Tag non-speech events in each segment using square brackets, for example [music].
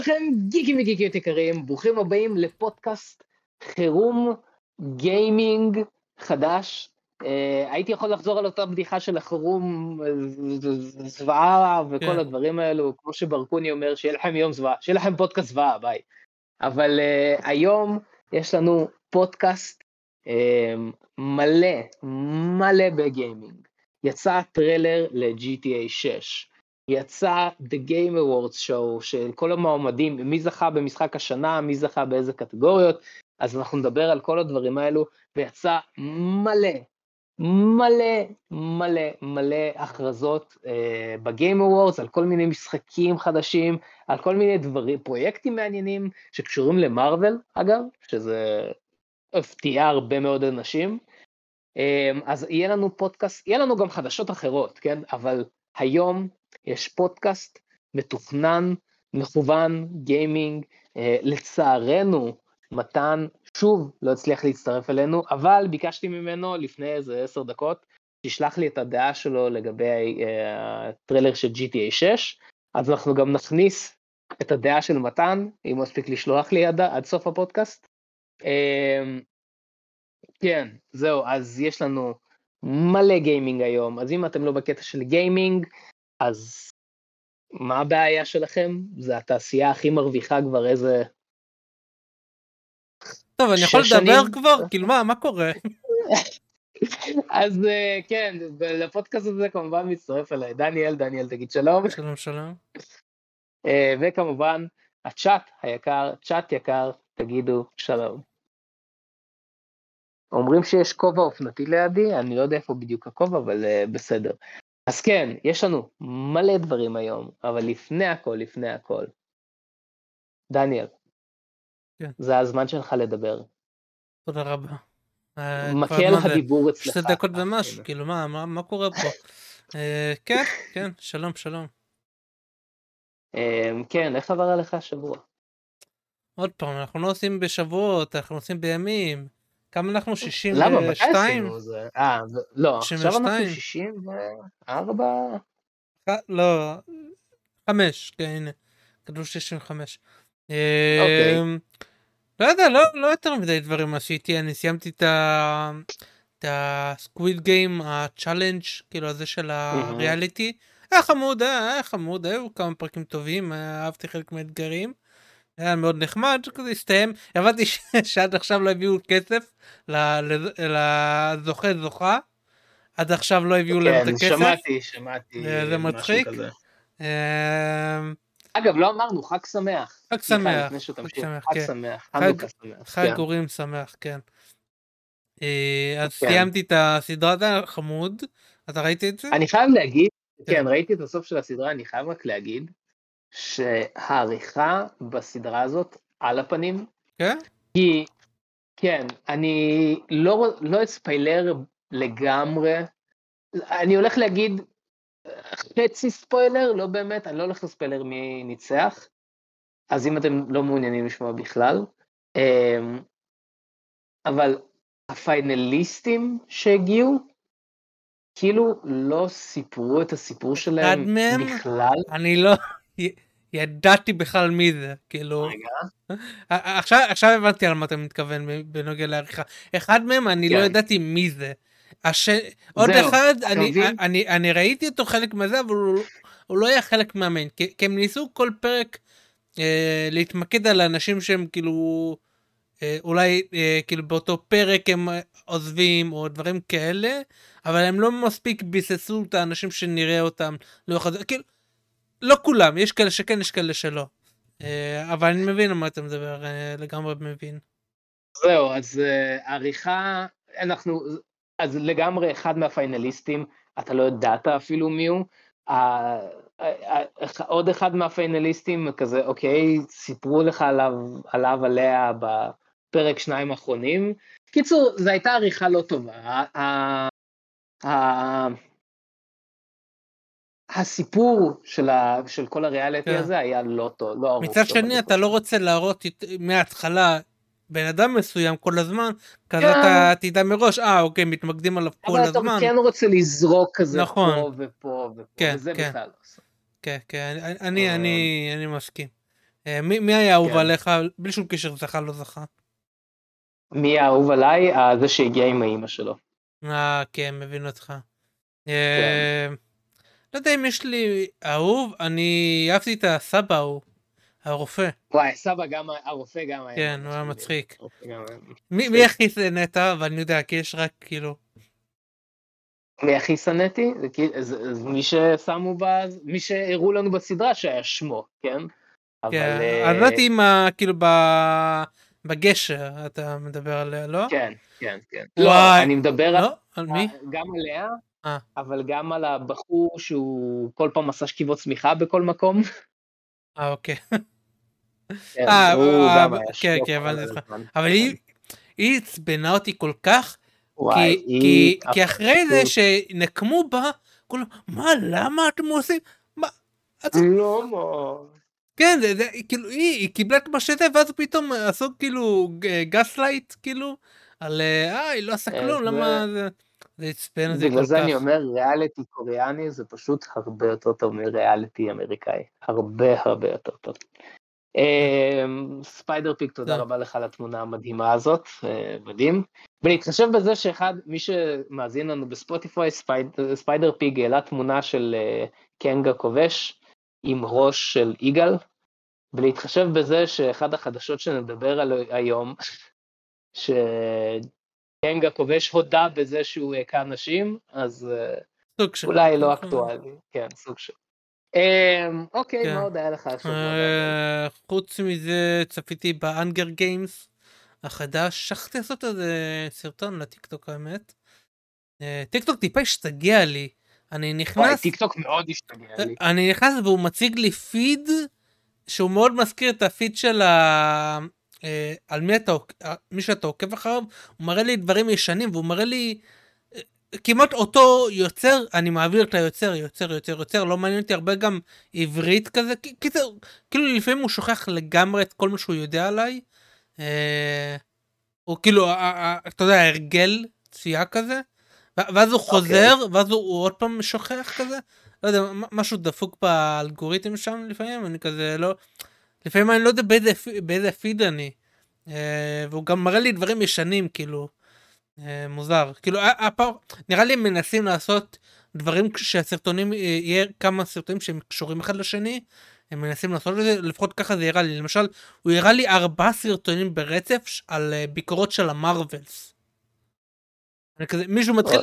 לכם גיקים וגיקיות יקרים, ברוכים הבאים לפודקאסט חירום גיימינג חדש. אה, הייתי יכול לחזור על אותה בדיחה של החירום, זוועה וכל כן. הדברים האלו, כמו שברקוני אומר, שיהיה לכם יום זוועה, שיהיה לכם פודקאסט זוועה, ביי. אבל אה, היום יש לנו פודקאסט אה, מלא, מלא ב gaming. יצא טריילר ל-GTA 6. יצא The Game Awards Show של כל המועמדים, מי זכה במשחק השנה, מי זכה באיזה קטגוריות, אז אנחנו נדבר על כל הדברים האלו, ויצא מלא, מלא, מלא, מלא הכרזות אה, ב-Game Awards על כל מיני משחקים חדשים, על כל מיני דברים, פרויקטים מעניינים שקשורים למרוויל, אגב, שזה הפתיע הרבה מאוד אנשים. אה, אז יהיה לנו פודקאסט, יהיה לנו גם חדשות אחרות, כן? אבל היום יש פודקאסט מתוכנן, מכוון, גיימינג, אה, לצערנו מתן שוב לא הצליח להצטרף אלינו, אבל ביקשתי ממנו לפני איזה עשר דקות, שישלח לי את הדעה שלו לגבי אה, הטריילר של GTA 6, אז אנחנו גם נכניס את הדעה של מתן, אם הוא מספיק לשלוח לי עד, עד סוף הפודקאסט. אה, כן, זהו, אז יש לנו מלא גיימינג היום, אז אם אתם לא בקטע של גיימינג, אז מה הבעיה שלכם? זה התעשייה הכי מרוויחה כבר איזה... טוב, אני יכול לדבר? כבר? כאילו מה, מה קורה? אז אה, כן, לפודקאסט הזה כמובן מצטרף אליי דניאל, דניאל תגיד שלום, שלום שלום. אה, וכמובן הצ'אט היקר, צ'אט יקר, תגידו שלום. אומרים שיש כובע אופנתי לידי, אני לא יודע איפה בדיוק הכובע, אבל אה, בסדר. אז כן, יש לנו מלא דברים היום, אבל לפני הכל, לפני הכל, דניאל, כן. זה הזמן שלך לדבר. תודה רבה. אה, מקל? הדיבור אצלך. שתי דקות ומשהו, כאילו מה, מה- מה קורה פה? אה, כן, כן, שלום שלום. אמ, כן, איך עבר עליך השבוע? עוד פעם, אנחנו לא עושים בשבועות, אנחנו עושים בימים. כמה אנחנו? למה? מתי 62? עשינו זה? אה, לא, עכשיו אנחנו 62. 64? אה, לא, חמש, כן, הנה. כתוב 65. אוקיי. אמ, לא יודע, לא, לא יותר מדי דברים עשיתי, אני סיימתי את ה... את ה Squid Game, ה Challenge, כאילו הזה של הריאליטי. היה חמוד, היה, היה חמוד, היו כמה פרקים טובים, אה, אהבתי חלק מהאתגרים. היה מאוד נחמד, כזה הסתיים. הבנתי שעד עכשיו לא הביאו כסף ל- ל- לזוכה זוכה. עד עכשיו לא הביאו להם את כן, הכסף. שמעתי, שמעתי. אה, זה מצחיק. אמ, אגב, לא אמרנו, חג שמח. חג שמח. חג שמח, חג כן. שמח, חג- חנוכה שמח. חג כן. אורים שמח, כן. אה, אז כן. סיימתי את הסדרה, זה חמוד. אתה ראית את זה? אני חייב להגיד, כן. כן, ראיתי את הסוף של הסדרה, אני חייב רק להגיד, שהעריכה בסדרה הזאת על הפנים, כן? כי, כן, אני לא, לא אספיילר לגמרי, אני הולך להגיד חצי ספוילר, לא באמת, אני לא הולך לספיילר מי ניצח, אז אם אתם לא מעוניינים לשמוע בכלל, אמ, אבל הפיינליסטים שהגיעו, כאילו לא סיפרו את הסיפור שלהם? בכלל. אני לא ידעתי בכלל מי זה, כאילו, עכשיו עכשיו הבנתי על מה אתה מתכוון בנוגע לעריכה. אחד מהם אני לא כן. ידעתי מי זה. הש... עוד אחד, אני, מבין? אני, אני ראיתי אותו חלק מזה, אבל הוא, הוא לא היה חלק מהמיין, כי, כי הם ניסו כל פרק אה, להתמקד על אנשים שהם כאילו, אה, אולי אה, כאילו באותו פרק הם עוזבים או דברים כאלה, אבל הם לא מספיק ביססו את האנשים שנראה אותם לאורך הזה, כאילו, לא כולם, יש כאלה שכן, יש כאלה שלא. אה, אבל אני מבין על מה אתה מדבר, אה, לגמרי מבין. זהו, אז uh, עריכה, אנחנו, אז לגמרי אחד מהפיינליסטים, אתה לא ידעת אפילו מי הוא. עוד אחד מהפיינליסטים כזה, אוקיי, סיפרו לך עליו, עליו עליה בפרק שניים האחרונים. קיצור, זו הייתה עריכה לא טובה. הסיפור של, ה, של כל הריאליטי כן. הזה היה לא טוב, לא ארוך. מצד שני אתה לא רוצה להראות מההתחלה בן אדם מסוים כל הזמן, כזה כן. אתה תדע מראש, אה אוקיי, מתמקדים עליו כל אבל אתה הזמן. כן רוצה לזרוק כזה נכון. פה ופה ופה, כן, וזה כן. בכלל לא עושה. כן, כן, אני, אני, אה. אני, אני מסכים. אה, מי מי היה אהוב כן. עליך, בלי שום קשר זכה לא זכה? מי האהוב עליי? אה, זה שהגיע עם האימא שלו. אה, כן, מבין אותך. אה, לא יודע אם יש לי אהוב, אני אהבתי את הסבא ההוא, הרופא. וואי, סבא גם, הרופא גם היה. כן, הוא היה. מצחיק. מי הכי שנאת? ואני יודע, כי יש רק כאילו... מי הכי שנאתי? זה מי ששמו ב... מי שהראו לנו בסדרה שהיה שמו, כן? כן, אה, אני לא יודעת אם כאילו ב- בגשר אתה מדבר עליה, לא? כן, כן, כן. לא, אני מדבר על- לא? על מי? גם עליה. אבל גם על הבחור שהוא כל פעם עשה שכיבות צמיחה בכל מקום. אה, אוקיי. כן, אה, אה, כן, כן, הבנתי אותך. אבל היא עצבנה אותי כל כך, כי- היא כי- כי אחרי זה שנקמו בה, כולם, מה, למה אתם עושים? מה? לא, מה... כן, זה, זה, כאילו, היא, היא קיבלה את מה שזה, ואז פתאום עשו כאילו gaslight, כאילו, על, אה, אה, היא לא עשה אה, כלום, למה זה... זה עצבן אותי כל בגלל זה אני כך. אומר, ריאליטי קוריאני זה פשוט הרבה יותר טוב מריאליטי אמריקאי. הרבה הרבה יותר טוב. אמ, ספיידר פיג, תודה כן. רבה לך על התמונה המדהימה הזאת, אה, מדהים. ולהתחשב בזה שאחד, מי שמאזין לנו בספוטיפיי, ספייד- ספיידר פיג העלה תמונה של אה, קאנג הכובש עם ראש של יגאל, ולהתחשב בזה שאחד החדשות שנדבר על היום, שקאנג הכובש הודה בזה שהוא הכה נשים, אז אה. אולי לא אקטואלי, כן, סוג של. אמ, אוקיי, כן. מה עוד היה לך? אה, חוץ מזה צפיתי בהאנגר גיימס החדש, שכחתי לעשות איזה סרטון לטיקטוק האמת. אה, טיקטוק טיפה השתגע לי. אני נכנס, טיקטוק מאוד השתגע לי. אני נכנס והוא מציג לי פיד שהוא מאוד מזכיר את הפיד של ה... אה, על מי אתה, אה, מי שאתה עוקב אחריו, הוא מראה לי דברים ישנים והוא מראה לי אה, כמעט אותו יוצר, אני מעביר את היוצר, יוצר, יוצר, יוצר, לא מעניין אותי הרבה גם עברית כזה, קיצר, כאילו לפעמים הוא שוכח לגמרי את כל מה שהוא יודע עליי. אה, הוא כאילו, אתה יודע, הרגל צפייה כזה, ואז הוא חוזר, ואז הוא, הוא עוד פעם שוכח כזה, לא יודע, משהו דפוק באלגוריתם שם לפעמים, אני כזה לא, לפעמים אני לא יודע באיזה, באיזה פיד אני, אה, והוא גם מראה לי דברים ישנים, כאילו, אה, מוזר, כאילו, הפעם, נראה לי הם מנסים לעשות דברים שהסרטונים, אה, יהיה כמה סרטונים שהם קשורים אחד לשני, הם מנסים לעשות את זה, לפחות ככה זה יראה לי, למשל, הוא הראה לי ארבעה סרטונים ברצף על ביקורות של המרווילס. כזה, מישהו מתחיל,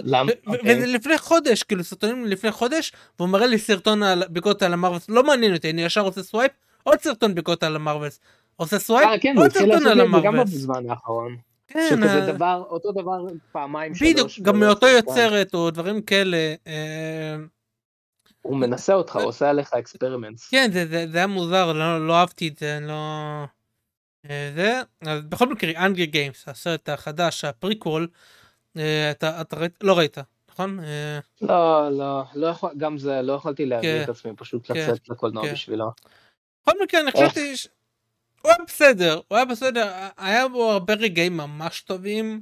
אוקיי. וזה לפני חודש, כאילו סרטונים לפני חודש, והוא מראה לי סרטון על ביקורת על המרווילס, לא מעניין אותי, אני ישר עושה swipe, עוד סרטון ביקורת על המרווילס, עושה swipe, אה, כן, עוד סרטון על זה גם המרווילס. בזמן האחרון. כן, שכזה אה, דבר, אותו דבר פעמיים, שלוש. בדיוק, גם מאותו כן. יוצרת או דברים כאלה. אה, הוא מנסה עליך, הוא עושה עליך experiments. כן, זה, זה, זה היה מוזר, לא, לא אהבתי את זה, אני לא... זה, אז בכל מקרה, האנגר גיימס, הסרט החדש, הפריקוול, אתה, אתה ראית, לא ראית, נכון? לא, לא, לא יכול, גם זה, לא יכולתי כן. להביא את עצמי, פשוט כן, לצאת לקולנוע כן. בשבילו. בכל מקרה, אני חשבתי, ש... הוא היה בסדר, הוא היה בסדר, היה בו הרבה רגעים ממש טובים,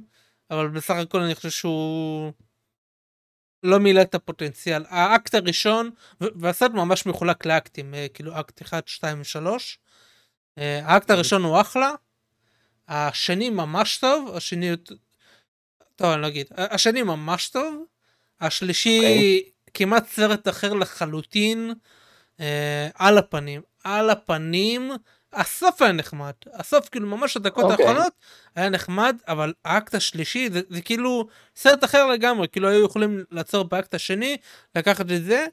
אבל בסך הכל אני חושב שהוא לא מילא את הפוטנציאל. האקט הראשון, והסרט ממש מחולק לאקטים, אה, כאילו אקט 1, 2 ו-3. האקט הראשון הוא אחלה, השני ממש טוב, השני... טוב, אני לא אגיד. השני ממש טוב, השלישי אוקיי. כמעט סרט אחר לחלוטין, אה, על הפנים. על הפנים, הסוף היה נחמד. הסוף, כאילו, ממש הדקות אוקיי. האחרונות היה נחמד, אבל האקט השלישי זה, זה כאילו סרט אחר לגמרי, כאילו היו יכולים לעצור באקט השני, לקחת את זה.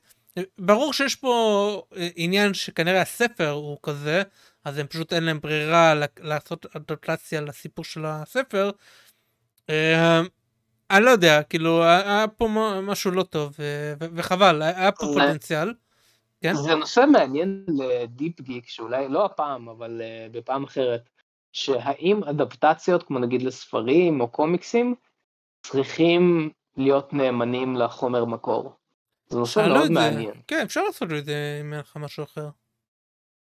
ברור שיש פה אה, עניין שכנראה הספר הוא כזה, אז הם פשוט אין להם ברירה לעשות אדפטציה לסיפור של הספר. אה, אני לא יודע, כאילו היה פה משהו לא טוב, אה, וחבל, היה פה פוטנציאל. כן? זה נושא מעניין לדיפ גיק, שאולי לא הפעם, אבל אה, בפעם אחרת, שהאם אדפטציות, כמו נגיד לספרים או קומיקסים, צריכים להיות נאמנים לחומר מקור. זה נושא שאלו מאוד זה. מעניין. כן, אפשר לעשות את זה אם אין לך משהו אחר.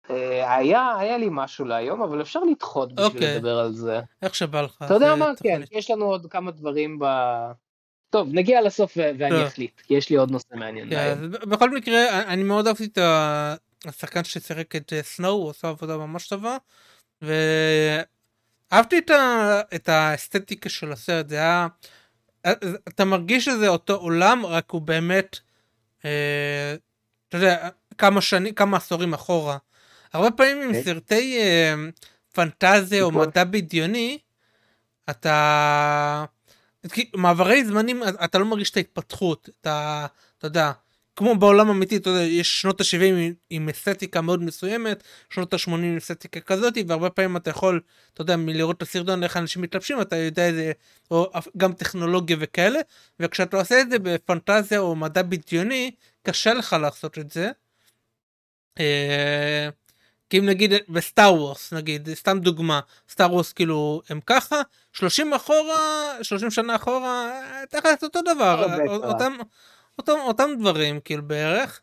אה, היה, היה לי משהו להיום, אבל אפשר לדחות בשביל אוקיי. לדבר על זה. איך שבא לך. אתה יודע מה? כן. יש לנו עוד כמה דברים ב... טוב, נגיע לסוף ואני. אחליט, כי יש לי עוד נושא מעניין כן. אז ב- בכל מקרה, אני מאוד אהבתי את. השחקן ששיחק את סנואו, הוא עשה עבודה ממש טובה. ואהבתי את, ה... את האסתטיקה של הסרט, זה היה... אתה מרגיש שזה אותו עולם, רק הוא באמת, אה, אתה יודע, כמה שנים, כמה עשורים אחורה. הרבה פעמים עם okay. אוקיי. סרטי אה, פנטזיה או מדע בדיוני, אתה... מעברי זמנים, אתה לא מרגיש את ההתפתחות, אתה, אתה יודע, כמו בעולם אמיתי, אתה יודע, יש שנות ה-70 עם, עם אסתטיקה מאוד מסוימת, שנות ה-80 עם אסתטיקה כזאת, והרבה פעמים אתה יכול, אתה יודע, מלראות את הסרטון איך אנשים מתלבשים, אתה יודע איזה, או גם טכנולוגיה וכאלה, וכשאתה עושה את זה בפנטזיה או מדע בדיוני, קשה לך לעשות את זה. אה, כי אם נגיד בסטאר וורס נגיד סתם דוגמה סטאר וורס כאילו הם ככה 30 אחורה 30 שנה אחורה תכף אותו דבר אותם אותם, אותם דברים כאילו בערך.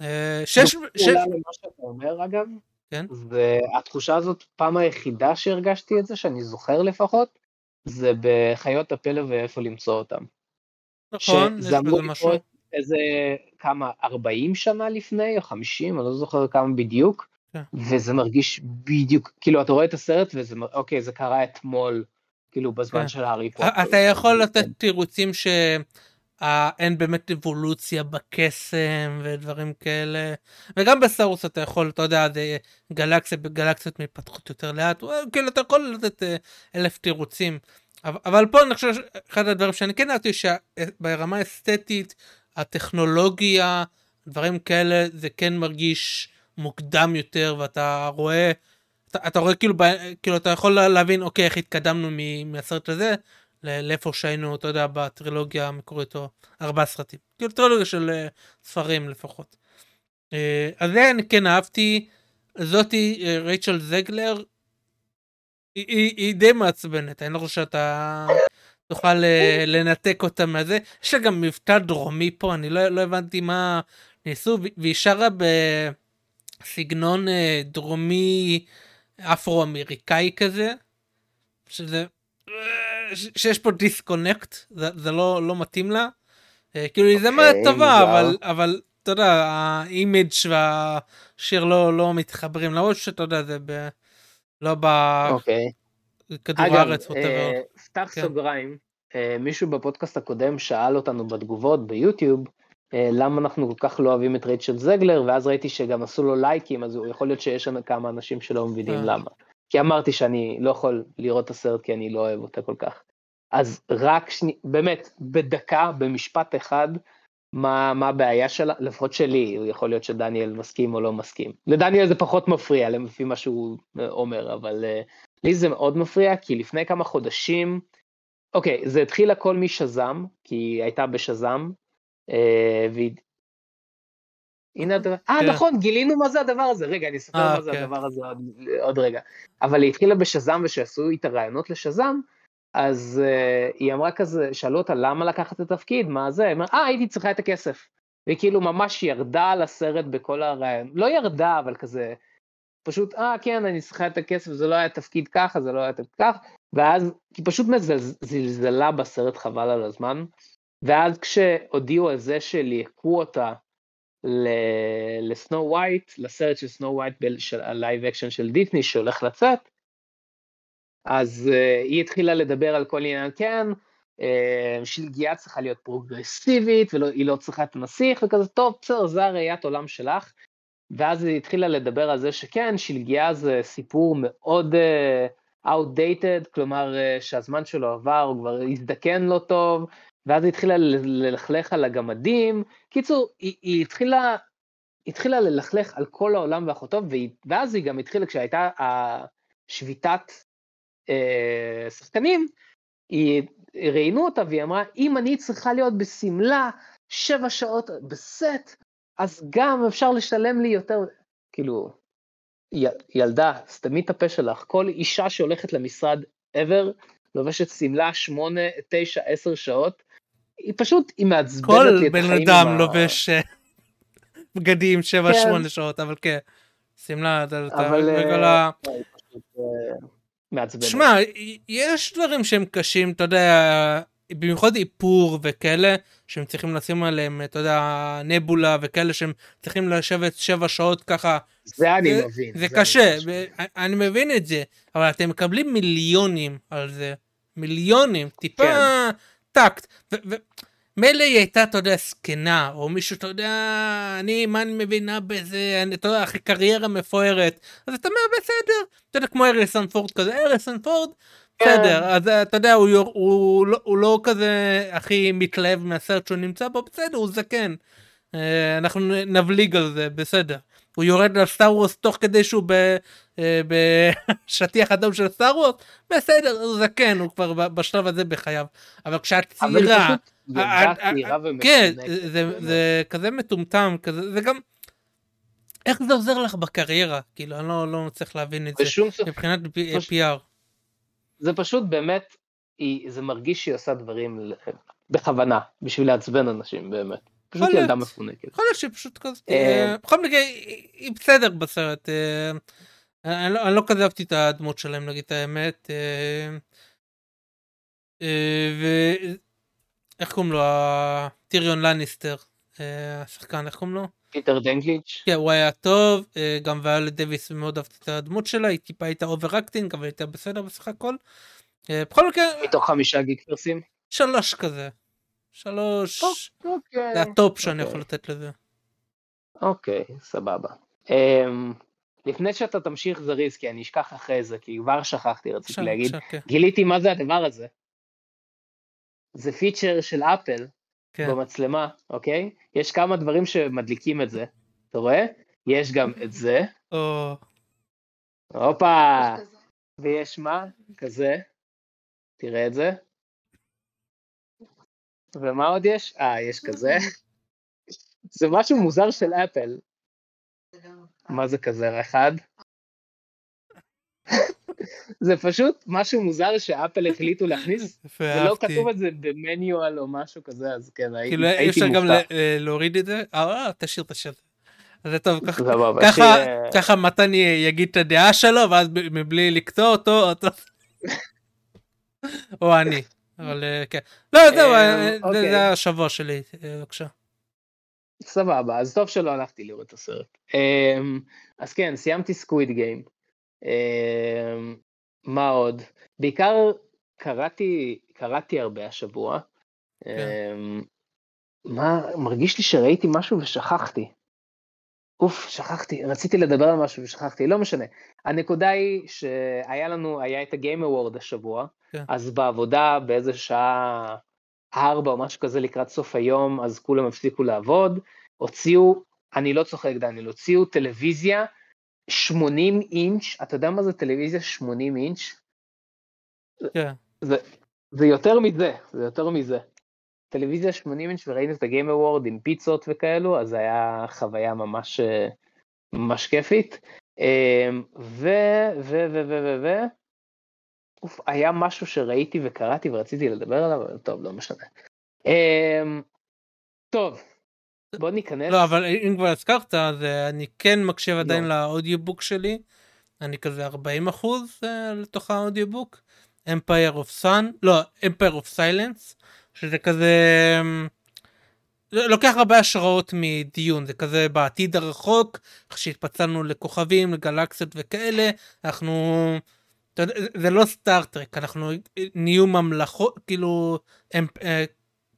אה, שש... שש... למה שאתה אומר אגב, כן? והתחושה הזאת פעם היחידה שהרגשתי את זה שאני זוכר לפחות זה בחיות הפלא ואיפה למצוא אותם. נכון, שזה אמור לקרות איזה כמה 40 שנה לפני או 50 אני לא זוכר כמה בדיוק כן. וזה מרגיש בדיוק כאילו אתה רואה את הסרט וזה אוקיי זה קרה אתמול כאילו בזמן כן. של הארי פוטר. אתה יכול לתת תירוצים ש... אין באמת אבולוציה בקסם ודברים כאלה וגם בסארוס אתה יכול אתה יודע גלקסיה בגלקסיות מתפתחות יותר לאט כאילו אתה יכול לתת אה, אלף תירוצים אבל, אבל פה אני חושב שאחד הדברים שאני כן אהבתי שברמה האסתטית הטכנולוגיה דברים כאלה זה כן מרגיש מוקדם יותר ואתה רואה אתה, אתה רואה כאילו כאילו אתה יכול להבין אוקיי איך התקדמנו מהסרט הזה לאיפה שהיינו, אתה יודע, בטרילוגיה המקורית, או ארבעה סרטים. כאילו טרילוגיה של uh, ספרים לפחות. Uh, אז זה אני כן אהבתי. זאתי, uh, רייצ'ל זגלר, היא, היא, היא די מעצבנת, אני לא חושב שאתה תוכל לנתק אותה מהזה. יש לה גם מבטא דרומי פה, אני לא, לא הבנתי מה ניסו, והיא שרה בסגנון דרומי אפרו-אמריקאי כזה, שזה... שיש פה דיסקונקט זה, זה לא לא מתאים לה אה, כאילו היא זמרת אוקיי, טובה אבל אבל אתה יודע האימיג' והשיר לא לא מתחברים למרות שאתה יודע זה ב... לא בכדור אוקיי. הארץ. אה, פתח כן. סוגריים אה, מישהו בפודקאסט הקודם שאל אותנו בתגובות ביוטיוב למה אנחנו כל כך לא אוהבים את רייצ'ל זגלר ואז ראיתי שגם עשו לו לייקים אז יכול להיות שיש כמה אנשים שלא מבינים למה. כי אמרתי שאני לא יכול לראות את הסרט כי אני לא אוהב אותה כל כך. אז רק שני, באמת, בדקה, במשפט אחד, מה, מה הבעיה שלה, לפחות שלי, יכול להיות שדניאל מסכים או לא מסכים. לדניאל זה פחות מפריע, לפי מה שהוא אה, אומר, אבל uh, לי זה מאוד מפריע, כי לפני כמה חודשים, אוקיי, זה התחיל הכל משזם, כי היא הייתה בשזם, הנה הדבר, אה כן. נכון, גילינו מה זה הדבר הזה, רגע, אני אספר מה זה כן. הדבר הזה עוד רגע. אבל היא התחילה בשזם ושעשו איתה רעיונות לשזם, אז היא אמרה כזה, שאלו אותה למה לקחת את התפקיד, מה זה, היא אמרה, אה הייתי צריכה את הכסף. והיא כאילו ממש ירדה על הסרט בכל הרעיון, לא ירדה אבל כזה, פשוט אה כן אני צריכה את הכסף זה לא היה תפקיד ככה זה לא היה תפקיד כך ואז היא פשוט זלזלה בסרט חבל על הזמן ואז כשהודיעו על זה שליהקו אותה לסנו ווייט, לסרט של סנו ווייט של ה live action של דיסני שהולך לצאת, אז אה, היא התחילה לדבר על כל עניין, כן, אה, שלגיה צריכה להיות פרוגרסיבית, והיא לא צריכה את הנסיך, וכזה, טוב, בסדר, זה הראיית עולם שלך. ואז היא התחילה לדבר על זה שכן, שלגיה זה סיפור מאוד uh, outdated, כלומר uh, שהזמן שלו עבר, הוא כבר הזדקן לא טוב, ואז היא התחילה ללכלך על הגמדים. קיצור, היא, היא התחילה, התחילה ללכלך על כל העולם ואחותו, ואז היא גם התחילה, כשהייתה השביתת אה, שחקנים, היא ראיינו אותה והיא אמרה, אם אני צריכה להיות בשמלה שבע שעות בסט, אז גם אפשר לשלם לי יותר, כאילו, י, ילדה, סתמי את הפה שלך, כל אישה שהולכת למשרד ever, לובשת שמלה שמונה, תשע, עשר שעות, היא פשוט, היא מעצבנת לי את החיים. כל בן אדם לובש אה, בגדים 7-8 כן. שעות, אבל כן, שמלה, אתה יודע, מעצבנת. שמע, יש דברים שהם קשים, אתה יודע, במיוחד איפור וכאלה שהם צריכים לשים עליהם אתה יודע נבולה וכאלה שהם צריכים לשבת שבע שעות ככה. זה אני מבין. זה, זה קשה אני, אני מבין את זה אבל אתם מקבלים מיליונים על זה מיליונים טיפה כן. טקט. מילא היא הייתה, אתה יודע, זקנה, או מישהו, אתה יודע, אני, מה אני מבינה בזה, אני, אתה יודע, אחרי קריירה מפוארת, אז אתה אומר, בסדר, אתה יודע, כמו אריסון פורד כזה, אריסון פורד, בסדר, כן. אז אתה יודע, הוא, הוא, הוא, לא, הוא לא כזה הכי מתלהב מהסרט שהוא נמצא בו, בסדר, הוא זקן. אה, אנחנו נבליג על זה, בסדר. הוא יורד לסטאר וורס תוך כדי שהוא אה, בשטיח אדום של סטאר וורס, בסדר, הוא זקן, הוא כבר בשלב הזה בחייו. אבל כשאת צעירה... כן, זה כזה מטומטם, זה גם... איך זה עוזר לך בקריירה? כאילו, אני לא, לא מצליח להבין את זה מבחינת PR. זה פשוט באמת, זה מרגיש שהיא עושה דברים בכוונה, בשביל לעצבן אנשים באמת. פשוט ילדה מפונקת. יכול להיות שהיא פשוט כזה, אה, בכל מקרה היא בסדר בסרט. אה, לא, אני לא כזה אהבתי את הדמות שלהם נגיד את האמת. איך קוראים לו? טיריון לניסטר, אה, השחקן, איך קוראים לו? פיטר דינקלג'. כן, הוא היה טוב, אה, גם ויולה דיוויס מאוד אהבתי את הדמות שלה, היא טיפה הייתה over-acting, אבל הייתה בסדר בסך הכל. אה, בכל מקרה... מתוך חמישה גיקסטרים? שלוש כזה. שלוש. אוקיי. זה ה top שאני יכול לתת לזה. אוקיי, סבבה. אמ, לפני שאתה תמשיך זריז, כי אני אשכח אחרי זה, כי כבר שכחתי, רציתי להגיד, כן. גיליתי מה זה הדבר הזה. זה פיצ'ר של אפל כן. במצלמה, אוקיי? יש כמה דברים שמדליקים את זה. אתה רואה? יש גם את זה. או... הופה! ויש מה? כזה. תראה את זה. ומה עוד יש? אה, יש כזה. זה משהו מוזר של אפל. מה זה כזה אחד? זה פשוט משהו מוזר שאפל החליטו להכניס, [laughs] ולא כתוב את זה במניואל או משהו כזה, אז כן, הייתי מופתע. כאילו אפשר גם להוריד את זה? אה, אה תשאיר, תשאיר. זה טוב, ככה מתן יגיד את הדעה שלו, ואז מבלי לקטוע אותו, [laughs] או אני. אבל אה, כן. לא, זהו, אה, אוקיי. זה השבוע שלי, בבקשה. סבבה, אז טוב שלא הלכתי לראות את הסרט. אמ, אז כן, סיימתי סקוויד גיים. אמ, מה עוד? בעיקר קראתי, קראתי הרבה השבוע. כן. אמ, מה, מרגיש לי שראיתי משהו ושכחתי. אוף, שכחתי, רציתי לדבר על משהו ושכחתי, לא משנה. הנקודה היא שהיה לנו, היה את הגיים אווארדס השבוע, כן. אז בעבודה באיזה שעה ארבע או משהו כזה לקראת סוף היום, אז כולם הפסיקו לעבוד, הוציאו, אני לא צוחק דניאל, הוציאו טלוויזיה 80 אינץ', אתה יודע מה זה טלוויזיה 80 אינץ'? כן. זה, זה יותר מזה, זה יותר מזה. טלוויזיה 80 אינץ' וראינו את הגיים אוורד עם פיצות וכאלו, אז היה חוויה ממש, ממש כיפית. אמ, ו... ו... ו... ו... ו... ו... אוף, היה משהו שראיתי וקראתי ורציתי לדבר עליו, אבל טוב, לא משנה. אמ, טוב, בוא ניכנס. לא, אבל אם כבר הזכרת, אז אה, אני כן מקשיב עדיין לא. לאודיובוק שלי. אני כזה 40 אחוז אה, לתוך האודיובוק. Empire of Sun, לא, Empire of Silence, שזה כזה... אמ, לוקח הרבה השראות מדיון, זה כזה בעתיד הרחוק, איך שהתפצלנו לכוכבים, לגלקסיות וכאלה, אנחנו... זה לא סטארטרק, אנחנו נהיו ממלכות, כאילו, אה,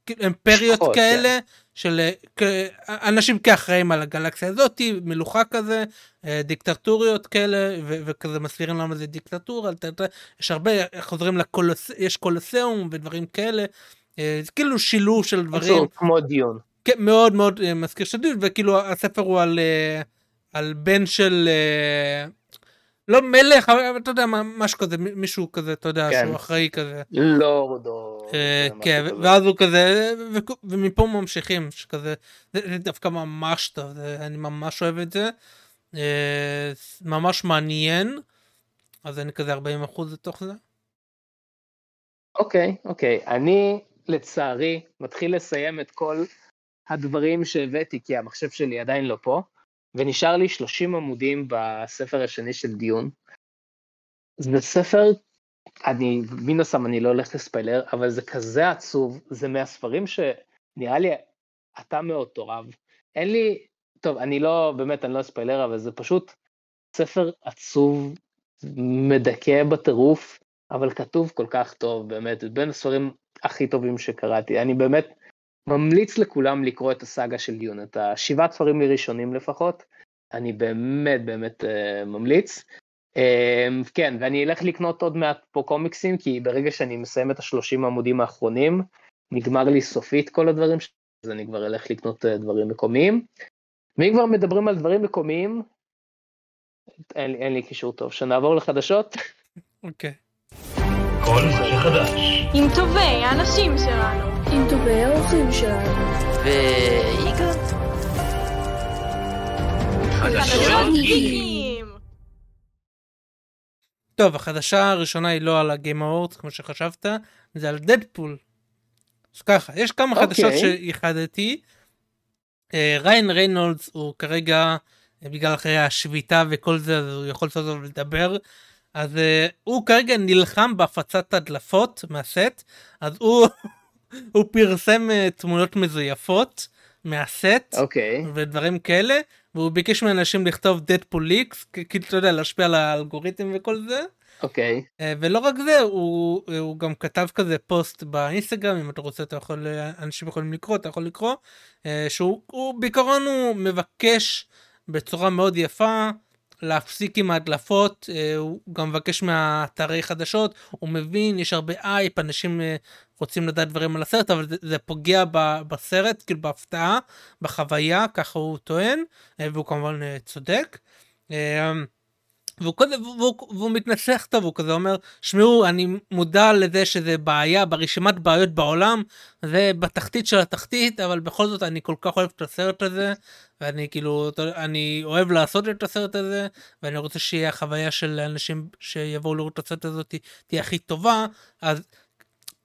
אימפריות שחות, כאלה כן. של אנשים כאחראים על הגלקסיה הזאת מלוכה כזה דיקטטוריות כאלה ו- וכזה מסבירים למה זה דיקטטורה יש הרבה חוזרים לקולוס יש קולוסיאום ודברים כאלה כאילו שילוב של דברים. כמו דיון. כן, מאוד מאוד מזכיר של דיון וכאילו הספר הוא על על בן של לא מלך אבל אתה יודע משהו כזה מישהו כזה אתה יודע כן. שהוא אחראי כזה. לורד או אה, כן ואז הוא כזה ומפה ממשיכים שכזה זה דווקא ממש טוב אני ממש אוהב את זה. אה, ממש מעניין. אז אני כזה 40 אחוז לתוך זה. אוקיי אוקיי. אני לצערי מתחיל לסיים את כל הדברים שהבאתי כי המחשב שלי עדיין לא פה. ונשאר לי 30 עמודים בספר השני של דיון. זה ספר אני, מן הסתם אני לא הולך לספיילר, אבל זה כזה עצוב, זה מהספרים שנראה לי אתה מאוד תאהב. אין לי, טוב, אני לא, באמת, אני לא אספיילר, אבל זה פשוט ספר עצוב, מדכא בטירוף, אבל כתוב כל כך טוב, באמת, בין הספרים הכי טובים שקראתי. אני באמת ממליץ לכולם לקרוא את הסאגה של דיון, את השבעת ספרים הראשונים לפחות, אני באמת באמת uh, ממליץ. Uh, כן, ואני אלך לקנות עוד מעט פה קומיקסים, כי ברגע שאני מסיים את השלושים עמודים האחרונים, נגמר לי סופית כל הדברים, אז אני כבר אלך לקנות uh, דברים מקומיים. ואם כבר מדברים על דברים מקומיים, אין, אין לי קישור טוב, שנעבור לחדשות. אוקיי. כל מה שחדש. עם טובי האנשים שלנו. עם טובי האורחים שלנו. ויגאל? חדשות גיקים. טוב, החדשה הראשונה היא לא על הגיים אווארדס כמו שחשבת, זה על דדפול. אז ככה, יש כמה אוקיי. חדשות שייחדתי. אה, ראיין ריינולדס הוא כרגע, אה, בגלל אחרי השביתה וכל זה, אז הוא יכול לעשות ולדבר. אז uh, הוא כרגע נלחם בהפצת הדלפות מהסט, אז הוא, [laughs] הוא פרסם uh, תמונות מזויפות מהסט אוקיי, ודברים כאלה, והוא ביקש מאנשים לכתוב דדפול ליקס, כאילו אתה יודע, להשפיע על האלגוריתם וכל זה. אוקיי, אה, ולא רק זה, הוא, הוא גם כתב כזה פוסט באינסטגרם, אם אתה רוצה אתה יכול, אנשים יכולים לקרוא, אתה יכול לקרוא, אה, שהוא הוא, בעיקרון הוא מבקש בצורה מאוד יפה להפסיק עם ההדלפות, אה, הוא גם מבקש מהאתרי חדשות, הוא מבין, יש הרבה אייפ, אנשים אה, רוצים לדעת דברים על הסרט, אבל זה, זה פוגע ב, בסרט, כאילו בהפתעה, בחוויה, ככה הוא טוען, אה, והוא כמובן צודק. והוא כזה, והוא, והוא מתנסח טוב, הוא כזה אומר, שמעו, אני מודע לזה שזה בעיה ברשימת בעיות בעולם, זה בתחתית של התחתית, אבל בכל זאת אני כל כך אוהב את הסרט הזה, ואני כאילו, אני אוהב לעשות את הסרט הזה, ואני רוצה שיהיה החוויה של אנשים שיבואו לראות את הסרט הזה תהיה הכי טובה, אז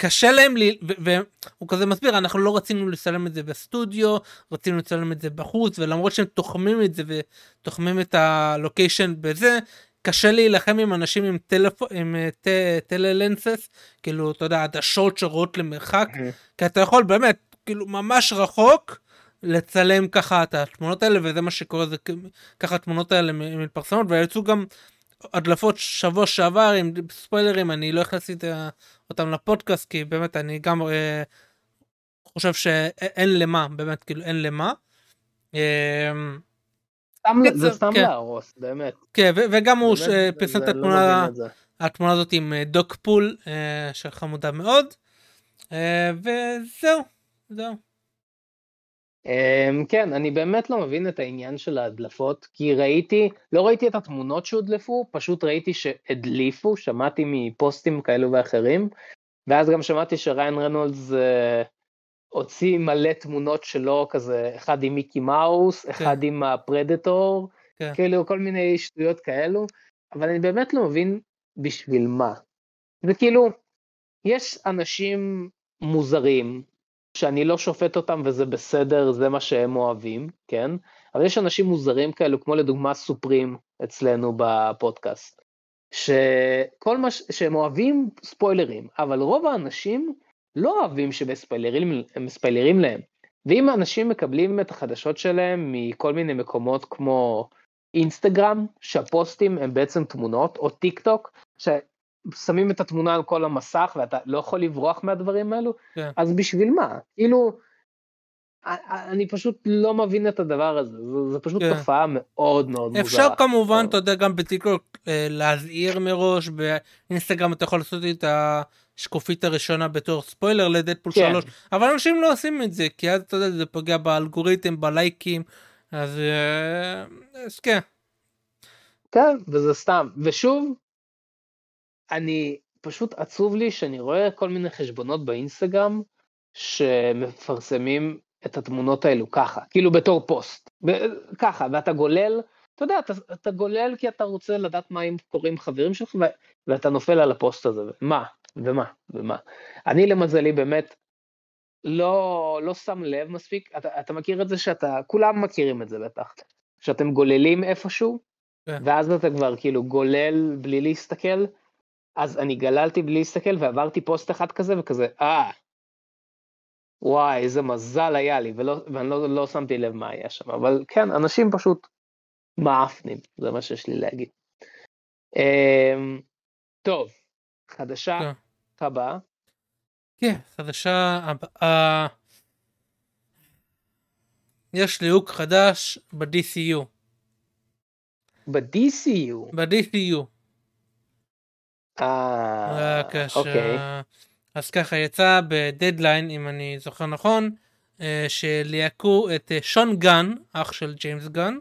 קשה להם לי, והוא כזה מסביר, אנחנו לא רצינו לצלם את זה בסטודיו, רצינו לצלם את זה בחוץ, ולמרות שהם תוחמים את זה ותוחמים את הלוקיישן בזה, קשה להילחם עם אנשים עם טלפון, עם אה, ט- טללנסס, כאילו, אתה יודע, עדשות שרואות למרחק, כי אתה יכול באמת, כאילו, ממש רחוק, לצלם ככה את התמונות האלה, וזה מה שקורה, זה ככה התמונות האלה מתפרסמות, ויצאו גם הדלפות שבוע שעבר עם ספוילרים, אני לא הכנסתי את אותם לפודקאסט, כי באמת אני גם אה, חושב שאין למה, באמת, כאילו, אין למה. אה, סתם- קיצר, זה סתם כן. להרוס, באמת. כן, וגם הוא פרסם את לא התמונה. התמונה הזאת עם אה, דוק פול, אה, שחמודה מאוד. אה, וזהו, זהו. אמ, כן, אני באמת לא מבין את העניין של ההדלפות, כי ראיתי, לא ראיתי את התמונות שהודלפו, פשוט ראיתי שהדליפו, שמעתי מפוסטים כאלו ואחרים, ואז גם שמעתי שריין רנולדס אה, הוציא מלא תמונות שלו, כזה, אחד עם מיקי מאוס, אחד עם הפרדטור, כן. כאילו כל מיני שטויות כאלו, אבל אני באמת לא מבין בשביל מה. זה כאילו, יש אנשים מוזרים, שאני לא שופט אותם וזה בסדר, זה מה שהם אוהבים, כן? אבל יש אנשים מוזרים כאלו, כמו לדוגמה סופרים אצלנו בפודקאסט, שכל מה ש... שהם אוהבים ספוילרים, אבל רוב האנשים לא אוהבים שמספיילרים הם מספיילרים להם. ואם האנשים מקבלים את החדשות שלהם מכל מיני מקומות כמו אינסטגרם, שהפוסטים הם בעצם תמונות, או טיק טוק, ששמים את התמונה על כל המסך ואתה לא יכול לברוח מהדברים האלו, כן. אז בשביל מה? כאילו, אני פשוט לא מבין את הדבר הזה, זה, זה פשוט כן. תופעה מאוד מאוד מוזרה. אפשר כמובן, טוב. אתה יודע, גם בטיקטוק אה, להזהיר מראש, באינסטגרם אתה יכול לעשות את השקופית הראשונה בתור ספוילר לדדפול כן. 3, אבל אנשים לא עושים את זה, כי אז אתה יודע, זה פוגע באלגוריתם, בלייקים, אז אה, אז כן. כן, וזה סתם. ושוב, אני, פשוט עצוב לי שאני רואה כל מיני חשבונות באינסטגרם שמפרסמים את התמונות האלו ככה, כאילו בתור פוסט, ככה, ואתה גולל, אתה יודע, אתה, אתה גולל כי אתה רוצה לדעת מה אם קוראים חברים שלך, ו, ואתה נופל על הפוסט הזה, מה, ומה, ומה. אני למזלי באמת לא, לא שם לב מספיק, אתה, אתה מכיר את זה שאתה, כולם מכירים את זה בטח, שאתם גוללים איפשהו, כן. ואז אתה כבר כאילו גולל בלי להסתכל, אז אני גללתי בלי להסתכל ועברתי פוסט אחד כזה וכזה, אה, וואי, איזה מזל היה לי, ולא, ואני לא, לא שמתי לב מה היה שם, אבל כן, אנשים פשוט מעפנים, זה מה שיש לי להגיד. אמ, טוב, חדשה כן. הבאה, כן, חדשה הבאה. יש ליהוק חדש ב-DCU. ב-DCU, ב-DCU. אה. אוקיי, אז ככה יצא בדדליין, אם אני זוכר נכון, אה, שליהקו את אה, שון גן, אח של ג'יימס גן,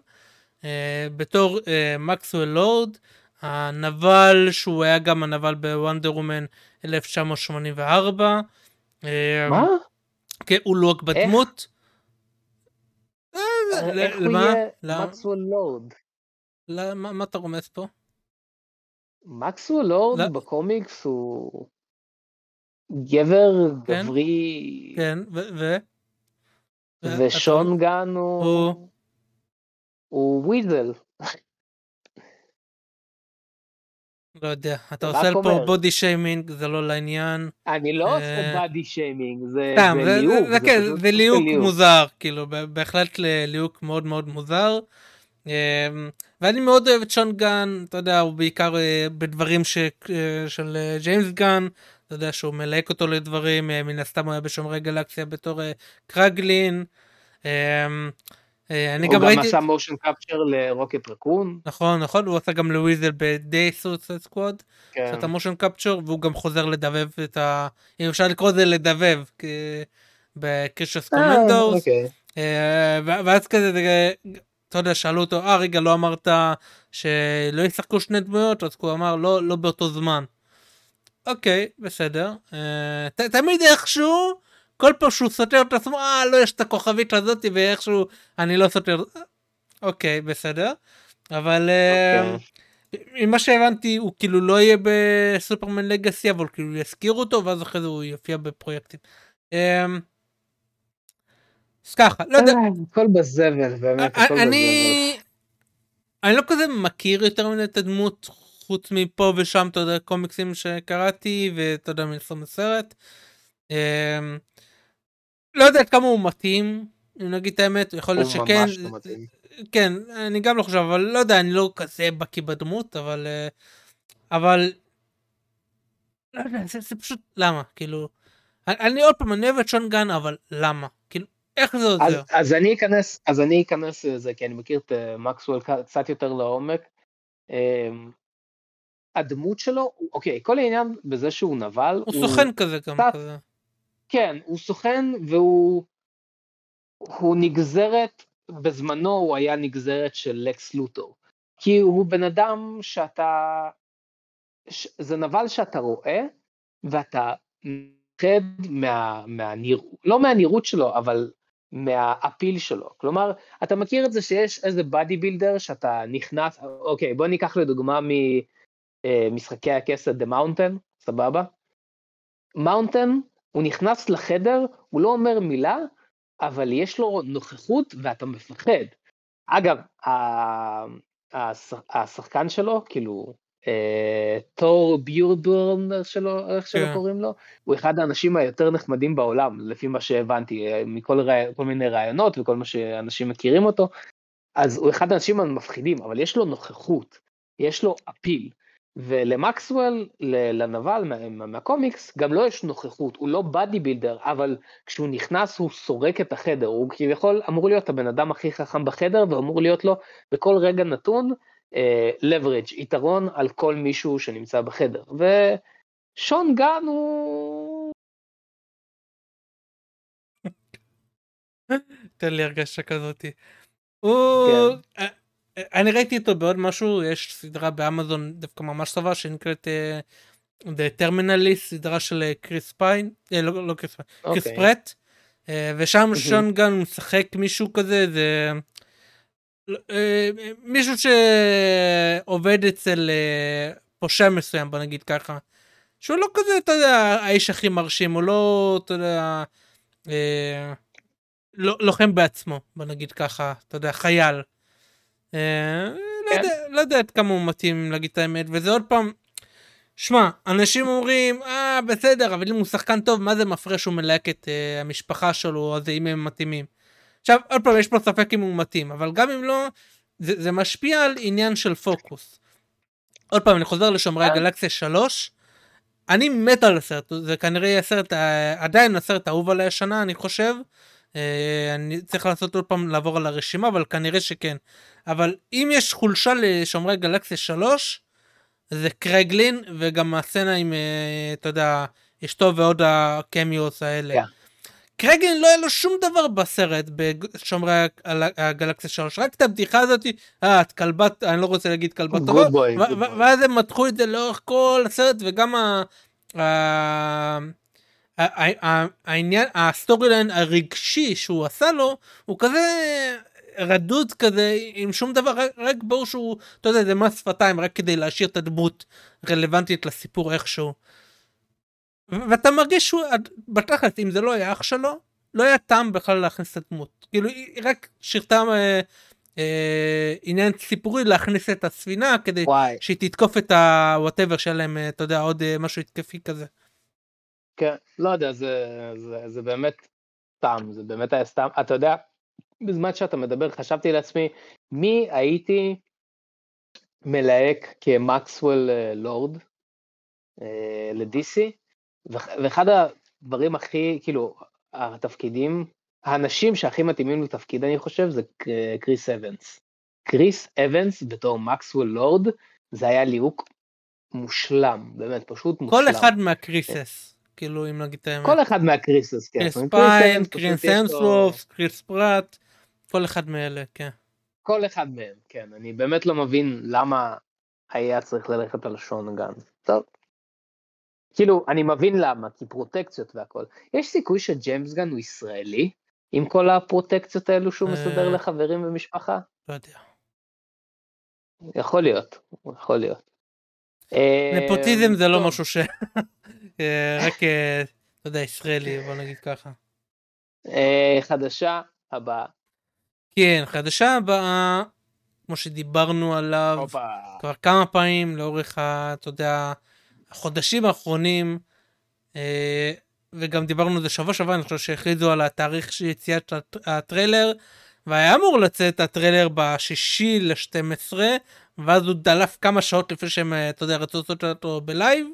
אה, בתור מקסואל לורד, הנבל שהוא היה גם הנבל בוונדר וומן 1984. אה, מה? כן, הוא לוק בדמות. אה, ל- איך הוא? יהיה למה? מקסוול לורד? מה אתה רומז פה? מקסוול לורד לא. בקומיקס הוא גבר כן. גברי, כן, ו... ו- ושון גן הוא- הוא... הוא וויזל. לא יודע, אתה עושה פה. בודי שיימינג, זה לא לעניין. אני לא עושה אה, באדי שיימינג, זה ליהוק. זה- כן, ליהוק מוזר, כאילו, בהחלט ליהוק מאוד מאוד מוזר. אמ, ואני מאוד אוהב את שון גן, אתה יודע, הוא בעיקר אה, בדברים ש- אה, של אה, ג'יימס גן, אתה יודע שהוא מלהק אותו לדברים, מן הסתם הוא היה בשומרי גלקסיה בתור קרגלין. אמ, אני הוא גם גם ראיתי, עשה מושן קפצ'ר לרוקט רקון. נכון, נכון, הוא עשה גם לוויזל ב-Day Suicide Squad. כן. את המושן קפצ'ר והוא גם חוזר לדבב את ה... אם אפשר לקרוא לזה לדבב אה, קומנדוס אוקיי. ואז כזה זה- אתה יודע שאלו אותו אה רגע לא אמרת שלא ישחקו שני דמויות אז הוא אמר לא לא באותו זמן. אוקיי בסדר אה, ת- תמיד איכשהו כל פעם שהוא סותר את עצמו אה לא יש את הכוכבית הזאת ואיכשהו אני לא סותר אוקיי בסדר אבל אה, אוקיי. ממה שהבנתי הוא כאילו לא יהיה בסופרמן לגאסי אבל כאילו יזכירו אותו ואז אחרי זה הוא יופיע בפרויקטים. אז ככה לא יודע אה, הכל בזבל, באמת, הכל בזבל. אני אני לא כזה מכיר יותר מדי את הדמות חוץ מפה ושם אתה יודע קומיקסים שקראתי ואתה יודע מלסום הסרט. אמ, לא יודע עד כמה הוא מתאים אם נגיד את האמת יכול להיות הוא שכן ממש לא מתאים. כן אני גם לא חושב אבל לא יודע אני לא כזה בקיא בדמות אבל אה, אבל לא יודע זה, זה פשוט למה כאילו אני, אני עוד פעם אני אוהב את שון גן אבל למה כאילו איך זה אז, עוזר אז אני אכנס, אז אני אכנס לזה, כי אני מכיר את אה, מקסוול קצת יותר לעומק. אמ, הדמות שלו, הוא- אוקיי, כל העניין בזה שהוא נבל, הוא סוכן כזה גם קצת- כזה כן, הוא סוכן והוא הוא נגזרת, בזמנו הוא היה נגזרת של לקס לוטור. כי הוא בן אדם שאתה, ש, זה נבל שאתה רואה, ואתה מפחד מה, מהנראות, לא מהנראות שלו, אבל מה appeal שלו. כלומר, אתה מכיר את זה שיש איזה bodybuilder שאתה נכנס, אוקיי, בוא ניקח לדוגמה ממשחקי הכס את The Mountain, סבבה? מאונטן, הוא נכנס לחדר, הוא לא אומר מילה, אבל יש לו נוכחות ואתה מפחד. אגב, השחקן שלו, כאילו, אה, תור ביורדורן שלו, איך שלא כן. קוראים לו, הוא אחד האנשים היותר נחמדים בעולם, לפי מה שהבנתי, אה, מכל כל מיני ראיונות וכל מה שאנשים מכירים אותו, אז הוא אחד האנשים המפחידים, אבל יש לו נוכחות, יש לו אפיל. ולמקסוול, לנבל מה- מה- מהקומיקס, גם לא יש נוכחות, הוא לא באדי בילדר, אבל כשהוא נכנס הוא סורק את החדר, הוא כביכול אמור להיות הבן אדם הכי חכם בחדר, ואמור להיות לו בכל רגע נתון אה, leverage, יתרון על כל מישהו שנמצא בחדר. ושון גן הוא... תן לי הרגשה כזאתי. הוא... אה, אה, אני ראיתי אותו בעוד משהו יש סדרה באמזון דווקא ממש טובה שנקראת אה, The Terminalist סדרה של אה, קריס פיין אה, לא לא קריס פיין קריס. פרט אה, ושם שון גן משחק מישהו כזה זה אה, מישהו שעובד אצל אה, פושע מסוים בוא נגיד ככה. שהוא לא כזה אתה יודע האיש הכי מרשים הוא לא אתה יודע. אה, לא- לוחם בעצמו בוא נגיד ככה אתה יודע חייל. אה, לא כן. יודע לא יודע עד כמה הוא מתאים להגיד את האמת וזה עוד פעם. שמע, אנשים אומרים, אה, בסדר, אבל אם הוא שחקן טוב, מה זה מפריע שהוא מלהק את המשפחה שלו, אז אם הם מתאימים. עכשיו, עוד פעם, יש פה ספק אם הוא מתאים, אבל גם אם לא, זה, זה משפיע על עניין של פוקוס. עוד פעם, אני חוזר לשומרי אה. הגלקסיה 3, אני מת על הסרט, זה כנראה יהיה הסרט, ה- עדיין הסרט האהוב עליי השנה, אני חושב. אה, אני צריך לעשות עוד פעם לעבור על הרשימה, אבל כנראה שכן. אבל אם יש חולשה לשומרי גלקסיה 3, זה קרגלין, וגם הסצנה עם, אה, אתה יודע, אשתו ועוד הקמיוס האלה. כן. קרגלין לא היה לו שום דבר בסרט בשומרי הגל- הגלקסיה 3, רק את הבדיחה הזאת, אה, את כלבת, אני לא רוצה להגיד Good טובה. ואז הם מתחו את זה לאורך כל הסרט, וגם העניין, הסטורי ליין הרגשי שהוא עשה לו, הוא כזה רדוד כזה, עם שום דבר, רק ברור שהוא, אתה יודע, זה מס שפתיים, רק כדי להשאיר את הדמות רלוונטית לסיפור איכשהו. ואתה מרגיש שהוא, בתכלס, אם זה לא היה אח שלו, לא היה טעם בכלל להכניס את הדמות. כאילו, היא רק שירתה אה, אה, עניין ציבורי להכניס את הספינה כדי וואי, שהיא תתקוף את ה-whatever שלהם, אה, אתה יודע, עוד אה, משהו התקפי כזה. כן, לא יודע, זה, זה, זה באמת סתם, זה באמת היה סתם. אתה יודע, בזמן שאתה מדבר חשבתי לעצמי, מי הייתי מלהק כמקסוול אה, לורד אה, ל-DC, ואחד הדברים הכי, כאילו, התפקידים, האנשים שהכי מתאימים לתפקיד, אני חושב, זה קריס אבנס. קריס אבנס בתור מקסוול לורד, זה היה ליהוק מושלם, באמת, פשוט מושלם. כל אחד מהקריסס, כאילו, אם נגיד את האמת. כל אחד מהקריסס, כן. קריס פיין, קריס המסוורת', קריס פרט, כל אחד מאלה, כן. כל אחד מהם, כן. אני באמת לא מבין למה היה צריך ללכת על שון גן. טוב. כאילו, אני מבין למה, כי פרוטקציות והכל. יש סיכוי שג'יימס גן הוא ישראלי? עם כל הפרוטקציות האלו שהוא אה. מסדר לחברים ומשפחה? לא יודע. יכול להיות, יכול להיות. אה, נפוטיזם זה לא משהו ש... [laughs] אה, רק, אתה יודע, ישראלי, בוא נגיד ככה. חדשה הבאה. כן, חדשה הבאה, כמו שדיברנו עליו. כבר כמה פעמים לאורך, ה- אתה יודע, החודשים האחרונים, אה, וגם דיברנו על זה שבוע שעבר, אני חושב שהכריזו על התאריך של יציאת הט- הטריילר, והיה אמור לצאת הטריילר בשישי ל-12, ואז הוא דלף כמה שעות לפני שהם, אה, אתה יודע, רצו לעשות אותו בלייב,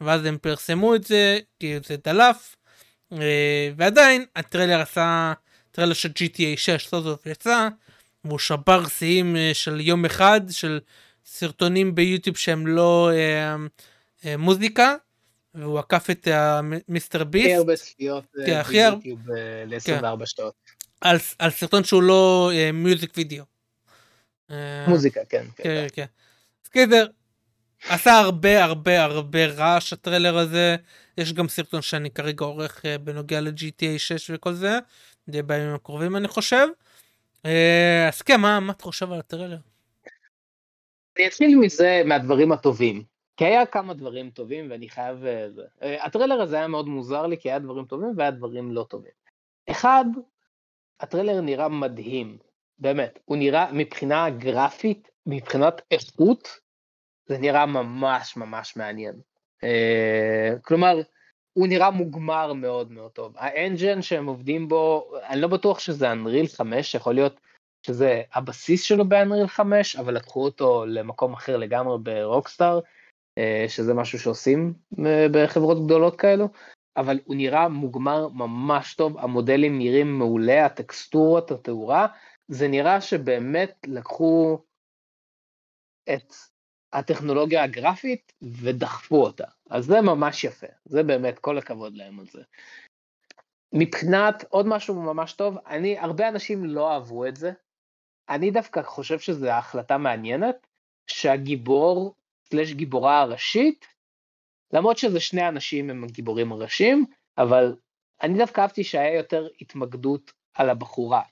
ואז הם פרסמו את זה, כי זה דלף, אה, ועדיין הטריילר עשה, טריילר של GTA 6 סוף סוף יצא, והוא שבר שיאים של יום אחד, של סרטונים ביוטיוב שהם לא אה, מוזיקה, והוא עקף את אה, מ- מיסטר הכי ביסט הרבה צפיות אה, כן, ביוטיוב אה, ל-24 שעות. על, סרטון שהוא לא אה, music video. אה, מוזיקה, כן. כן. כן, כן. אז קיצר, עשה הרבה הרבה הרבה רעש הטריילר הזה. יש גם סרטון שאני כרגע עורך אה, בנוגע ל-GTA 6 וכל זה. זה בימים הקרובים אני חושב. אה, אז כן, מה, מה אתה חושב על הטריילר? אני אתחיל מזה, מהדברים הטובים. כי היה כמה דברים טובים ואני חייב... אה. אה, הטריילר הזה היה מאוד מוזר לי כי היה דברים טובים והיה דברים לא טובים. אחד, הטריילר נראה מדהים, באמת. הוא נראה מבחינה גרפית, מבחינת איכות, זה נראה ממש ממש מעניין. אה, כלומר, הוא נראה מוגמר מאוד מאוד טוב. האנג'ן שהם עובדים בו, אני לא בטוח שזה אנריל 5, יכול להיות שזה הבסיס שלו באנריל 5, אבל לקחו אותו למקום אחר לגמרי ברוקסטאר, שזה משהו שעושים אה, בחברות גדולות כאלו, אבל הוא נראה מוגמר ממש טוב, המודלים נראים מעולה, הטקסטורות, התאורה, זה נראה שבאמת לקחו את הטכנולוגיה הגרפית ודחפו אותה, אז זה ממש יפה, זה באמת כל הכבוד להם על זה. מבחינת עוד משהו ממש טוב, אני, הרבה אנשים לא אהבו את זה, אני דווקא חושב שזו החלטה מעניינת, שהגיבור, סלש גיבורה הראשית, למרות שזה שני אנשים הם הגיבורים הראשיים, אבל אני דווקא אהבתי שהיה יותר התמקדות על הבחורה,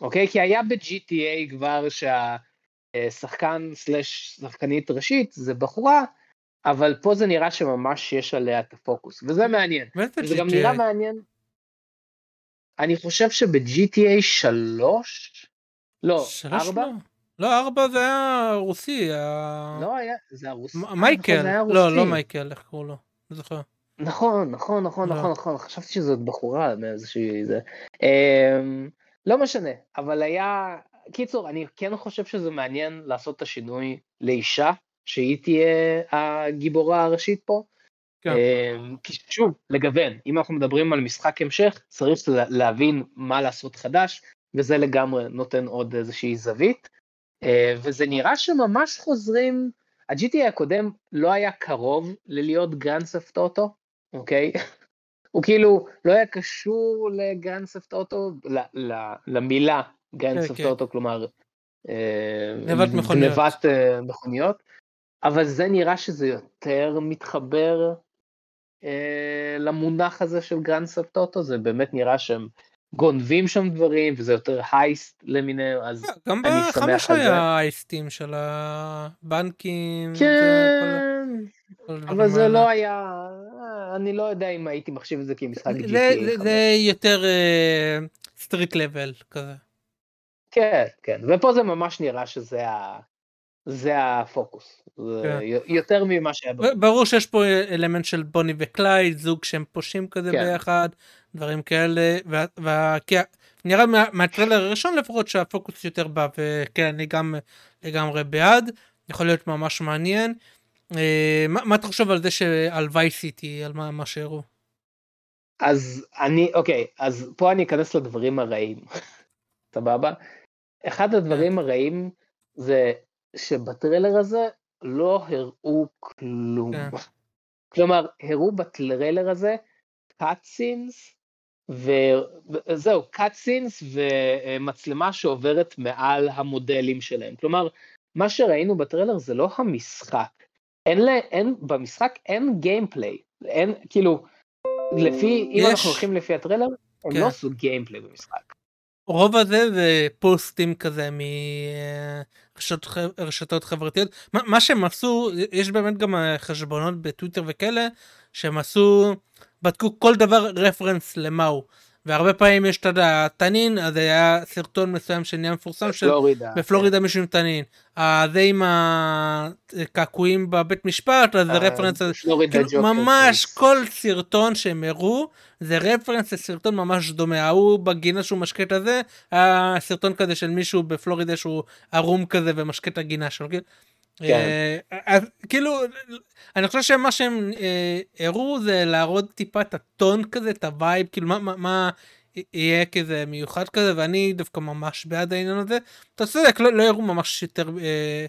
אוקיי? כי היה ב-GTA כבר שהשחקן סלש שחקנית ראשית זה בחורה, אבל פה זה נראה שממש יש עליה את הפוקוס, וזה מעניין. זה גם? נראה מעניין. אני חושב שב-GTA 3, לא, שלוש 4, לא. לא, ארבע זה היה רוסי, ה- לא היה, זה הרוסי. מייקל, זה היה לא, רוסי. לא מייקל, איך קראו לו? לא זוכר. נכון, נכון, נכון, לא. נכון, נכון, חשבתי שזאת בחורה מאיזושהי זה. אמ, לא משנה, אבל היה, קיצור, אני כן חושב שזה מעניין לעשות את השינוי לאישה, שהיא תהיה הגיבורה הראשית פה. כן. אמ, כי שוב, לגוון, אם אנחנו מדברים על משחק המשך, צריך לה- להבין מה לעשות חדש, וזה לגמרי נותן עוד איזושהי זווית. אה, וזה נראה שממש חוזרים, ה-GTA הקודם לא היה קרוב ללהיות Grand Theft Auto, אוקיי? [laughs] הוא כאילו לא היה קשור ל Grand Theft Auto, למילה Grand Theft. Auto, כלומר, אה, גנבת מכוניות. גנבת, אה, מכוניות, אבל זה נראה שזה יותר מתחבר אה, למונח הזה של Grand Theft Auto, זה באמת נראה שהם גונבים שם דברים, וזה יותר heist למיניהם, אז גם אני בחמש שמח על זה. היה heist ים של הבנקים. כן, כל- כל אבל זה האלה. לא היה, אני לא יודע אם הייתי מחשיב את זה כמשחק זה- זה- 5. זה יותר street level כזה. כן, כן, ופה זה ממש נראה שזה ה... זה הפוקוס, זה כן. יותר ממה שהיה ב... ב- ברור שיש פה אלמנט של בוני וקלייד, זוג שהם פושעים כזה כן. ביחד, דברים כאלה, וה- וה- נראה מה- מהטריילר הראשון לפחות שהפוקוס יותר בא, וכן, אני גם לגמרי בעד, יכול להיות ממש מעניין. אה, מה מה אתה חושב על זה שעל Vice City, על מה מה שהראו? אז אני, אוקיי, אז פה אני אכנס לדברים הרעים, [laughs] סבבה? אחד הדברים הרעים זה שבטריילר הזה לא הראו כלום. כן. כלומר, הראו בטריילר הזה cutscenes, וזהו, cutscenes ומצלמה שעוברת מעל המודלים שלהם. כלומר, מה שראינו בטריילר זה לא המשחק. אין, לה, אין, במשחק אין gameplay. אין, כאילו, לפי, אם יש. אנחנו הולכים לפי הטריילר, הם כן. לא עשו gameplay במשחק. רוב הזה זה פוסטים כזה מרשתות חברתיות. מה, מה שהם עשו, יש באמת גם אה, חשבונות בטוויטר וכאלה, שהם עשו, בדקו כל דבר רפרנס למה הוא. והרבה פעמים יש, אתה יודע, תנין, אז היה סרטון מסוים שנהיה מפורסם של פלורידה. בפלורידה מישהו עם תנין. זה עם הקעקועים בבית משפט, אז זה אה, רפרנס, כאילו ממש פייס. כל סרטון שהם הראו זה רפרנס לסרטון ממש דומה ההוא בגינה שהוא משקה את הזה היה סרטון כזה של מישהו בפלורידה שהוא ערום כזה ומשקה את הגינה שלו. כן. אה, אז כאילו אני חושב שמה שהם אה, הראו זה להראות טיפה את הטון כזה את הווייב כאילו מה מה. מה יהיה כזה מיוחד כזה ואני דווקא ממש בעד העניין הזה. אתה צודק לא, לא הראו ממש יותר אה,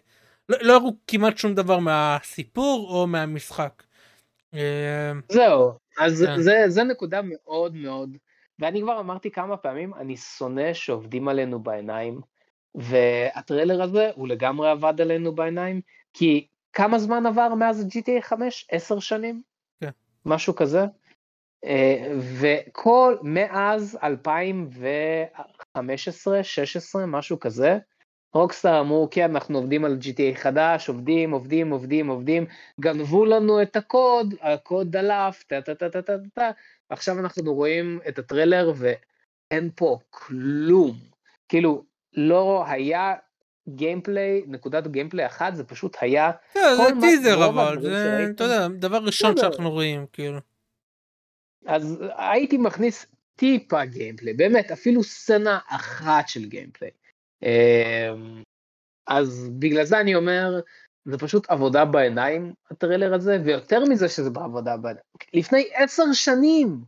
לא, לא הראו כמעט שום דבר מהסיפור או מהמשחק. אה, זהו, אז כן. זה, זה נקודה מאוד מאוד, ואני כבר אמרתי כמה פעמים, אני שונא שעובדים עלינו בעיניים, והטריילר הזה הוא לגמרי עבד עלינו בעיניים, כי כמה זמן עבר מאז GTA 5? עשר שנים? כן. משהו כזה? אה, וכל, מאז 2015, 16, משהו כזה, Rockstar אמרו, כן, אנחנו עובדים על GTA חדש, עובדים, עובדים, עובדים, עובדים, גנבו לנו את הקוד, הקוד דלף, טה טה טה טה טה טה, ועכשיו אנחנו רואים את הטריילר ואין פה כלום. כאילו, לא היה gameplay, נקודת gameplay אחת, זה פשוט היה, כן, זה טיזר אבל זה אתה יודע דבר ראשון. שאנחנו רואים כאילו. אז הייתי מכניס טיפה gameplay, באמת, אפילו סצנה אחת של gameplay. אמ, אז בגלל זה אני אומר, זה פשוט עבודה בעיניים, הטריילר הזה, ויותר מזה שזה בעבודה בעיניים. לפני עשר שנים,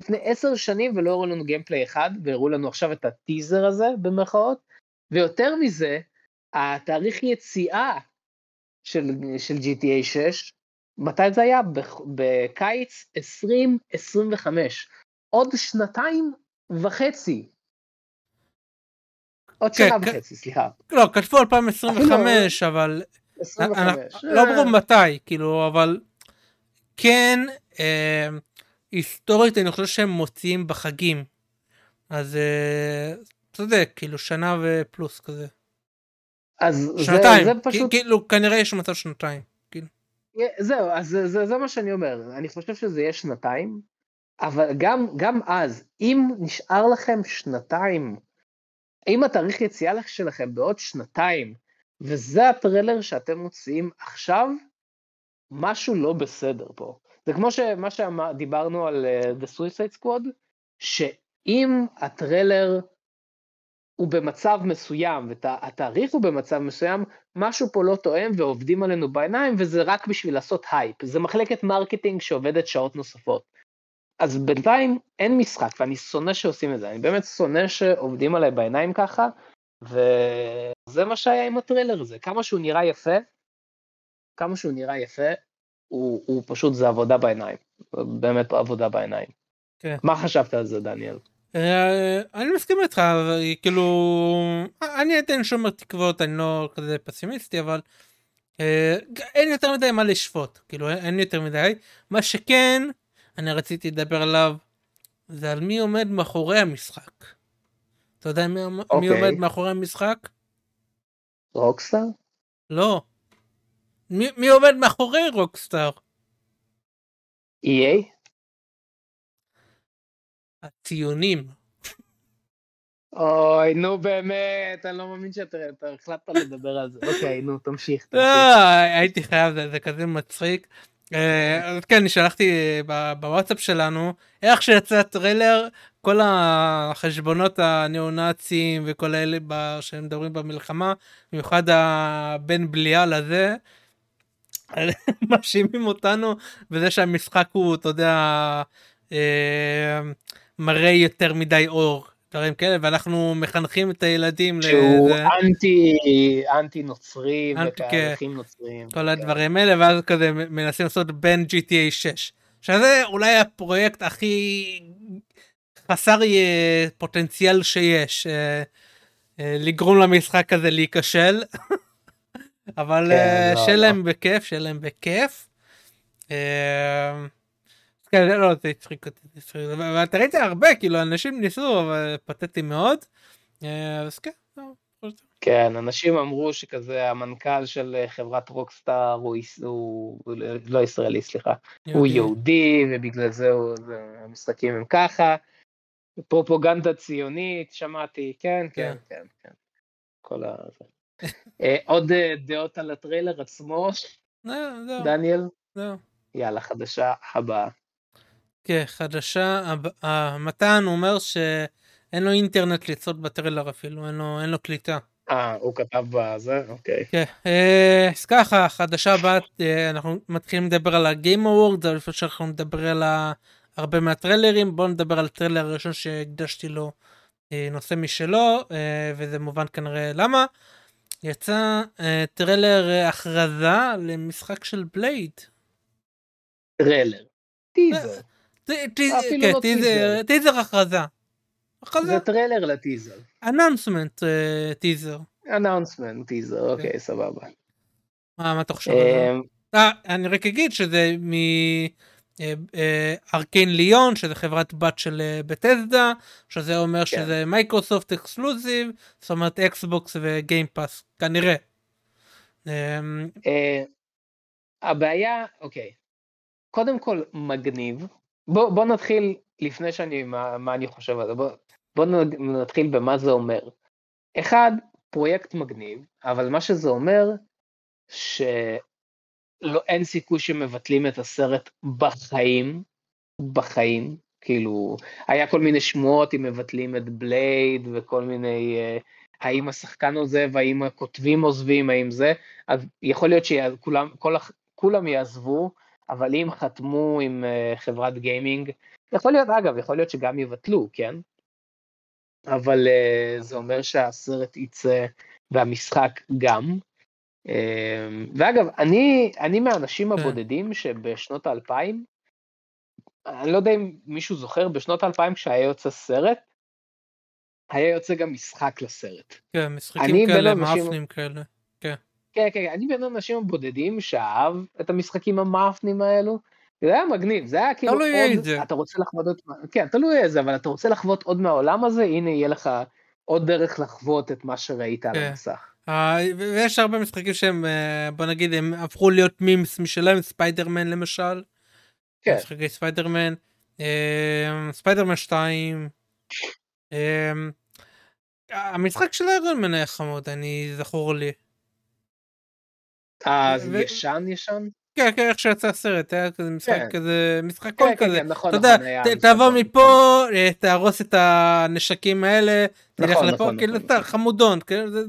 לפני עשר שנים ולא הראו לנו gameplay אחד, והראו לנו עכשיו את הטיזר הזה, במרכאות, ויותר מזה, התאריך יציאה של, של GTA 6, מתי זה היה? בקיץ 2025. עוד שנתיים וחצי. עוד כן, שנה. וחצי, סליחה. לא כתבו 2025 אבל 25. לא ברור מתי כאילו אבל כן אה, היסטורית אני חושב שהם מוציאים בחגים אז אה, צודק כאילו שנה ופלוס כזה אז זה, שנתיים זה כי- פשוט, כאילו כנראה יש מצב שנתיים זהו, אז זה, זה, זה מה שאני אומר. אני חושב שזה יהיה שנתיים, אבל גם, גם אז, אם נשאר לכם שנתיים, אם התאריך יציאה שלכם בעוד שנתיים, וזה הטריילר שאתם מוציאים עכשיו, משהו לא בסדר פה. זה כמו שמה שדיברנו על uh, The Suicide Squad, שאם הטריילר הוא במצב מסוים, והתאריך הוא במצב מסוים, משהו פה לא תואם ועובדים עלינו בעיניים, וזה רק בשביל לעשות הייפ. זה מחלקת marketing שעובדת שעות נוספות. אז בינתיים אין משחק, ואני שונא שעושים את זה, אני באמת שונא שעובדים עליי בעיניים ככה, וזה מה שהיה עם הטריילר הזה. כמה שהוא נראה יפה, כמה שהוא נראה יפה, הוא, הוא פשוט, זה עבודה בעיניים. באמת עבודה בעיניים. כן. מה חשבת על זה, דניאל? אה, אני מסכים איתך, כאילו, אני עדיין שומר תקוות, אני לא כזה פסימיסטי, אבל אה, אין יותר מדי מה לשפוט, כאילו, אין יותר מדי. מה שכן, אני רציתי לדבר עליו, זה על מי עומד מאחורי המשחק. אתה יודע מי, okay. מי אוקיי. עומד מאחורי המשחק? רוקסטאר? לא. מי, מי עומד מאחורי רוקסטאר? EA? הציונים. אוי, נו באמת, אני לא מאמין שאתה אתה החלטת לדבר על זה. [laughs] אוקיי, נו, תמשיך. תמשיך. אה, הייתי חייב, זה, זה כזה מצחיק. אה, אז כן, אני שלחתי ב- בוואטסאפ שלנו, איך שיצא הטריילר, כל החשבונות הניאו-נאצים וכל האלה ב- שהם מדברים במלחמה, במיוחד הבן בליעל הזה, מאשימים אותנו בזה שהמשחק הוא, אתה יודע, אה, מראה יותר מדי אור, דברים כאלה, ואנחנו מחנכים את הילדים שהוא לזה. אנטי, אנטי נוצרי אנטי, ותהליכים נוצריים. כל הדברים האלה ואז כזה מנסים לעשות בין GTA 6 שזה אולי הפרויקט הכי חסר פוטנציאל שיש אה, אה, לגרום למשחק הזה להיכשל [laughs] אבל כן, אה, לא, שיהיה לא. להם בכיף שיהיה להם בכיף. אה, כן, לא, זה הצחיק אותי, זה הצחיק אותי. ואתה ראית הרבה, כאילו, אנשים ניסו, אבל פתטי מאוד. אה, אז כן, לא. כן, אנשים אמרו שכזה המנכ"ל של חברת רוקסטאר הוא, הוא, לא ישראלי, סליחה, הוא יהודי ובגלל זה הוא- זה- המשחקים הם ככה. פרופוגנדה ציונית, שמעתי, כן, כן, כן, כן. כל ה... אה, עוד אה, דעות על הטריילר עצמו, לא, דניאל? יאללה, חדשה הבאה. כן, חדשה, הב- אה, מתן אומר שאין לו אינטרנט לצפות בטריילר אפילו, אין לו, קליטה. אה, הוא כתב בזה? אוקיי. כן, אה, אז ככה, חדשה הבאה, אה, אנחנו מתחילים לדבר על ה Game Award, אבל לפני שאנחנו נדבר על הרבה מהטריילרים, בואו נדבר על הטריילר הראשון שהקדשתי לו נושא משלו, וזה מובן כנראה למה. יצא אה, טריילר אה, הכרזה למשחק של בלייד. טריילר. טיזר. ט- אפילו כן, לא טיזר, הכרזה. זה טריילר לטיזר. announcement teaser. announcement teaser, אוקיי, סבבה. מה מה אתה חושב? אמ, אה, אני רק אגיד שזה מ-Arkane Lyon, שזה חברת בת של אה, Bethesda, שזה אומר כן. שזה Microsoft exclusive, זאת אומרת Xbox ו-Game Pass, כנראה. אה, הבעיה, אוקיי, קודם כל מגניב, בוא, בוא נתחיל לפני שאני, מה, מה אני חושב על זה, בוא, בוא נתחיל במה זה אומר. אחד, פרויקט מגניב, אבל מה שזה אומר, שלא, אין סיכוי שמבטלים את הסרט בחיים, בחיים, כאילו, היה כל מיני שמועות אם מבטלים את בלייד וכל מיני, אה, האם השחקן עוזב, האם הכותבים עוזבים, האם זה, אז יכול להיות שכולם כל, כולם יעזבו, אבל אם חתמו עם uh, חברת גיימינג, יכול להיות, אגב, יכול להיות שגם יבטלו, כן? אבל uh, זה אומר שהסרט יצא והמשחק גם. Uh, ואגב, אני, אני מהאנשים כן. הבודדים שבשנות האלפיים, אני לא יודע אם מישהו זוכר, בשנות האלפיים כשהיה יוצא סרט, היה יוצא גם משחק לסרט. כן, משחקים כאלה, מאפנים כאלה. כן, כן, אני בין האנשים הבודדים שאהב את המשחקים המאפנים האלו. זה היה מגניב, זה היה כאילו תלוי עוד, איזה. אתה רוצה לחוות עוד, כן, תלוי איזה, אבל אתה רוצה לחוות עוד מהעולם הזה, הנה יהיה לך עוד דרך לחוות את מה שראית על כן. המסך. ויש הרבה משחקים שהם, אה, בוא נגיד, הם הפכו להיות memes משלהם, ספיידרמן למשל. כן. משחקי ספיידרמן. אה, ספיידרמן 2. אה, המשחק של איירון מן היה חמוד, אני זכור לי. ישן ישן? כן, כן, איך שיצא הסרט, היה כזה משחק כן. כזה, משחק כן, cool כן, כזה. כן, נכון, אתה יודע, נכון, ת- cool. מפה, אה, תהרוס את הנשקים האלה, תלך נכון, לפה, נכון, כאילו, נכון, אתה נכון. חמודון, כאילו, זה-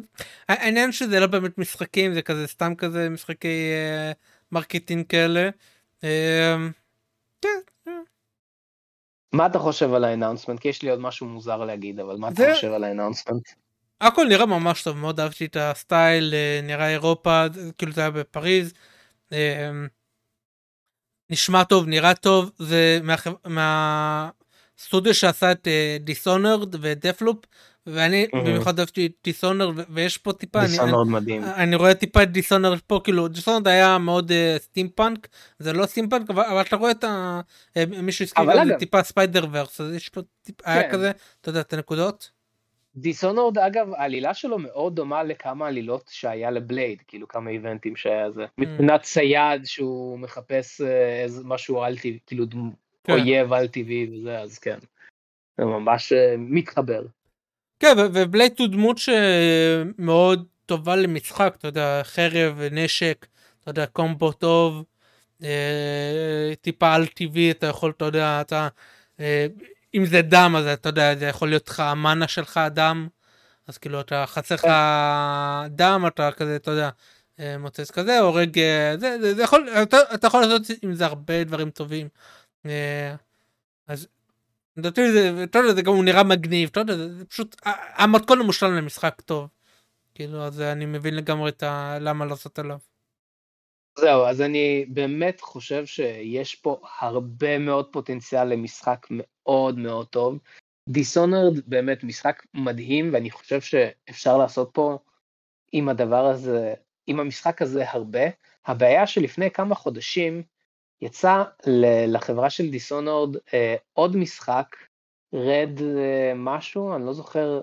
העניין שזה לא באמת משחקים, זה כזה סתם כזה משחקי אה, marketing כאלה. אה, כן, אה. מה אתה חושב על ה announcement? כי יש לי עוד משהו מוזר להגיד, אבל מה אתה זה- חושב על ה announcement? הכל נראה ממש טוב, מאוד אהבתי את ה style, אה, נראה אירופה, כאילו זה היה בפריז. אה, נשמע טוב, נראה טוב, זה מהסטודיו שעשה את Dishonored ו-Deathloop, ואני מהמם. במיוחד אהבתי את Dishonored, ויש פה טיפה, מאוד מדהים. אני רואה טיפה את Dishonored פה, כאילו Dishonored היה מאוד סטימפאנק, זה לא סטימפאנק, אבל אבל אתה רואה את ה... אה, מישהו את זה טיפה Spider-Verse, אז יש פה טיפה, היה כן. כזה, אתה יודע, את הנקודות. Dishonored אגב העלילה שלו מאוד דומה לכמה עלילות שהיה לבלייד כאילו כמה event ים שהיה זה מבחינת צייד שהוא מחפש אה, איזה משהו על טבעי כאילו כן. אויב על טבעי וזה אז כן. זה ממש אה, מתחבר. כן, ובלייד הוא דמות שמאוד טובה למשחק, אתה יודע, חרב, נשק, אתה יודע, קומבו טוב, אה, טיפה על טבעי, אתה יכול, אתה יודע, אתה, אה, אם זה דם, אז אתה יודע, זה יכול להיות לך המאנה שלך דם, אז כאילו אתה חסר לך דם, אתה כזה, אתה יודע, אה, מוצץ כזה, הורג, אה, זה, זה, זה יכול, אתה, אתה יכול לעשות עם זה הרבה דברים טובים. אה, אז לדעתי זה, אתה יודע, זה גם הוא נראה מגניב, אתה יודע, זה פשוט המתכון המושלם למשחק טוב. כאילו, אז אני מבין לגמרי את ה... למה לעשות עליו. זהו אז אני באמת חושב שיש פה הרבה מאוד פוטנציאל למשחק מאוד מאוד טוב. דיסונרד באמת משחק מדהים ואני חושב שאפשר לעשות פה עם הדבר הזה, עם המשחק הזה הרבה. הבעיה שלפני כמה חודשים יצא לחברה של Dishonored אה, עוד משחק, Red אה, משהו, אני לא זוכר,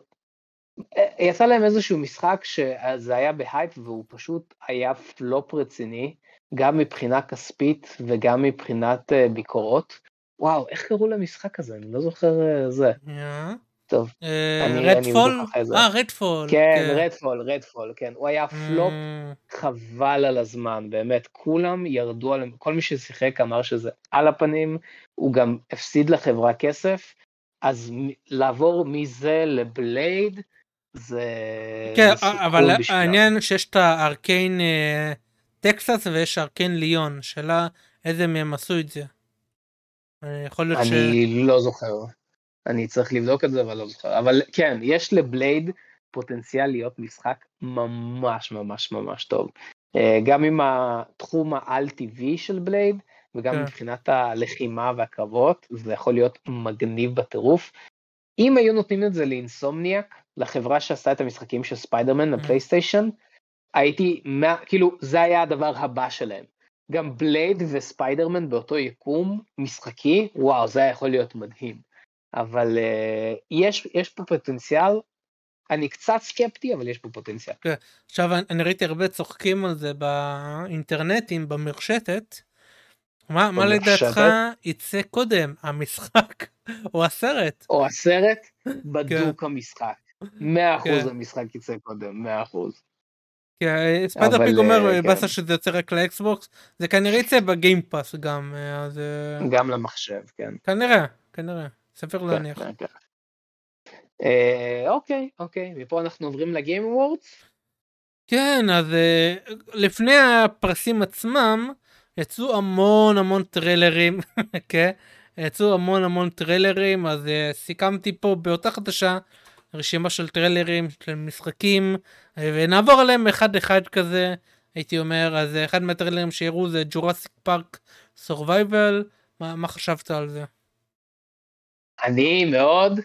יצא להם איזשהו משחק שזה היה בהייפ והוא פשוט היה פלופ רציני, גם מבחינה כספית וגם מבחינת אה, ביקורות. וואו, איך קראו למשחק הזה? אני לא זוכר אה, זה. טוב, אני- Redfall? אה, Redfall. כן, רדפול, רדפול, כן. הוא היה פלופ אה, חבל על הזמן, באמת, כולם ירדו עליהם, כל מי ששיחק אמר שזה על הפנים, הוא גם הפסיד לחברה כסף, אז לעבור מזה לבלייד, זה... כן, זה אבל בשבילם. העניין שיש את הארקיין אה, טקסס ויש ארקיין ליון, שאלה איזה מהם עשו את זה. אה, יכול להיות ש... אני לא זוכר, אני צריך לבדוק את זה, אבל לא זוכר, אבל כן, יש לבלייד פוטנציאל להיות משחק ממש ממש ממש טוב. אה, גם עם התחום העל-טבעי של בלייד, וגם כן. מבחינת הלחימה והקרבות, זה יכול להיות מגניב בטירוף. אם היו נותנים את זה לאינסומניאק, לחברה שעשתה את המשחקים של ספיידרמן ל-PlayStation, הייתי, מה, כאילו, זה היה הדבר הבא שלהם. גם בלייד וספיידרמן באותו יקום משחקי, וואו, זה היה יכול להיות מדהים. אבל אה, יש, יש פה פוטנציאל, אני קצת סקפטי, אבל יש פה פוטנציאל. עכשיו אני- אני ראיתי הרבה צוחקים על זה באינטרנטים במרשתת. מה, מה? לדעתך יצא קודם המשחק [laughs] או הסרט? או הסרט, [laughs] בדוק המשחק. 100% כן. המשחק יצא קודם, 100%. כי אה, ספיידר פיג אומר אה, אה, כן. באסה שזה יוצא רק ל-Xbox זה כנראה יצא ב-Game Pass גם אה, אז אה, גם למחשב, כן. כנראה כנראה סביר כן, להניח. כן, כן. אוקיי, אוקיי, מפה אנחנו עוברים ל-Game Awards. כן אז לפני הפרסים עצמם יצאו המון המון טריילרים [laughs] כן יצאו המון המון טריילרים אז סיכמתי פה באותה חדשה רשימה של טריילרים של משחקים אה, ונעבור עליהם אחד אחד כזה הייתי אומר אז אה, אחד מהטריילרים שיראו זה Jurassic Park Survival מה, מה חשבת על זה אני מאוד,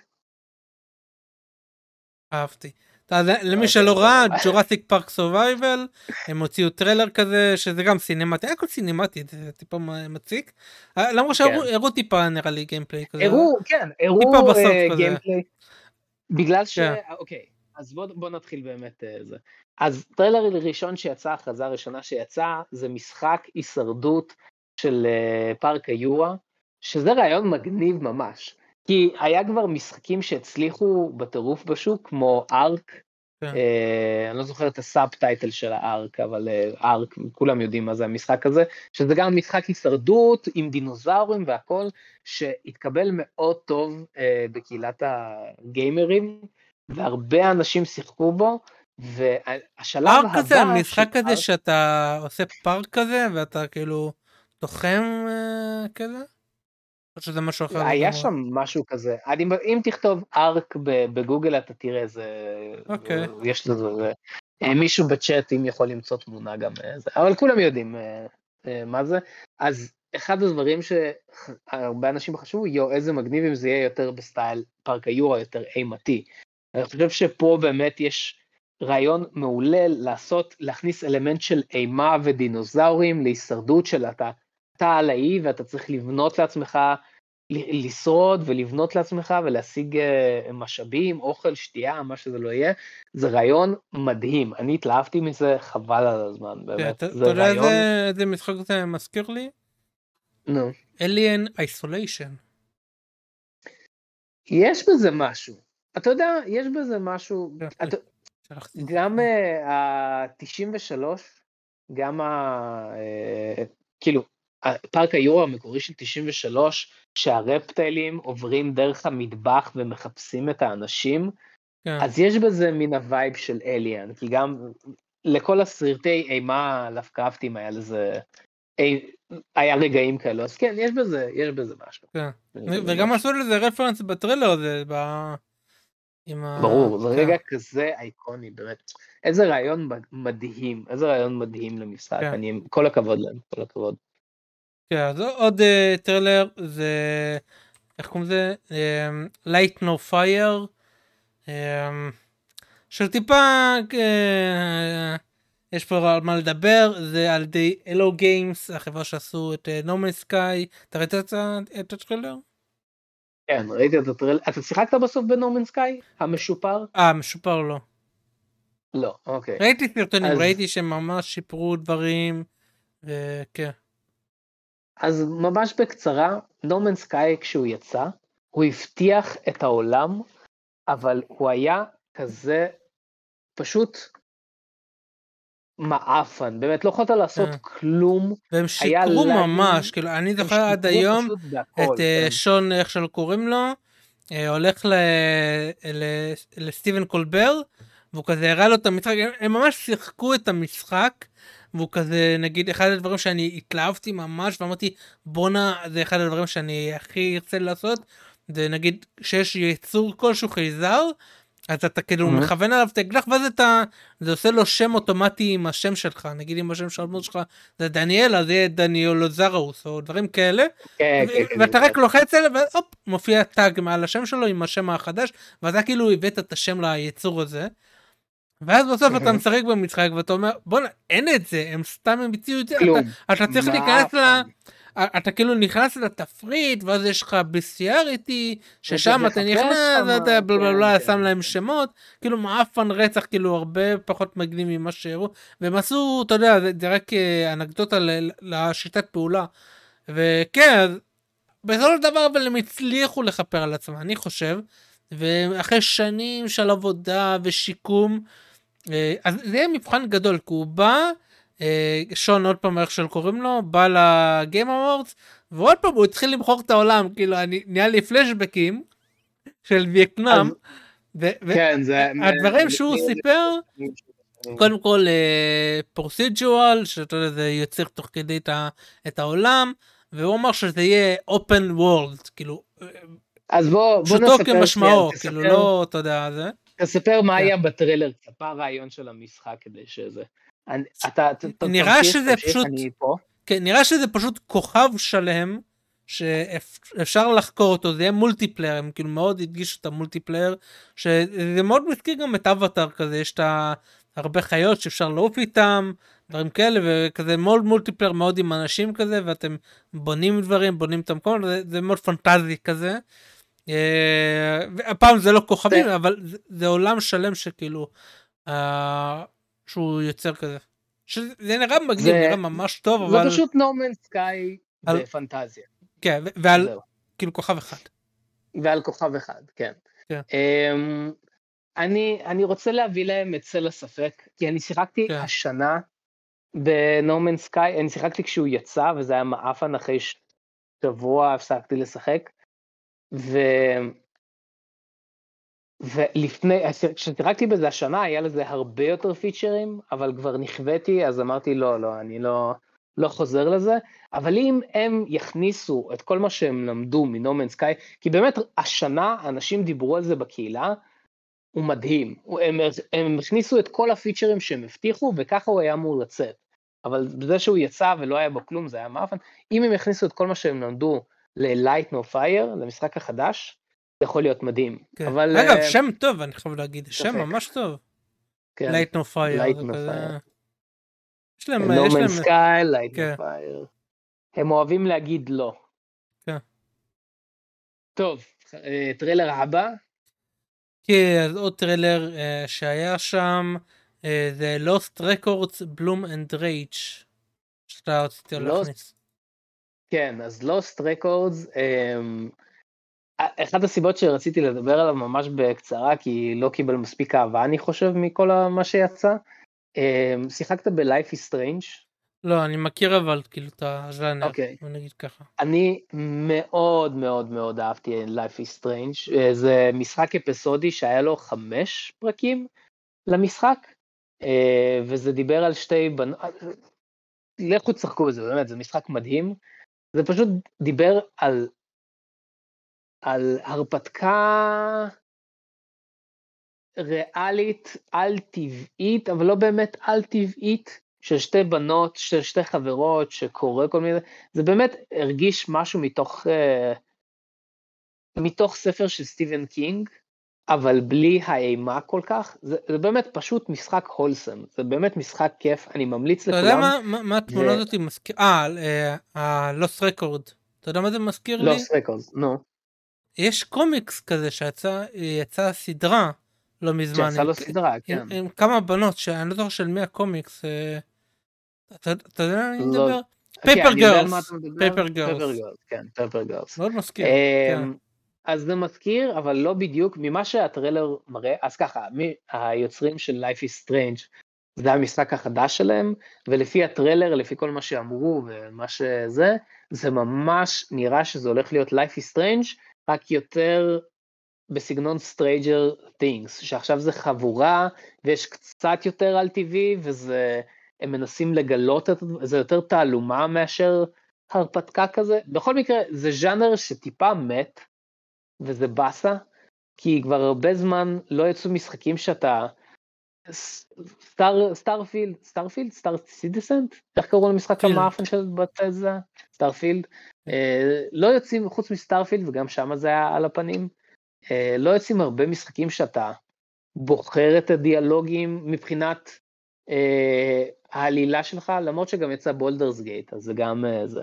אהבתי. אז למי אוקיי, שלא ראה. Jurassic Park Survival הם הוציאו טריילר כזה שזה גם cinematic הכל cinematic זה טיפה מציק אה, למרות שהראו כן. הראו טיפה נראה לי gameplay כזה. הראו, כן, הראו אה. gameplay. בגלל ש... כן. אוקיי, אז בוא, בוא נתחיל באמת אה, זה. אז טריילר ראשון שיצא, הכרזה הראשונה שיצאה, זה משחק הישרדות של אה, פארק היורה, שזה רעיון מגניב ממש. כי היה כבר משחקים שהצליחו בטירוף בשוק, כמו Ark, כן. אה, אני לא זוכר את ה subtitle של ה-Ark, אבל אה, Ark, כולם יודעים מה זה המשחק הזה, שזה גם משחק הישרדות עם דינוזאורים והכל, שהתקבל מאוד טוב אה, בקהילת הגיימרים, והרבה אנשים שיחקו בו, והשלב הבא... פארק כזה, משחק של כזה ארק- שאתה עושה פארק כזה ואתה כאילו תוחם אה, כזה? שזה משהו אחר? היה? שם משהו כזה, אני, אם תכתוב ארק בגוגל אתה תראה זה, אוקיי. יש לזה, זה, אה, מישהו בצ'אט אם יכול למצוא תמונה גם אה, זה, אבל כולם יודעים אה, מה זה, אז אחד הדברים שהרבה אנשים חשבו, יו איזה מגניב אם זה יהיה יותר ב style פארק היורה, יותר אימתי. אני חושב שפה באמת יש רעיון מעולה לעשות, להכניס אלמנט של אימה ודינוזאורים להישרדות של אתה, אתה על האי ואתה צריך לבנות לעצמך, לשרוד ולבנות לעצמך ולהשיג אה, משאבים, אוכל, שתייה, מה שזה לא יהיה, זה רעיון מדהים, אני התלהבתי מזה חבל על הזמן, כן, באמת, זה אתה יודע רעיון, איזה- משחק זה מזכיר לי? נו, Alien Isolation. יש בזה משהו, אתה יודע, יש בזה משהו, כן, זה. גם ה-93, גם ה... אה, כאילו, פארק היורה המקורי של 93, שהרפטיילים עוברים דרך המטבח ומחפשים את האנשים, כן. אז יש בזה מן הווייב של Alien, כי גם לכל הסרטי אימה לאבקראפטיים היה לזה, אי- היה רגעים כאלו, אז כן, יש בזה, יש בזה משהו. כן. וגם. עשו לזה רפרנס בטרילר הזה, ב... עם ה... ברור, זה כן. רגע כזה אייקוני, באמת. איזה רעיון מד- מדהים, איזה רעיון מדהים למשחק, כן. אני, כל הכבוד להם, כל הכבוד. כן, אז עוד אה, טריילר זה, איך קוראים לזה? אמ, Light No Fire, אמ, של טיפה, אה, יש פה על מה לדבר, זה על די אלו גיימס, החברה שעשו את No Man's Sky, אתה ראית את ה- את הטריילר? כן, ראיתי את הטריל, אתה שיחקת בסוף בנורמן סקאי? המשופר? אה, משופר לא. לא, אוקיי. ראיתי סרטונים, אז- ראיתי שממש שיפרו דברים, וכן. אז ממש בקצרה, נורמן סקאי כשהוא יצא, הוא הבטיח את העולם, אבל הוא היה כזה פשוט מעפן, באמת לא יכולת לעשות כן. כלום. והם שיקרו ממש, כאילו, אני זוכר עד היום, את אה, כן. שון, איך שלא קוראים לו, אה, הולך ל- ל- לסטיבן קולבר, והוא כזה הראה לו את המשחק, הם ממש שיחקו את המשחק, והוא כזה, נגיד, אחד הדברים שאני התלהבתי ממש, ואמרתי, בואנה, זה אחד הדברים שאני הכי ארצה לעשות, זה נגיד, שיש יצור כלשהו חייזר, אז אתה כאילו Mhm. מכוון עליו את האקדח, ואז אתה, זה עושה לו שם אוטומטי עם השם שלך, נגיד אם השם של הדמות שלך זה דניאל, אז יהיה דניאלוזרוס, או דברים כאלה, כן, ו- כן, כן, ואתה כן. רק לוחץ עליו והופ מופיע טאג מעל השם שלו עם השם החדש ואתה כאילו הבאת את השם ליצור הזה. ואז בסוף אתה. משחק במשחק ואתה אומר בואנה אין את זה הם סתם המציאו את זה. אתה, אתה צריך להיכנס ל... אתה כאילו נכנס לתפריט ואז יש לך בסיאריטי ששם אתה נכנס ואתה בלה בלה בלה כן, שם כן. להם שמות. כאילו מעפן רצח כאילו הרבה פחות מגניב ממה שהראו. והם עשו אתה יודע זה, זה רק אה, אנקדוטה לשיטת פעולה. וכן בסופו של דבר אבל הם הצליחו לכפר על עצמם אני חושב. ואחרי שנים של עבודה ושיקום אז זה יהיה מבחן גדול כי הוא בא אה, שון עוד פעם איך של קוראים לו בא ל Game Awards ועוד פעם הוא התחיל למכור את העולם כאילו אני נהיה לי פלשבקים של וייטנאם. אז- ו- ו- כן, זה... הדברים שהוא סיפר קודם כל procedural שאתה יודע זה יוצר תוך כדי את, העולם והוא אמר שזה יהיה open world כאילו אה, אז בוא, בוא נספר שנייה, כאילו תספר- לא אתה יודע זה תספר מה כן. היה בטריילר, טיפה הרעיון של המשחק כדי שזה. אתה, נראה שזה פשוט-. כן נראה שזה פשוט כוכב שלם שאפשר לחקור אותו זה יהיה multiplayer הם כאילו מאוד הדגישו את ה multiplayer שזה מאוד מזכיר גם את אבטאר כזה יש את. הרבה חיות שאפשר לעוף איתם דברים כאלה וכזה מאוד multiplayer מאוד עם אנשים כזה ואתם בונים דברים בונים את המקום זה, זה מאוד פנטזי כזה. אה, הפעם זה לא כוכבים זה- אבל זה, זה עולם שלם שכאילו אה, שהוא יוצר כזה. שזה נראה מגניב זה- נראה ממש טוב זה אבל פשוט נורמן סקאי בפנטזיה. כן ועל. כאילו כוכב אחד. ועל כוכב אחד, כן. כן. אמ, אני, אני רוצה להביא להם את צל הספק, כי אני שיחקתי כן. השנה בנורמן סקאי, אני שיחקתי כשהוא יצא, וזה היה מעפן אחרי שבוע הפסקתי לשחק, ו... ולפני, כששיחקתי בזה השנה היה לזה הרבה יותר פיצ'רים, אבל כבר נכוויתי, אז אמרתי לא, לא, אני לא, לא חוזר לזה, אבל אם הם יכניסו את כל מה שהם למדו מנומן סקאי, כי באמת השנה אנשים דיברו על זה בקהילה, הוא מדהים, הם, הם הכניסו את כל הפיצ'רים שהם הבטיחו וככה הוא היה אמור לצאת, אבל בזה שהוא יצא ולא היה בו כלום זה היה מאפן, אם הם יכניסו את כל מה שהם למדו ל-Light No Fire, למשחק החדש, זה יכול להיות מדהים, כן. אבל אגב, אה, שם טוב, אני חייב להגיד, שם. ממש טוב. כן, Light No Fire. Light No Fire. יש להם, יש No Man's להם, Sky, Light כן. Fire. הם אוהבים להגיד לא. כן. טוב, אה, טריילר הבא, כן, אז עוד טריילר אה, שהיה שם, אה, זה Lost Records Bloom and Rage. שאתה רצית להכניס. כן, אז Lost Records, אמ, אחת הסיבות שרציתי לדבר עליו ממש בקצרה, כי לא קיבל מספיק אהבה אני חושב מכל מה שיצא. אמ, שיחקת ב-Life is Strange, לא, אני מכיר אבל כאילו את הז'אנר, אוקיי. בוא נגיד ככה. אני מאוד מאוד מאוד אהבתי Life is Strange, אה, זה משחק אפיסודי שהיה לו חמש פרקים למשחק, אה, וזה דיבר על שתי בנות, לכו תשחקו בזה, באמת, זה משחק מדהים, זה פשוט דיבר על, על הרפתקה ריאלית על טבעית, אבל לא באמת על טבעית, של שתי בנות, של שתי חברות, שקורה כל מיני, זה באמת הרגיש משהו מתוך, אה, מתוך ספר של סטיבן קינג, אבל בלי האימה כל כך, זה, זה באמת פשוט משחק wholesome, זה באמת משחק כיף, אני ממליץ אתה יודע לכולם. מה- מה מה התמונה זה- הזאת מזכיר? אה, ה- Lost Records. אתה יודע מה זה מזכיר לי? לא סרקולס, נו, יש קומיקס כזה שיצא יצא סדרה לא מזמן. שיצא עם- לו סדרה, עם- כן. עם כמה בנות שאני לא זוכר של מי הקומיקס. אה, אתה אתה יודע על מה אני לא. מדבר? כן, Paper מדבר. Paper כן, Girls. מאוד מזכיר. אז זה מזכיר, אבל לא בדיוק, ממה שהטריילר מראה, אז ככה, מי, היוצרים של Life is Strange, זה המשחק החדש שלהם, ולפי הטריילר, לפי כל מה שאמרו ומה שזה, זה ממש נראה שזה הולך להיות Life is Strange, רק יותר בסגנון Stranger Things, שעכשיו זה חבורה, ויש קצת יותר על טבעי, וזה, הם מנסים לגלות את זה, זה יותר תעלומה מאשר הרפתקה כזה. בכל מקרה, זה ז'אנר שטיפה מת, וזה באסה, כי כבר הרבה זמן לא יצאו משחקים שאתה... Star, Starfield, Starfield? Star Citizen? איך קראו למשחק. המאפן של Bethesda? Starfield? אה, לא יוצאים חוץ מ Starfield וגם שם זה היה על הפנים. אה, לא יוצאים הרבה משחקים שאתה בוחר את הדיאלוגים מבחינת אה, העלילה שלך, למרות שגם יצא Baldur's Gate, אז זה גם זה.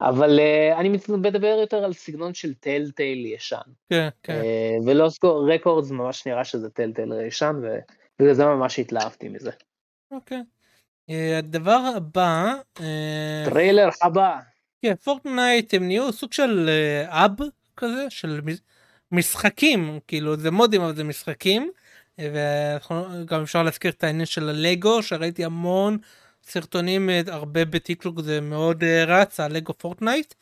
אבל אה, אני מדבר יותר על סגנון של Telltale ישן. כן, כן. אה, ו Lost Records ממש נראה שזה Telltale ישן, ובגלל זה ממש התלהבתי מזה. אוקיי. אה, הדבר הבא, טריילר הבא. כן, פורטנייט הם נהיו סוג של אב כזה, של מש- משחקים, כאילו זה מודים אבל זה משחקים. וגם אפשר להזכיר את העניין של הלגו, שראיתי המון סרטונים, אה, הרבה בטיקטוק זה מאוד אה, רץ, הלגו Fortnite.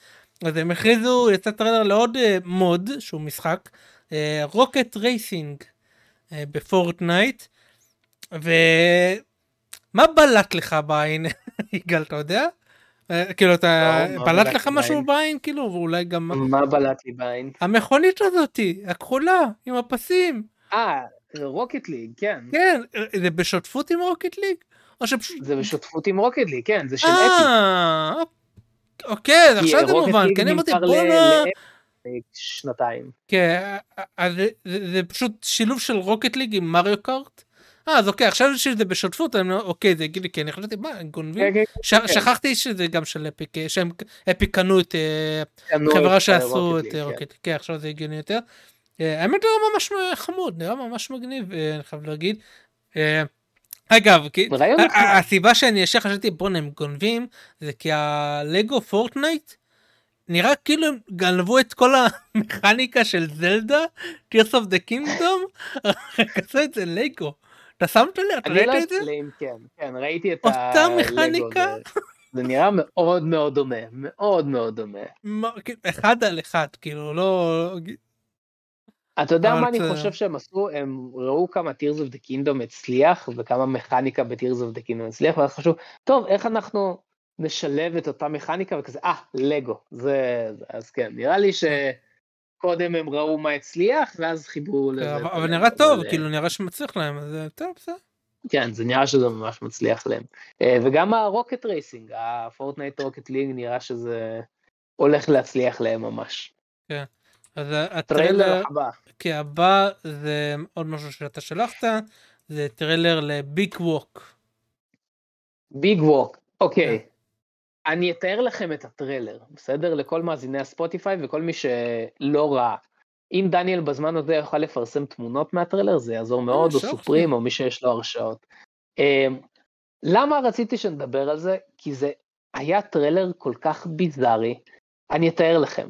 אז הם הכריזו, יצא טריילר לעוד אה, מוד, שהוא משחק, Rocket Racing ב Fortnite. ומה בלט לך בעין, [laughs] יגאל, אתה יודע? כאילו אתה, לא, בלט לך משהו? בעין כאילו ואולי גם מה בלט לי בעין? המכונית הזאתי הכחולה עם הפסים אה, Rocket League, כן. כן זה בשותפות עם Rocket League או שפשוט זה בשותפות עם Rocket League, כן, זה של Epic. אה אוקיי אז כי עכשיו זה Rocket מובן League כי אני אמרתי נמכר ל- בואנה שנתיים. כן אז זה- פשוט שילוב של Rocket League עם Mario Kart. אה אז אוקיי עכשיו שזה בשותפות אני אומר, אוקיי זה הגיוני כי אני חשבתי מה הם גונבים כן, ש- שכחתי שזה גם של Epic שהם Epic קנו את אה, חברה את, שעשו Rocket את League, אה, כן. Rocket, כן עכשיו זה הגיוני יותר. אה, האמת נראה ממש חמוד, נראה ממש מגניב, אה, אני חייב להגיד. אגב, הסיבה שאני ישר חשבתי בואנה הם גונבים זה כי הלגו Fortnite נראה כאילו הם גנבו את כל המכניקה של זלדה, Tears of the Kingdom, עשו את זה לגו. אתה שמת לב? אתה לא ראית את זה? כן, כן, ראיתי את אותה הלגו, מכניקה? זה- נראה מאוד מאוד דומה, מאוד מאוד דומה. מה, כאילו, אחד על אחד, כאילו, לא... אתה יודע מה אני חושב שהם עשו? הם ראו כמה Tears of the Kingdom הצליח וכמה מכניקה ב-Tears of the Kingdom הצליח ואז חשבו, טוב איך אנחנו נשלב את אותה מכניקה וכזה, אה, לגו, זה, אז כן, נראה לי שקודם הם ראו מה הצליח ואז חיברו לזה. את אבל נראה טוב, אבל, כאילו, נראה שמצליח להם, אז אה, טוב, בסדר. כן, זה נראה שזה ממש מצליח להם. אה, וגם ה-Rocket Racing, ה-Fortnite Rocket League נראה שזה הולך להצליח להם ממש. אז טריילר הטריילר הבא. כי הבא זה עוד משהו שאתה שלחת, זה טריילר ל-Big Walk. Big Walk, אוקיי. אני אתאר לכם את הטריילר, בסדר? לכל מאזיני הספוטיפיי וכל מי שלא ראה. אם דניאל בזמן הזה יוכל לפרסם תמונות מהטריילר זה יעזור מאוד, או סופרים, או מי שיש לו הרשאות. אמ, למה רציתי שנדבר על זה? כי זה היה טריילר כל כך ביזארי. אני אתאר לכם.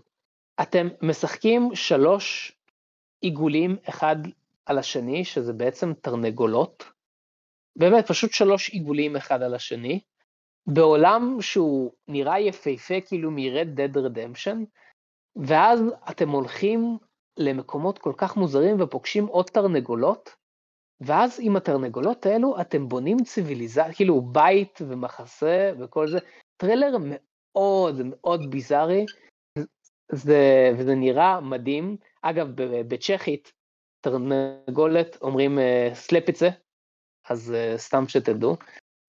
אתם משחקים שלוש עיגולים אחד על השני, שזה בעצם תרנגולות. באמת, פשוט שלוש עיגולים אחד על השני. בעולם שהוא נראה יפהפה כאילו מ-Red Dead Redemption, ואז אתם הולכים למקומות כל כך מוזרים ופוגשים עוד תרנגולות, ואז עם התרנגולות האלו אתם בונים ציוויליזציה, כאילו בית ומחסה וכל זה, טריילר מאוד מאוד ביזארי, זה, וזה נראה מדהים. אגב, בצ'כית, תרנגולת אומרים slepice, אז אה, סתם שתדעו.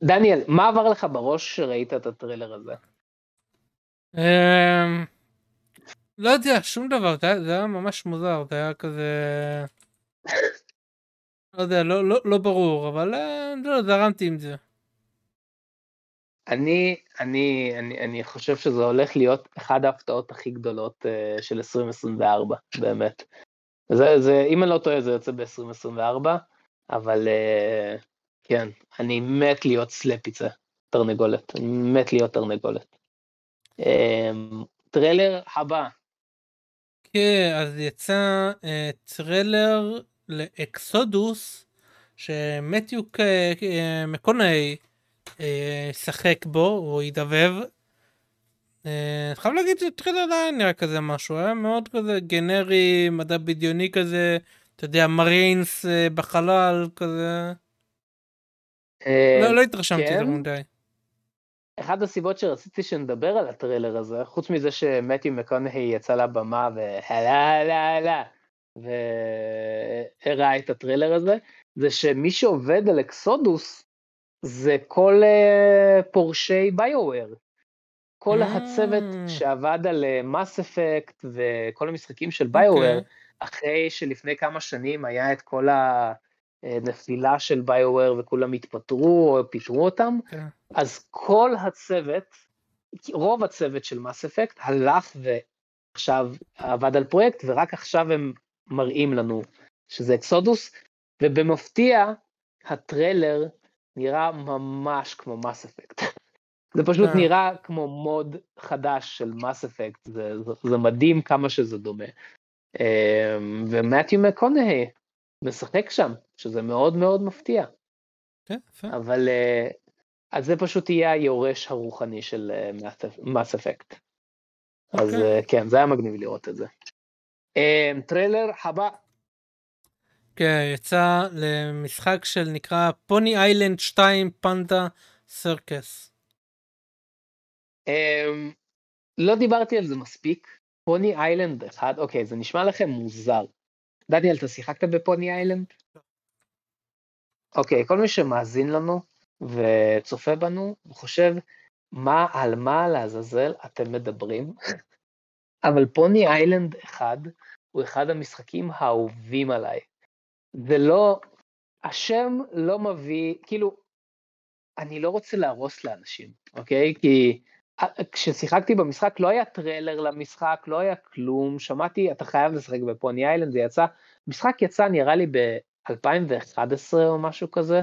דניאל, מה עבר לך בראש שראית את הטריילר הזה? אמ, לא יודע, שום דבר, זה היה- זה היה ממש מוזר, זה היה כזה... [laughs] לא יודע, לא- לא- לא ברור, אבל אה, לא, זרמתי עם זה. אני, אני, אני, אני חושב שזה הולך להיות אחת ההפתעות הכי גדולות uh, של 2024, באמת. זה, זה, אם אני לא טועה, זה יוצא ב-2024, אבל uh, כן, אני מת להיות slepice, תרנגולת, אני מת להיות תרנגולת. Um, טריילר הבא, כן, אז יצא אה, טריילר לאקסודוס, שמתיו ק- אה, מקונאי ישחק בו, הוא ידבב. אה, אני חייב להגיד שטריילר לא היה נראה כזה משהו, היה מאוד כזה גנרי, מדע בדיוני כזה, אתה יודע, מריינס אה, בחלל כזה. אה, לא, לא התרשמתי כן? יותר מדי. אחת הסיבות שרציתי שנדבר על הטריילר הזה, חוץ מזה שמתיו מקונהי יצא לבמה והלה הלה הלה והראה את הטריילר הזה, זה שמי שעובד על אקסודוס זה כל uh, פורשי ביואר. כל Mm. הצוות שעבד על מס אפקט וכל המשחקים של ביואר, אוקיי. אחרי שלפני כמה שנים היה את כל הנפילה של ביואר וכולם התפטרו או פיטרו אותם, כן. אז כל הצוות, רוב הצוות של מס אפקט הלך ועכשיו עבד על פרויקט ורק עכשיו הם מראים לנו שזה אקסודוס, ובמפתיע הטריילר נראה ממש כמו מס אפקט. [laughs] זה פשוט אה. נראה כמו מוד חדש של מס אפקט, זה, זה, זה מדהים כמה שזה דומה. אמ, ומתיו מקונהי משחק שם, שזה מאוד מאוד מפתיע. כן, יפה. אבל אה, אז זה פשוט יהיה היורש הרוחני של Mass Effect. אז אוקיי. אה, כן, זה היה מגניב לראות את זה. אה, טריילר הבא, כן, יצא למשחק של נקרא Pony Island 2 Panda Circus. לא דיברתי על זה מספיק. Pony Island אחד, אוקיי, זה נשמע לכם מוזר. דניאל, אתה שיחקת ב-Pony Island? אוקיי, כל מי שמאזין לנו וצופה בנו, חושב, מה, על מה לעזאזל אתם מדברים? [laughs] אבל Pony Island אחד הוא אחד המשחקים האהובים עליי. זה לא, השם לא מביא, כאילו, אני לא רוצה להרוס לאנשים, אוקיי? כי אה, כששיחקתי במשחק לא היה טריילר למשחק, לא היה כלום, שמעתי, אתה חייב לשחק ב-Pony Island, זה יצא, משחק יצא נראה לי ב-2011 או משהו כזה,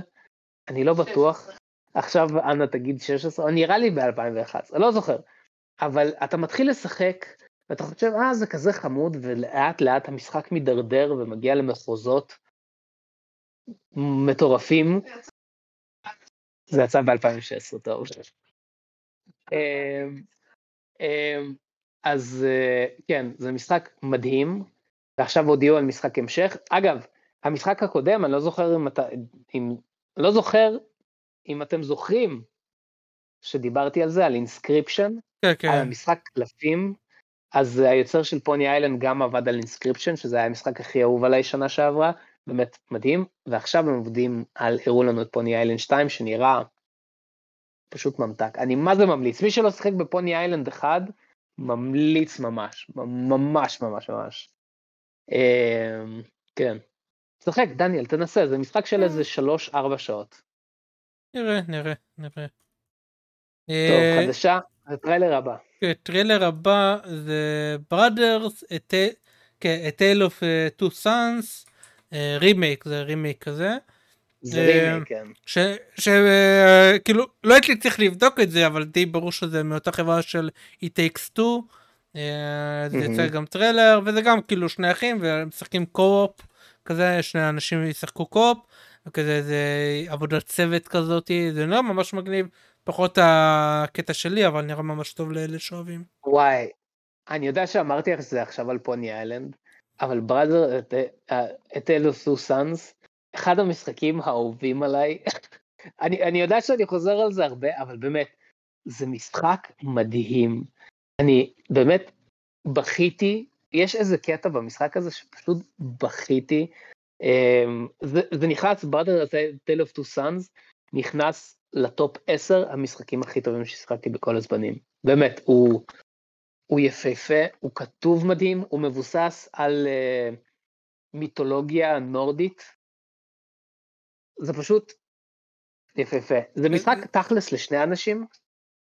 אני לא בטוח. עכשיו אנה תגיד 16, או נראה לי ב-2011, לא זוכר. אבל אתה מתחיל לשחק, ואתה חושב, אה, זה כזה חמוד, ולאט לאט המשחק מידרדר ומגיע למחוזות מטורפים. זה יצא ב-2016, טוב. אמ, אמ, אז אה, כן, זה משחק מדהים, ועכשיו הודיעו על משחק המשך. אגב, המשחק הקודם, אני לא זוכר אם אתה, אם, לא זוכר אם אתם זוכרים שדיברתי על זה, על Inscryption, כן, על כן. המשחק קלפים, אז היוצר של Pony Island גם עבד על Inscryption, שזה היה המשחק הכי אהוב עליי שנה שעברה, באמת מדהים, ועכשיו הם עובדים על, הראו לנו את Pony Island 2, שנראה פשוט ממתק. אני מה זה ממליץ, מי שלא שיחק ב-Pony Island 1, ממליץ ממש, ממש ממש ממש. אמ, כן. שחק, דניאל, תנסה, זה משחק של איזה 3-4 שעות. נראה, נראה, נראה. טוב, אה, חדשה, הטריילר הבא. כן, טריילר הבא זה Brothers a כן, tale of אה, two sons רימייק זה רימייק כזה זה אה, רימייק, כן. שכאילו לא הייתי צריך לבדוק את זה אבל די ברור שזה מאותה חברה של It takes two. אה, זה. יצא גם טריילר וזה גם כאילו שני אחים והם משחקים co-op כזה שני אנשים ישחקו קו-אופ וכזה זה עבודת צוות כזאתי זה נראה ממש מגניב פחות הקטע שלי אבל נראה ממש טוב לאלה שאוהבים. וואי, אני יודע שאמרתי לך זה עכשיו על Pony Island, אבל Brothers, A Tale of Two Sons, אחד המשחקים האהובים עליי, [laughs] אני, אני יודע שאני חוזר על זה הרבה, אבל באמת, זה משחק מדהים. אני באמת בכיתי, יש איזה קטע במשחק הזה שפשוט בכיתי. אמ, זה, זה נכנס, בראדר, Tale of Two Sons, נכנס לטופ 10 המשחקים הכי טובים ששיחקתי בכל הזמנים. באמת, הוא, הוא יפהפה, הוא כתוב מדהים, הוא מבוסס על uh, מיתולוגיה נורדית. זה פשוט יפהפה. זה משחק תכלס לשני אנשים,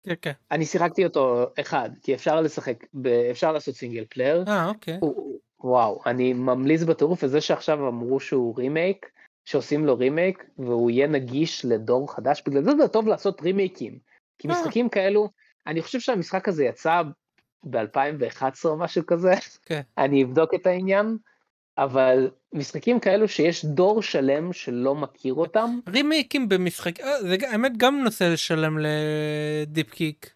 כן כן. אני שיחקתי אותו אחד, כי אפשר לשחק, אפשר לעשות single player. אה אוקיי. וואו, אני ממליץ בטירוף, וזה שעכשיו אמרו שהוא רימייק, שעושים לו רימייק, והוא יהיה נגיש לדור חדש, בגלל זה זה טוב לעשות רימייקים. כי אה. משחקים כאלו, אני חושב שהמשחק הזה יצא ב-2011 או משהו כזה, כן. [laughs] אני אבדוק את העניין, אבל משחקים כאלו שיש דור שלם שלא מכיר אותם, רימייקים במשחק אה, זה האמת גם נושא לשלם לדיפ קיק.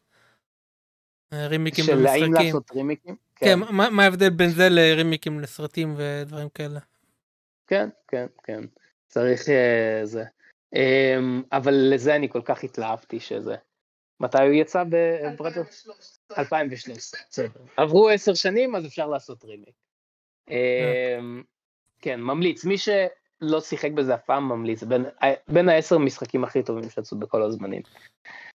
אה, רימייקים של האם במשחקים. לעשות רימייקים. כן, מה מה ההבדל בין זה לרימייקים לסרטים ודברים כאלה? כן, כן, כן, צריך אה, זה. אמ, אבל לזה אני כל כך התלהבתי שזה. מתי הוא יצא בברדר? 2013. בסדר. עברו עשר שנים אז אפשר לעשות רימיק. אמ, כן, ממליץ. מי שלא שיחק בזה אף פעם ממליץ. בין- העשר משחקים הכי טובים שיצאו בכל הזמנים.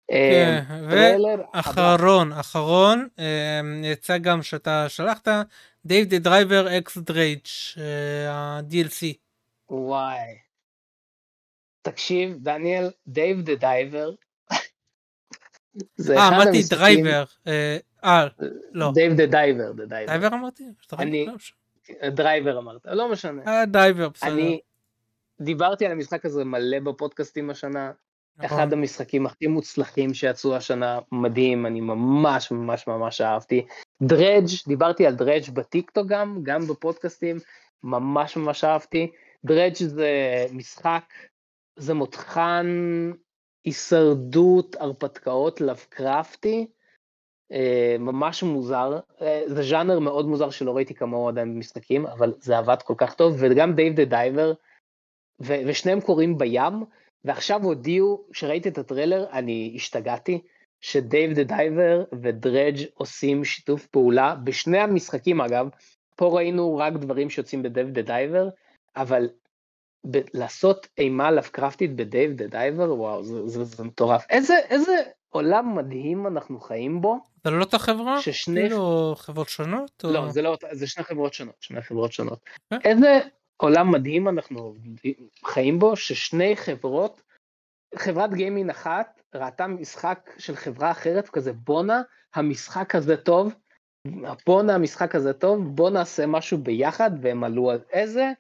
כן, אמ, הבא. ואחרון, אחרון, אה, יצא גם שאתה שלחת, Dave the Diver X Dredge, ה-DLC. וואי. תקשיב, דניאל, Dave the Diver. זה אה, אמרתי דרייבר. אה, אה, לא. Dave the Diver, the Diver. Diver אמרתי? אני- משנה. Driver אמרת, לא משנה. אה, Diver, בסדר. אני דיברתי על המשחק הזה מלא בפודקאסטים השנה, נכון. אחד המשחקים הכי מוצלחים שיצאו השנה, מדהים, אני ממש ממש ממש אהבתי. Dredge, דיברתי על Dredge בטיקטוק גם, גם בפודקאסטים, ממש ממש אהבתי. Dredge זה משחק, זה מותחן הישרדות, הרפתקאות, לאבקרפטי, אה, ממש מוזר, אה, זה ז'אנר מאוד מוזר שלא ראיתי כמוהו עדיין במשחקים, אבל זה עבד כל כך טוב, וגם Dave the Diver, ו- ושניהם קורים בים, ועכשיו הודיעו, כשראיתי את הטריילר, אני השתגעתי, ש Dave the Diver ו Dredge עושים שיתוף פעולה, בשני המשחקים אגב, פה ראינו רק דברים שיוצאים ב Dave the Diver, אבל ב- לעשות אימה לאבקרפטית ב Dave the Diver, וואו, זה, זה, זה מטורף. איזה, איזה עולם מדהים אנחנו חיים בו, זה לא אותה חברה? ששני- כאילו חברות שונות? או- לא, זה לא, אותה- זה שני חברות שונות, שני חברות שונות. אה? איזה עולם מדהים אנחנו חיים בו, ששני חברות, חברת גיימינג אחת ראתה משחק של חברה אחרת, כזה בואנה, המשחק הזה טוב, בואנה המשחק הזה טוב, בוא נעשה משהו ביחד, והם עלו על איזה...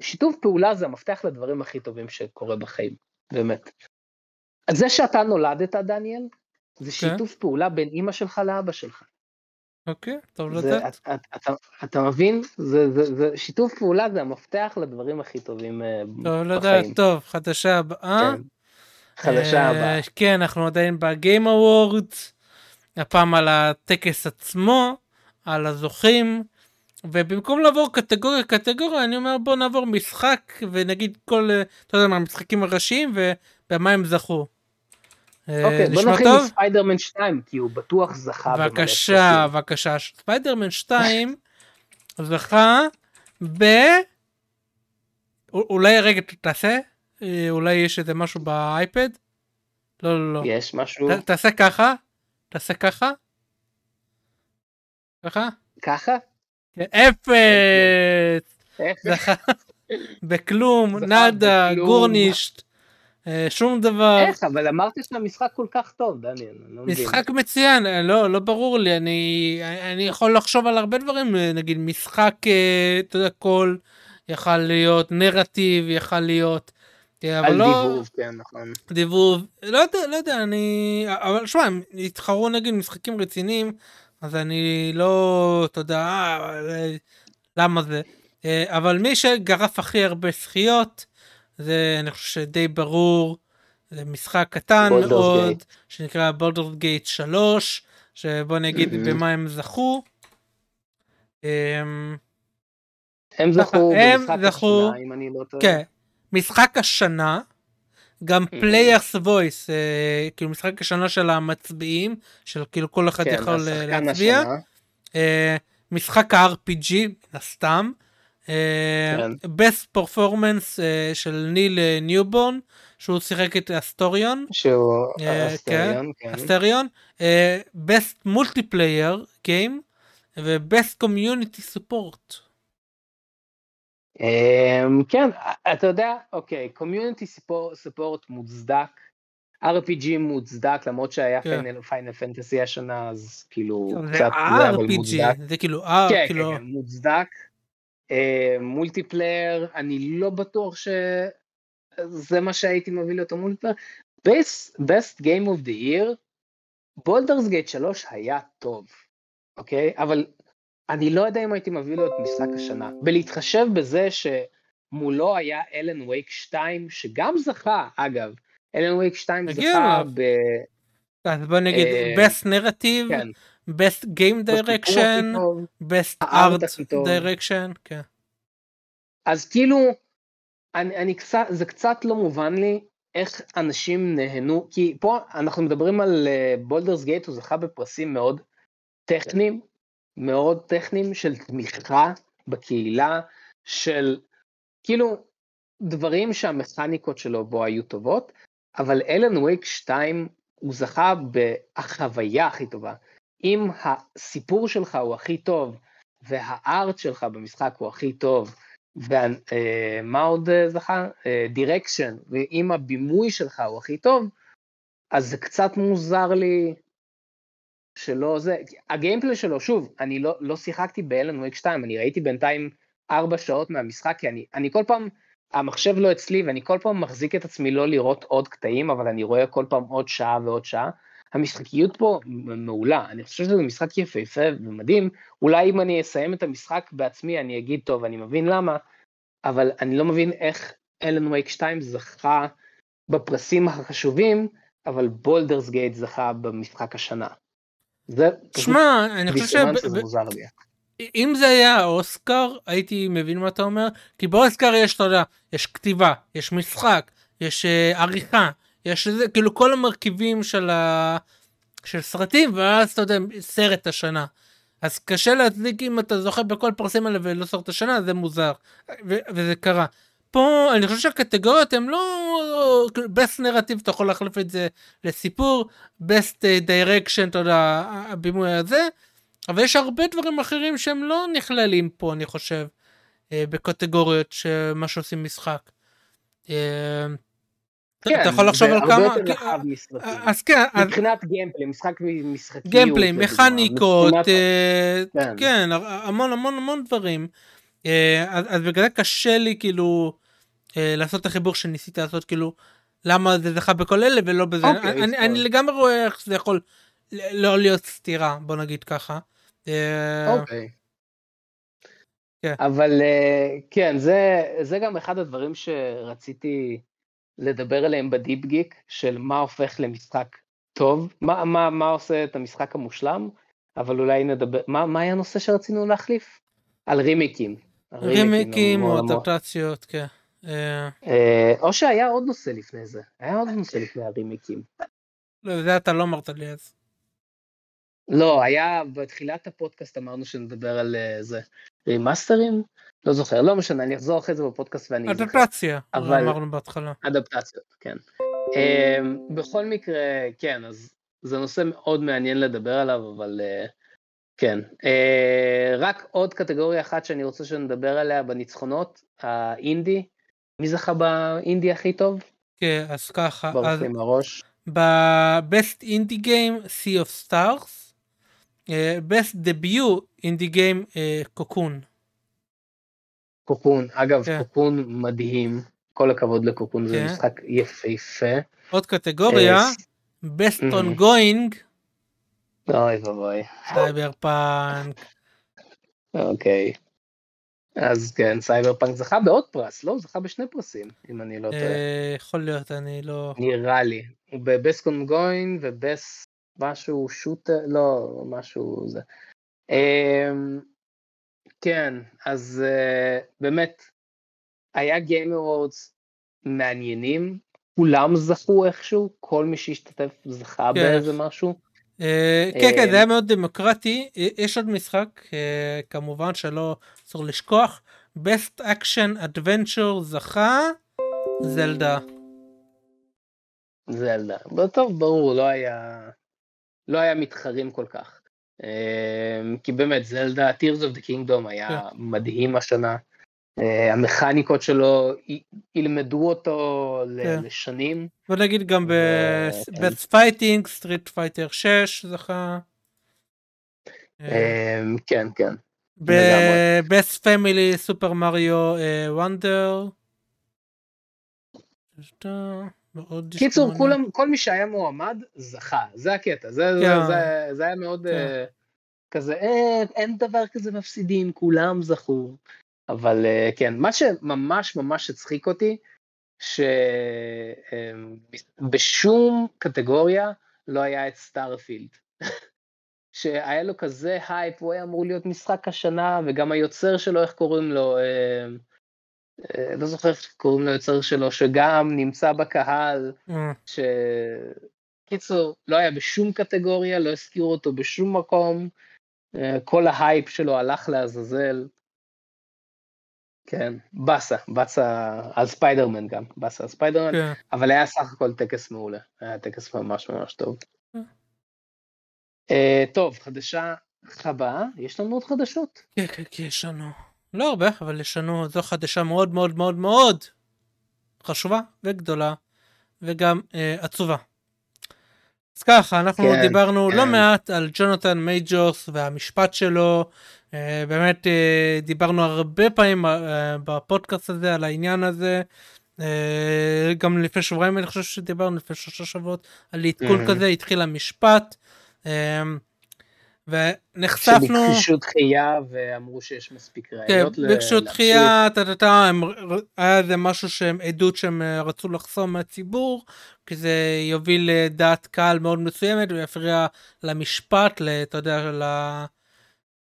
שיתוף פעולה זה המפתח לדברים הכי טובים שקורה בחיים, באמת. אז זה שאתה נולדת, דניאל, זה שיתוף פעולה בין אימא שלך לאבא שלך. אוקיי, טוב זה, לדעת. אתה, אתה, אתה מבין? זה, זה, זה, שיתוף פעולה זה המפתח לדברים הכי טובים אה, טוב לדעת, בחיים. טוב, חדשה הבאה. כן. חדשה אה, הבאה. כן, אנחנו עדיין ב Game Awards, הפעם על הטקס עצמו, על הזוכים, ובמקום לעבור קטגוריה קטגוריה, אני אומר בוא נעבור משחק ונגיד כל, אה, אתה יודע מה, המשחקים הראשיים ובמה הם זכו. אה, אוקיי, בוא נשמע נתחיל? מספיידרמן 2, כי הוא בטוח זכה בבקשה. בבקשה. ספיידרמן 2 [laughs] זכה ב... אולי רגע תעשה? אה, אולי יש איזה משהו באייפד? לא, לא, לא. יש משהו ת- תעשה ככה, תעשה ככה. ככה? ככה? אפס! בכלום, נאדה, בכלום. גורנישט, אה, שום דבר. איך? אבל אמרתי שהמשחק כל כך טוב, דניאל. לא מבין. משחק מצוין, אה, לא, לא ברור לי, אני, אני יכול לחשוב על הרבה דברים, אה, נגיד משחק, אה, אתה יודע, קול, יכל להיות נרטיב, יכל להיות, אה, אבל על לא, דיבוב, כן, נכון. דיבוב, לא יודע, לא יודע, אני, אבל שמע, הם התחרו נגיד משחקים רציניים, אז אני לא, אתה יודע, אה, אה, למה זה, אה, אבל מי שגרף הכי הרבה זכיות, זה אני חושב שדי ברור, זה משחק קטן מאוד. שנקרא בולדורס גייט 3, שבוא נגיד Mhm. במה הם זכו. אמ, הם זכו הם במשחק זכו- השנה, אם אני לא טועה. כן, משחק השנה, גם Mhm. Players' Voice, כאילו משחק השנה של המצביעים, של כאילו כל אחד כן, יכול אה, להצביע. אה, משחק ה-RPG, מן הסתם, אה, כן. best performance אה, של ניל אה, ניובורן, שהוא שיחק את אסטוריון, שהוא אה, אסטריון, כן. אסטריון, אה, best multiplayer game, ו-best community support. אמ, כן, אתה יודע, אוקיי, קומיוניטי ספורט מוצדק, RPG מוצדק, למרות שהיה כן. Final Fantasy השנה, אז כאילו, זה קצת זה, אבל מוצדק. RPG, זה כאילו, אה, כן, כאילו, כן, כן, מוצדק. אה, multiplayer, אני לא בטוח שזה מה שהייתי מביא לאותו multiplayer. best, best Game of the Year, בולדרס גייט 3 היה טוב, אוקיי? אבל אני לא יודע אם הייתי מביא לו את משחק השנה. בלהתחשב בזה שמולו היה אלן וייק 2, שגם זכה, אגב, אלן וייק 2 מגיע זכה. ב... אז בוא נגיד, אה, best narrative, כן, best game direction, best art direction, כן. אז כאילו, אני, אני קצת, זה קצת לא מובן לי איך אנשים נהנו, כי פה אנחנו מדברים על בולדרס גייט, הוא זכה בפרסים מאוד טכניים, מאוד טכניים של תמיכה בקהילה, של כאילו דברים שהמכניקות שלו בו היו טובות, אבל אלן וייק 2 הוא זכה בחוויה הכי טובה. אם הסיפור שלך הוא הכי טוב, והארט שלך במשחק הוא הכי טוב, ומה עוד אה, זכה? דירקשן, ואם הבימוי שלך הוא הכי טוב, אז זה קצת מוזר לי שלא זה, הגיימפלי שלו, שוב, אני לא, לא שיחקתי באלן וויק 2, אני ראיתי בינתיים 4 שעות מהמשחק, כי אני, אני כל פעם, המחשב לא אצלי, ואני כל פעם מחזיק את עצמי לא לראות עוד קטעים, אבל אני רואה כל פעם עוד שעה ועוד שעה. המשחקיות פה מעולה, אני חושב שזה משחק יפהפה ומדהים, אולי אם אני אסיים את המשחק בעצמי אני אגיד טוב, אני מבין למה, אבל אני לא מבין איך Alan Wake 2 זכה בפרסים החשובים, אבל Baldur's Gate זכה במשחק השנה. זה שמע, אני חושב דיסוננס שזה ש... מוזר לי. אם זה היה אוסקר, הייתי מבין מה אתה אומר, כי באוסקר יש, אתה יודע, יש כתיבה, יש משחק, יש uh, עריכה, יש איזה, כאילו כל המרכיבים של, ה... של סרטים, ואז אתה יודע, סרט השנה. אז קשה להצדיק אם אתה זוכה בכל פרסים האלה ולא סרט השנה, זה מוזר. ו- וזה קרה. פה אני חושב שהקטגוריות הן לא best narrative אתה יכול להחליף את זה לסיפור best אה, direction אתה יודע הבימוי הזה אבל יש הרבה דברים אחרים שהם לא נכללים פה אני חושב אה, בקטגוריות שמה שעושים משחק. אה, כן, אתה יכול לחשוב על הרבה כמה יותר רחב. אז כן מבחינת גיימפלי, משחק משחקיות. גיימפליי, לדוגמה, מכניקות, כן. כן, המון המון המון דברים. אה, אז אז בגלל זה קשה לי כאילו אה, לעשות את החיבור שניסית לעשות כאילו למה זה זכה בכל אלה ולא בזה. אוקיי, אני, סבבה. אני לגמרי רואה איך זה יכול לא להיות סתירה, בוא נגיד ככה. אה, אוקיי. כן. אבל אה, כן, זה, זה גם אחד הדברים שרציתי לדבר עליהם בדיפ גיק, של מה הופך למשחק טוב, מה, מה, מה עושה את המשחק המושלם, אבל אולי נדבר, מה, מה היה הנושא שרצינו להחליף? על רימיקים. רימיקים או. אדפטציות, כן. אה, אה, או שהיה עוד נושא לפני זה, היה עוד נושא לפני הרימיקים. לא, זה אתה לא אמרת לי אז. לא, היה בתחילת הפודקאסט אמרנו שנדבר על אה, זה. רימאסטרים? לא זוכר, לא משנה, אני אחזור אחרי זה בפודקאסט ואני אזכר. אדפטציה, אבל- אמרנו בהתחלה. אדפטציות, כן. בכל מקרה, כן, אז זה נושא מאוד מעניין לדבר עליו, אבל uh, כן. Uh, רק עוד קטגוריה אחת שאני רוצה שנדבר עליה בניצחונות, האינדי. מי זכה באינדי הכי טוב? כן, אז ככה, ברוך לי מהראש. ב-Best Indie Game, Sea of Stars, אה, Best Debut Indie Game, אה, קוקון. קוקון, אגב, כן. Cocoon מדהים, כל הכבוד ל Cocoon, זה כן. משחק יפהפה. עוד קטגוריה, אה, Best. Ongoing, אוי ואבוי, סייבר פאנק. אוקיי. אז כן, סייבר פאנק זכה בעוד פרס, לא? הוא זכה בשני פרסים, אם אני לא טועה. אה, יכול להיות, אני לא... נראה לי. הוא בבסט קונגוין ובסט משהו שוטר, לא, משהו זה. אמ, כן, אז אה, באמת, היה Game Awards מעניינים, כולם זכו איכשהו, כל מי שהשתתף זכה כן. באיזה משהו. אה, כן, כן, אה, זה היה מאוד דמוקרטי. אה, יש עוד משחק, אה, כמובן שלא אסור לשכוח, Best Action Adventure זכה, זלדה. זלדה. טוב, ברור, לא היה, לא היה מתחרים כל כך. כי באמת, זלדה, Tears of the Kingdom היה כן. מדהים השנה. אה, המכניקות שלו, ילמדו אותו כן. לשנים. בוא נגיד גם ב-Best Fighting, Street Fighter 6 זכה. אה, אמ, כן, כן. ב-Best Family סופר מריו Wonder. קיצור. כולם, כל מי שהיה מועמד, זכה. זה הקטע. זה, כן. זה, זה היה מאוד כן. אה, כזה, אה, אין דבר כזה מפסידים, כולם זכו. אבל אה, כן, מה שממש ממש הצחיק אותי, שבשום קטגוריה לא היה את Starfield. [laughs] שהיה לו כזה הייפ, הוא היה אמור להיות משחק השנה, וגם היוצר שלו, איך קוראים לו, אה, אה, לא זוכר איך קוראים ליוצר שלו, שגם נמצא בקהל, אה, ש... קיצור, לא היה בשום קטגוריה, לא הזכירו אותו בשום מקום, אה, כל ההייפ שלו הלך לעזאזל. כן, באסה, באסה על ספיידרמן גם, באסה על ספיידרמן, כן. אבל היה סך הכל טקס מעולה, היה טקס ממש ממש טוב. אה, טוב, חדשה הבאה, יש לנו עוד חדשות. כן, כן, כן, יש לנו. לא הרבה, אבל יש לנו, זו חדשה מאוד מאוד מאוד מאוד חשובה וגדולה, וגם אה, עצובה. אז ככה, אנחנו כן, דיברנו כן. לא מעט על ג'ונתן מייג'ורס והמשפט שלו. אה, באמת אה, דיברנו הרבה פעמים אה, בפודקאסט הזה על העניין הזה. גם לפני שבועיים אני חושב שדיברנו לפני שלושה שבועות על עדכון Mhm. כזה התחיל המשפט. ונחשפנו שביקשו דחייה ואמרו שיש מספיק כן, ראיות ל- ביקשו. דחייה, טה-טה-טה, היה איזה משהו שהם עדות שהם רצו לחסום מהציבור, כי זה יוביל לדעת קהל מאוד מסוימת ויפריע למשפט, אתה יודע, ל-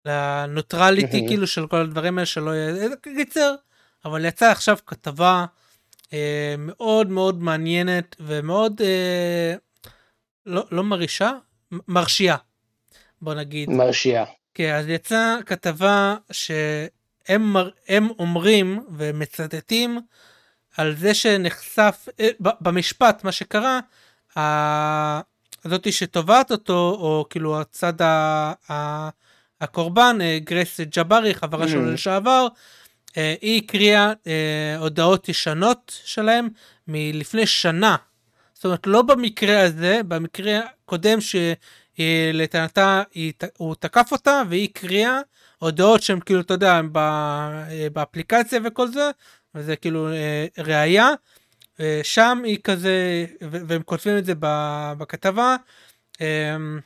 לנוטרליטי. כאילו של כל הדברים האלה שלא יהיה, איזה קיצר, אבל יצאה עכשיו כתבה אה, מאוד מאוד מעניינת ומאוד אה, לא, לא מרעישה, מרשיעה, בוא נגיד. מרשיעה. כן, אז יצאה כתבה שהם מר- הם אומרים ומצטטים על זה שנחשף, אה, במשפט, מה שקרה, הזאתי שתובעת אותו, או כאילו הצד ה- ה- הקורבן, אה, גרייס ג'בארי, חברה שלו Mhm. לשעבר, אה, היא הקריאה אה, הודעות ישנות שלהם מלפני שנה. זאת אומרת, לא במקרה הזה, במקרה הקודם שלטענתה הוא תקף אותה והיא הקריאה הודעות שהן כאילו, אתה יודע, באפליקציה וכל זה, וזה כאילו ראייה. שם היא כזה, והם כותבים את זה בכתבה, אמ,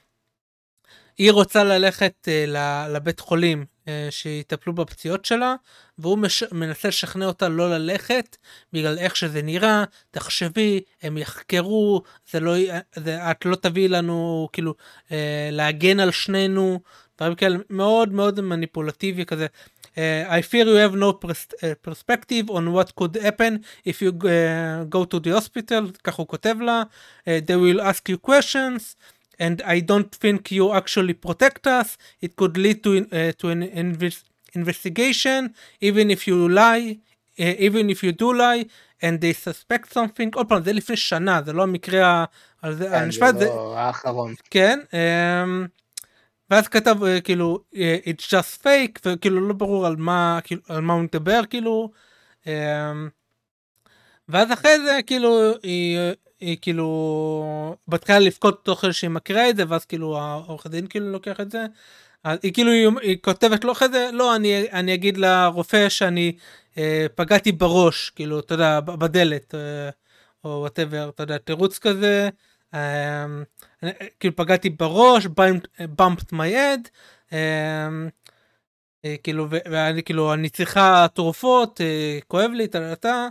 היא רוצה ללכת אה, לבית חולים אה, שיטפלו בפציעות שלה, והוא מש... מנסה לשכנע אותה לא ללכת בגלל איך שזה נראה, תחשבי, הם יחקרו, זה לא, י- זה, את לא תביאי לנו כאילו אה, להגן על שנינו, דברים כאלה מאוד מאוד מניפולטיבי כזה. Uh, I fear you have no pers- perspective on what could happen if you uh, go to the hospital, כך הוא כותב לה, uh, they will ask you questions, and I don't think you actually protect us, it could lead to, uh, to an inves- investigation, even if you lie, uh, even if you do lie, and they suspect something, עוד פעם, זה לפני שנה, זה לא המקרה כן, המשפט, זה לא האחרון. כן, אמ, ואז כתב אה, כאילו אה, it's just fake וכאילו לא ברור על מה כאילו על מה הוא מדבר כאילו. אמ, ואז אחרי זה כאילו היא, היא כאילו מתחילה לבכות תוך שהיא מקריאה את זה ואז כאילו העורך דין כאילו לוקח את זה. היא כאילו היא, היא כותבת לו אחרי זה לא אני אני אגיד לרופא שאני אה, פגעתי בראש כאילו אתה יודע בדלת אה, או וואטאבר אתה יודע תירוץ כזה. אה, אני- כאילו פגעתי בראש, bumped my head, אמ, אה, כאילו, ואני כאילו, אני צריכה תרופות, אה, כואב לי, טה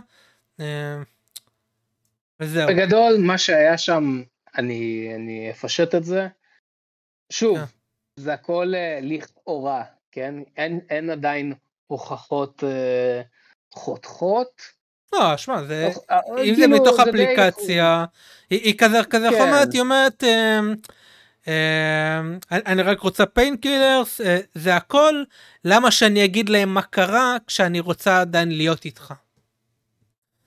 וזהו. בגדול, מה שהיה שם, אני, אני אפשט את זה. שוב, כן. זה הכל אה, לכאורה, כן? אין, אין עדיין הוכחות אה, חותכות. לא, שמע, זה, אה, אם זה כאילו, מתוך אפליקציה, היא כזה, כזה כן. חומת, היא אומרת, אני אני רק רוצה פיינקילרס, זה הכל, למה שאני אגיד להם מה קרה כשאני רוצה עדיין להיות איתך.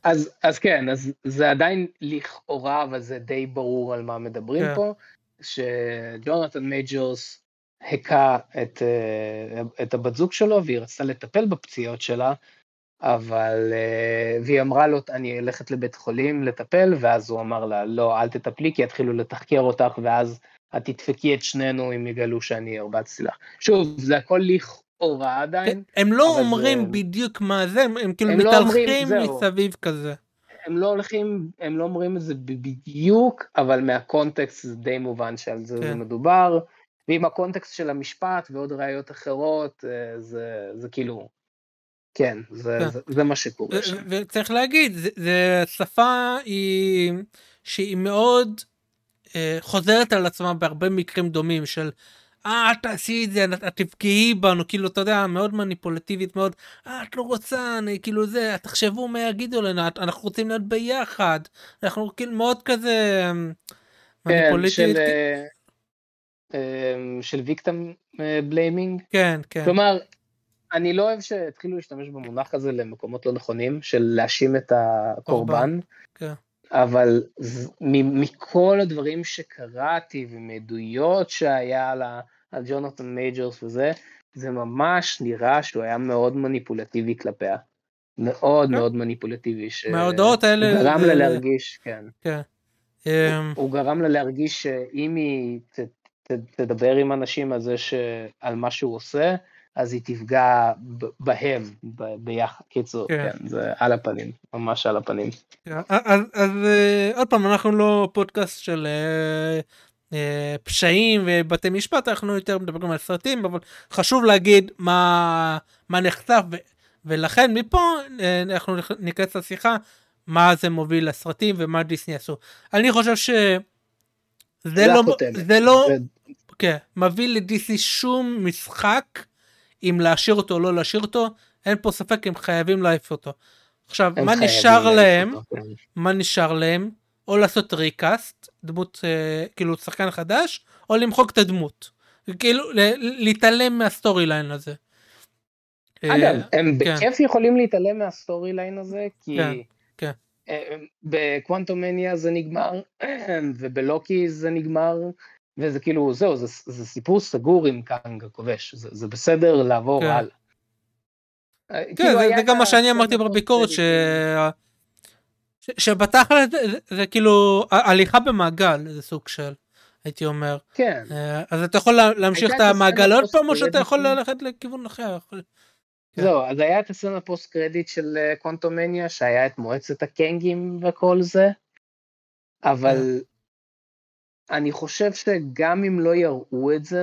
אז, אז כן, אז זה עדיין לכאורה, אבל זה די ברור על מה מדברים כן. פה, שג'ונתן מייג'ורס הכה את, אה, את הבת זוג שלו והיא רצתה לטפל בפציעות שלה, אבל, אה, והיא אמרה לו, אני הולכת לבית חולים לטפל, ואז הוא אמר לה, לא, אל תטפלי, כי יתחילו לתחקר אותך, ואז את תדפקי את שנינו אם יגלו שאני הרבצתי לך. שוב, זה הכל לכאורה עדיין, הם לא אבל אומרים זה- בדיוק מה זה, הם- הם כאילו הם לא מתהלכים זהו. מסביב כזה. הם לא הולכים, הם לא אומרים את זה בדיוק, אבל מהקונטקסט זה די מובן שעל זה כן. זה מדובר, ועם הקונטקסט של המשפט ועוד ראיות אחרות, אה, זה, זה כאילו, כן, זה, כן. זה, זה מה שקורה שם. וצריך להגיד, זה- זה שפה היא, שהיא מאוד אה, חוזרת על עצמה בהרבה מקרים דומים של אה, אל תעשי את זה, את את תפגעי בנו, כאילו, אתה יודע, מאוד מניפולטיבית מאוד, אה, את לא רוצה, אני, כאילו זה, תחשבו מה יגידו לנו, אנחנו רוצים להיות ביחד, אנחנו כאילו מאוד כזה אה, כן, של, מניפולטיבית, אה, אה, של ויקטם בליימינג, כן, כן, כלומר, אני לא אוהב שהתחילו להשתמש במונח הזה למקומות לא נכונים, של להאשים את הקורבן. כן. אבל מכל הדברים שקראתי ומעדויות שהיה על, ה- על ג'ונתן מייג'רס וזה, זה ממש נראה שהוא היה מאוד מניפולטיבי כלפיה. מאוד כן. מאוד מניפולטיבי. ש- מההודעות האלה, הוא גרם זה- לה להרגיש, כן. כן. אה, הוא גרם לה להרגיש שאם היא ת, ת, תדבר עם אנשים על זה ש... על מה שהוא עושה, אז היא תפגע בהם ביחד. קיצור, כן. כן, זה על הפנים, ממש על הפנים. כן, אז, אז אה, עוד פעם אנחנו לא פודקאסט של אה, אה, פשעים ובתי משפט אנחנו יותר מדברים על סרטים אבל חשוב להגיד מה מה נחשף ולכן מפה אנחנו ניכנס לשיחה מה זה מוביל לסרטים ומה דיסני עשו. אני חושב שזה זה לא. זה לא זה- כן, מביא לדיסני שום משחק אם להשאיר אותו או לא להשאיר אותו אין פה ספק הם חייבים להעיף אותו. עכשיו מה נשאר להם? אותו, כן. מה נשאר להם? או לעשות recast, דמות אה, כאילו שחקן חדש, או למחוק את הדמות. כאילו להתעלם מה- storyline הזה. אה, אגב, הם כן. בכיף יכולים להתעלם מה- storyline הזה, כי כן, כן. אה, ב-Quantumania זה נגמר, [clears throat] ובלוקי זה נגמר, וזה כאילו, זהו, זה, זה סיפור סגור עם קאנג הכובש, זה, זה בסדר לעבור כן. הלאה. אה, כן, כאילו, זה, זה גם מה שאני אמרתי בביקורת, ש... ש... שבתכל'ס זה, זה, זה כאילו הליכה במעגל, זה סוג של, הייתי אומר. כן, אה, אז אתה יכול לה- להמשיך את המעגל עוד פעם, או שאתה. יכול ללכת לכיוון אחר. כן. זהו, אז היה את הסצנה פוסט קרדיט של אה, קוונטומניה, שהיה את מועצת הקנגים וכל זה, אבל כן. אני חושב שגם אם לא יראו את זה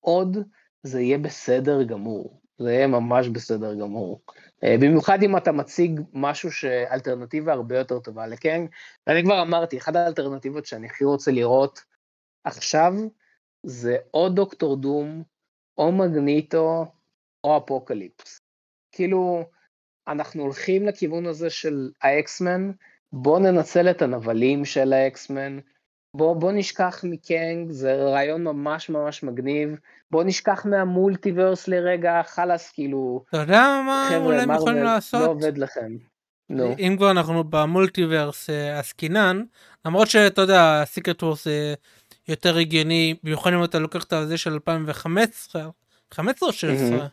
עוד, זה יהיה בסדר גמור. זה יהיה ממש בסדר גמור. אה, במיוחד אם אתה מציג משהו שהאלטרנטיבה הרבה יותר טובה לקנג, ואני כבר אמרתי, אחת האלטרנטיבות שאני הכי רוצה לראות עכשיו, זה או דוקטור דום, או מגניטו, או אפוקליפס. כאילו, אנחנו הולכים לכיוון הזה של האקסמן, בואו ננצל את הנבלים של האקסמן, בואו בוא נשכח מקנג, זה רעיון ממש ממש מגניב, בואו נשכח מהמולטיברס לרגע, חלאס, כאילו, אתה יודע מה אולי הם יכולים מרוויל, לעשות? לא עובד לכם. נו, אם כבר אנחנו במולטיברס אה, עסקינן, למרות שאתה יודע, סיקרט וורס זה יותר הגיוני, במיוחד אם אתה לוקח את הזה של 2015, 15 או 16?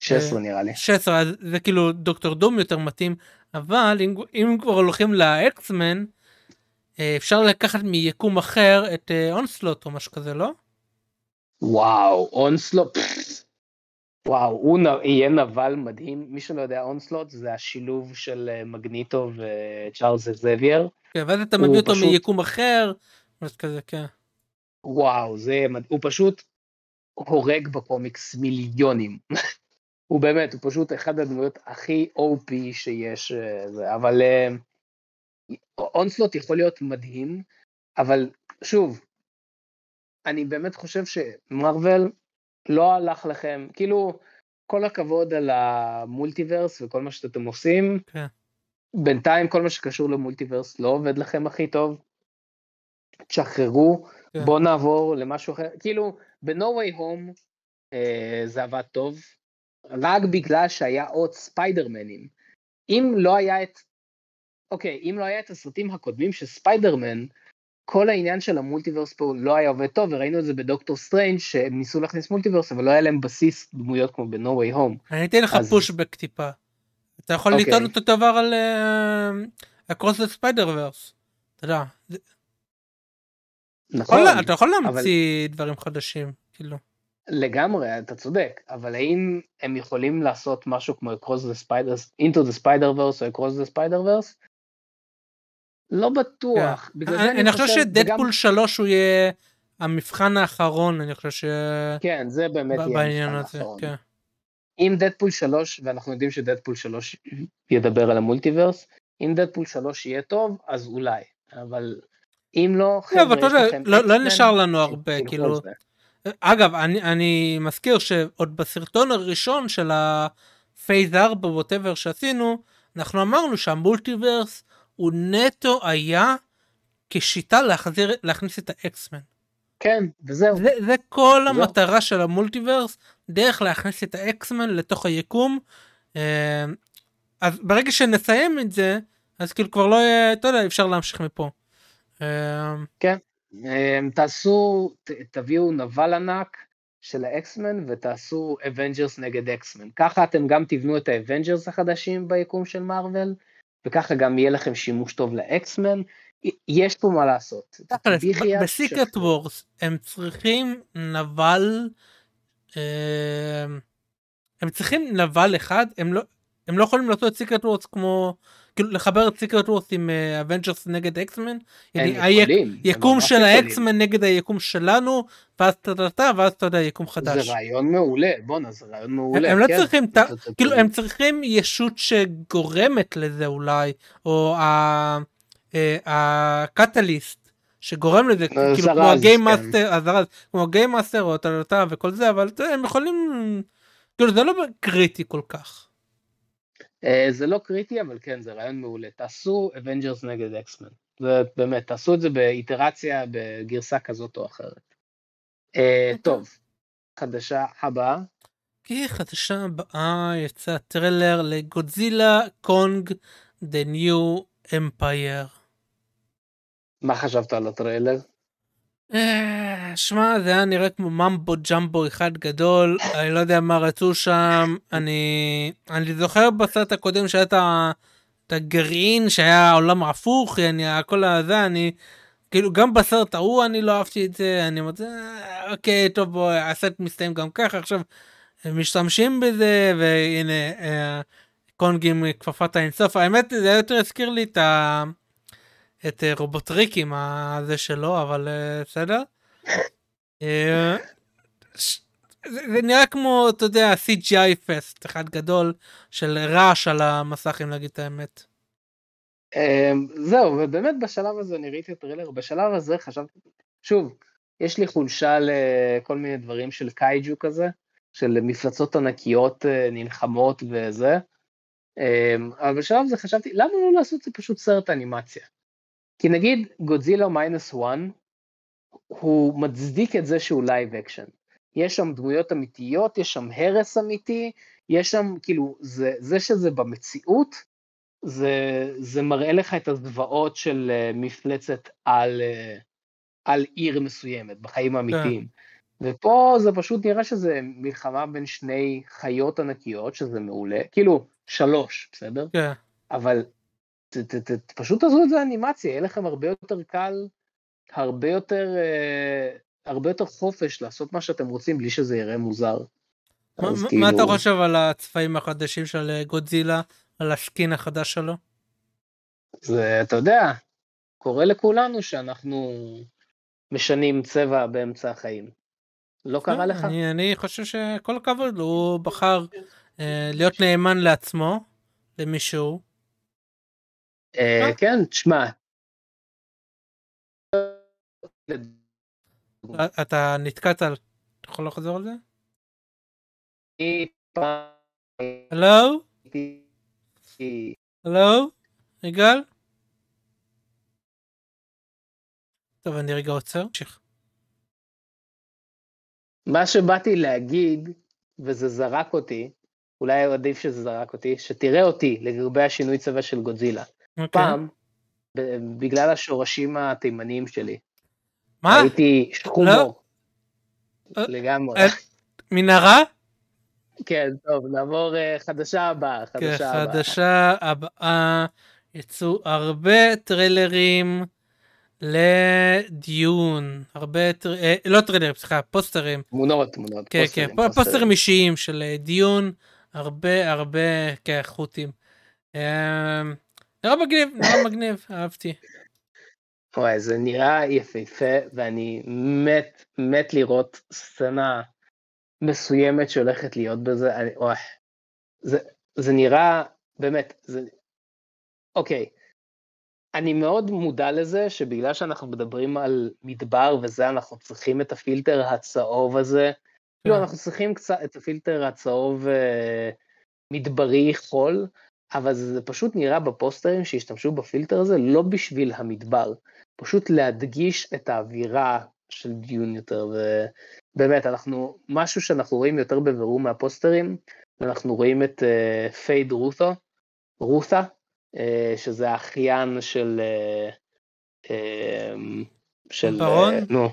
16 נראה לי. 16, אז זה כאילו דוקטור דום יותר מתאים, אבל אם, אם כבר הולכים לאקסמן, אה, אפשר לקחת מיקום אחר את אה, אונסלוט או משהו כזה, לא? וואו, אונסלוט, וואו, הוא נ- יהיה נבל מדהים, מי שלא יודע, אונסלוט זה השילוב של אה, מגניטו וצ'ארלס זווייר, כן, ואז אתה מביא אותו פשוט- מיקום אחר, אז כזה, כן. וואו, זה, מד- הוא פשוט הורג בקומיקס מיליונים. [laughs] הוא באמת, הוא פשוט אחד הדמויות הכי OP שיש, אה, אבל אה, אונסלוט יכול להיות מדהים, אבל שוב, אני באמת חושב שמרוויל לא הלך לכם, כאילו, כל הכבוד על המולטיברס וכל מה שאתם עושים, כן. בינתיים כל מה שקשור למולטיברס לא עובד לכם הכי טוב, תשחררו, כן. בואו נעבור למשהו אחר, כאילו, ב-No way home אה, זה עבד טוב, רק בגלל שהיה עוד ספיידרמנים. אם לא היה את, אוקיי, אם לא היה את הסרטים הקודמים של ספיידרמן, כל העניין של ה-multiverse פה לא היה עובד טוב, וראינו את זה בדוקטור סטרנג' שהם ניסו להכניס multiverse, אבל לא היה להם בסיס דמויות כמו ב-No way home. אני אתן לך אז- pushback טיפה. אתה יכול אוקיי. לטעון אותו דבר על ה-Across Spider-Verse. אתה יודע, נכון, יכול- אתה יכול אבל- להמציא דברים חדשים, כאילו. לגמרי, אתה צודק, אבל האם הם יכולים לעשות משהו כמו Across the Spiders, Into the Spider-Verse או Across the Spider-Verse? לא בטוח. בגלל זה אני אני חושב וגם- שדדפול 3 הוא יהיה המבחן האחרון, אני חושב ש... כן, זה באמת יהיה המבחן האחרון. כן. אם דדפול 3, ואנחנו יודעים שדדפול 3 ידבר על ה-multiverse, אם דדפול 3 יהיה טוב, אז אולי, אבל אם לא, לא, חבר'ה, אתה יש יודע, לכם לא לא נשאר לנו הרבה, כאילו. זה. אגב, אני, אני מזכיר שעוד בסרטון הראשון של ה-phase 4 whatever שעשינו, אנחנו אמרנו שה-multiverse הוא נטו היה כשיטה להחזיר, להכניס את האקסמן. כן, וזהו. זה, זה כל זהו. המטרה של ה-multiverse, דרך להכניס את האקסמן לתוך היקום. אה, אז ברגע שנסיים את זה, אז כאילו כבר לא יהיה, אתה יודע, אפשר להמשיך מפה. אה, אמ, תעשו, ת- תביאו נבל ענק של האקסמן ותעשו אבנג'רס נגד אקסמן. ככה אתם גם תבנו את האבנג'רס החדשים ביקום של מארוול, וככה גם יהיה לכם שימוש טוב לאקסמן. יש פה מה לעשות. בסיקרט. וורס הם צריכים נבל, אה, הם צריכים נבל אחד, הם לא, הם לא יכולים לעשות את Secret Wars כמו, כאילו לחבר את Secret Wars עם אבנג'רס נגד אקסמן, יקום של. האקסמן נגד היקום שלנו, ואז טה-טה-טה, ואז אתה יודע, יקום חדש. זה רעיון מעולה, בואנה, זה רעיון מעולה. הם לא כן. צריכים, כאילו הם צריכים ישות שגורמת לזה אולי, או ה- אה, ה-catalyst שגורם לזה, כאילו כמו ה-game כן. הזרז, כמו ה-game master או טה וכל זה, אבל הם יכולים, כאילו זה לא קריטי כל כך. אה, זה לא קריטי, אבל כן, זה רעיון מעולה. תעשו אבנג'רס נגד אקסמן. זה באמת, תעשו את זה באיטרציה, בגרסה כזאת או אחרת. אה, אוקיי. טוב, חדשה הבאה. כי חדשה הבאה יצא טריילר לגודזילה קונג The New Empire. מה חשבת על הטריילר? אה, שמע זה היה נראה כמו ממבו ג'מבו אחד גדול אני לא יודע מה רצו שם אני אני זוכר בסרט הקודם שהיה את הגרעין שהיה עולם הפוך אני הכל הזה אני כאילו גם בסרט ההוא אני לא אהבתי את זה אני אומר "אה, אוקיי טוב בוא הסרט מסתיים גם ככה עכשיו משתמשים בזה, והנה, אה, קונג עם כפפת האינסוף. האמת, זה יותר הזכיר לי את ה... את אה, רובוטריקים הזה שלו, אבל אה, בסדר. אה, זה נראה כמו, אתה יודע, CGI פסט, אחד גדול של רעש על המסך, אם להגיד את האמת. אמ, זהו, ובאמת בשלב הזה, אני ראיתי את הטריילר, בשלב הזה חשבתי, שוב, יש לי חולשה לכל מיני דברים של קייג'ו כזה, של מפלצות ענקיות אה, נלחמות וזה, אמ, אבל בשלב הזה חשבתי, למה לא לעשות את זה פשוט סרט אנימציה? כי נגיד גודזילה Minus One, הוא מצדיק את זה שהוא live action. יש שם דמויות אמיתיות, יש שם הרס אמיתי, יש שם, כאילו, זה, זה שזה במציאות, זה, זה מראה לך את הזוועות של אה, מפלצת על, אה, על עיר מסוימת, בחיים האמיתיים. ופה זה פשוט נראה שזה מלחמה בין שני חיות ענקיות, שזה מעולה, כאילו, שלוש, בסדר? כן. אבל ת, ת, ת, ת, פשוט תעשו את זה אנימציה, יהיה לכם הרבה יותר קל, הרבה יותר, אה, הרבה יותר חופש לעשות מה שאתם רוצים בלי שזה יראה מוזר. מה- מה- כאילו- אתה חושב על הצבעים החדשים של אה, גודזילה, על הסקין החדש שלו? זה, אתה יודע, קורה לכולנו שאנחנו משנים צבע באמצע החיים. לא קרה לך? אה, אני, אני חושב שכל הכבוד, הוא בחר אה, להיות נאמן לעצמו, למישהו. אה, כן, תשמע. אה, אתה נתקעת, על- אתה יכול לחזור על זה? הלו? הלו? יגאל? טוב, אני רגע עוצר. תמשיך. מה שבאתי להגיד, וזה זרק אותי, אולי עדיף שזה זרק אותי, שתראה אותי לגבי השינוי צבע של גודזילה. אוקיי. פעם, בגלל השורשים התימניים שלי, מה? הייתי שחומור. אה, לגמרי. אה, מנהרה? כן, טוב, נעבור אה, חדשה הבאה, חדשה הבאה. חדשה הבאה יצאו הרבה טריילרים לדיון. הרבה, טר... אה, לא טריילרים, סליחה, פוסטרים. תמונות, תמונות. כן, פוסטרים, כן, פ- פוסטרים אישיים של דיון, הרבה הרבה, כן, חוטים. אה, נראה מגניב, נראה מגניב, אהבתי. וואי, זה נראה יפהפה, ואני מת, מת לראות סצנה מסוימת שהולכת להיות בזה. אני, וואי, זה, זה נראה, באמת, זה... אוקיי, אני מאוד מודע לזה שבגלל שאנחנו מדברים על מדבר וזה, אנחנו צריכים את הפילטר הצהוב הזה. כאילו, אנחנו צריכים קצת את הפילטר הצהוב אה, מדברי חול, אבל זה פשוט נראה בפוסטרים שהשתמשו בפילטר הזה לא בשביל המדבר, פשוט להדגיש את האווירה של דיון יותר, ובאמת, אנחנו, משהו שאנחנו רואים יותר בבירור מהפוסטרים, אנחנו רואים את uh, פייד רות'ו, רות'ה, uh, שזה האחיין של, uh, uh, של? Uh, נו,